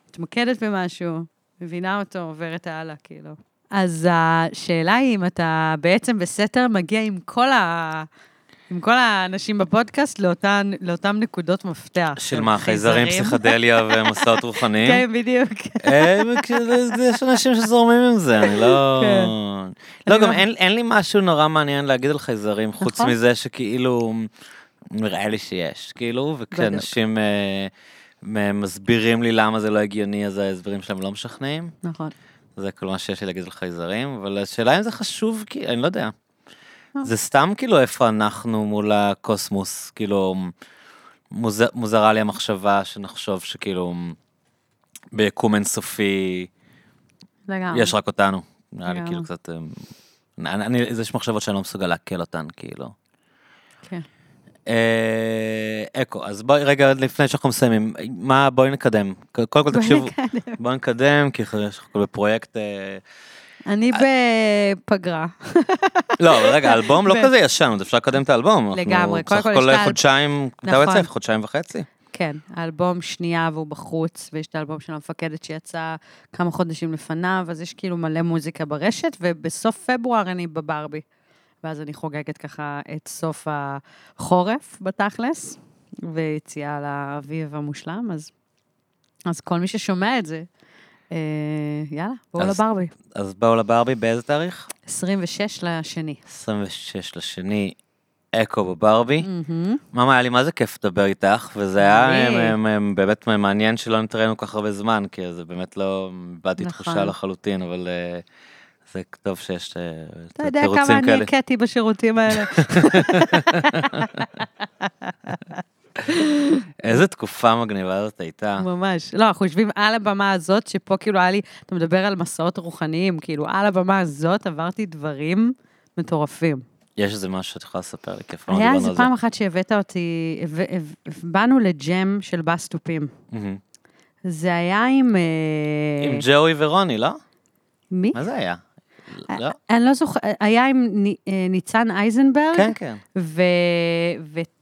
מתמקדת במשהו, מבינה אותו, עוברת הלאה, כאילו. אז השאלה היא אם אתה בעצם בסתר מגיע עם כל ה... עם כל האנשים בפודקאסט לאותן, לאותן נקודות מפתח. של מה, חייזרים, פסיכדליה ומסעות רוחניים? כן, בדיוק. אה, כאילו, יש אנשים שזורמים עם זה, אני לא... כן. לא, גם לא- אין אין לי משהו נורא מעניין להגיד על חייזרים, חוץ נכון. מזה שכאילו, נראה לי שיש, כאילו, וכשאנשים אה, מ- מסבירים לי למה זה לא הגיוני, אז ההסברים שלהם לא משכנעים. נכון. זה כל מה שיש לי להגיד על חייזרים, אבל השאלה אם זה חשוב, כי אני לא יודע. זה סתם כאילו איפה אנחנו מול הקוסמוס, כאילו מוז... מוזרה לי המחשבה שנחשוב שכאילו ביקום אינסופי לגמרי. יש רק אותנו. נראה לי. כאילו קצת... אה, אני, אני, יש מחשבות שאני לא מסוגל לעכל אותן, כאילו. כן. אה, אקו, אז בואי רגע לפני שאנחנו מסיימים, מה בואי נקדם. קודם כל תקשיבו. בואי נקדם, כי יש לך בפרויקט... אה, אני בפגרה. לא, רגע, האלבום לא כזה ישן, עוד אפשר לקדם את האלבום. לגמרי, קודם כל הכל יש את האל- חודשיים, מתי הוא נכון. חודשיים וחצי? כן, האלבום שנייה והוא בחוץ, ויש את האלבום של המפקדת שיצא כמה חודשים לפניו, אז יש כאילו מלא מוזיקה ברשת, ובסוף פברואר אני בברבי. ואז אני חוגגת ככה את סוף החורף בתכלס, ויציאה לאביב המושלם, אז, אז כל מי ששומע את זה, אה, יאללה, בואו לברבי. אז באו לברבי באיזה תאריך? 26 לשני. 26 לשני, אקו בברבי. ממא, היה לי מה זה כיף לדבר איתך, וזה היה אה, אה, באמת מעניין שלא נתראינו כל כך הרבה זמן, כי זה באמת לא, איבדתי נכון. תחושה לחלוטין, אבל אה, זה טוב שיש אה, אתה יודע תירוצים כמה אני כאלה. הכיתי בשירותים האלה. איזה תקופה מגניבה זאת הייתה. ממש. לא, אנחנו יושבים על הבמה הזאת, שפה כאילו היה לי, אתה מדבר על מסעות רוחניים, כאילו על הבמה הזאת עברתי דברים מטורפים. יש איזה משהו שאת יכולה לספר לי, כיף, לא היה דיברנו איזה על זה. פעם אחת שהבאת אותי, ו- ו- באנו לג'ם של בס תופים. מהמם. זה היה עם... אה, עם ג'וי ורוני, לא? מי? מה זה היה? לא? אני לא זוכרת, היה עם ני- אה, ניצן אייזנברג. כן, כן.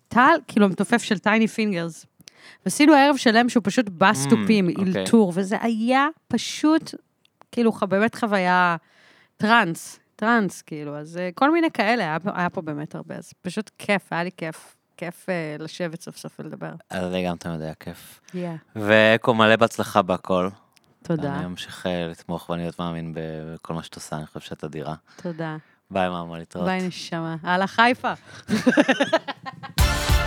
ו... וטל, כאילו המתופף של טייני פינגרס. ועשינו ערב שלם שהוא פשוט בס, Mm, תופים, אוקיי. אילתור, וזה היה פשוט, כאילו, באמת חוויה טראנס, טראנס, כאילו, אז אה, כל מיני כאלה, היה, היה פה באמת הרבה, אז פשוט כיף, היה לי כיף, כיף אה, לשבת סוף סוף ולדבר. לי גם תמיד היה כיף. Yeah. ואקו מלא בהצלחה בהכל. תודה, אני אמשיך אה, לתמוך ואני להיות מאמין בכל מה שאת עושה, אני חושב שאת אדירה. תודה. ביי, מאמה, להתראות. ביי, נשמה. הלאה, חיפה.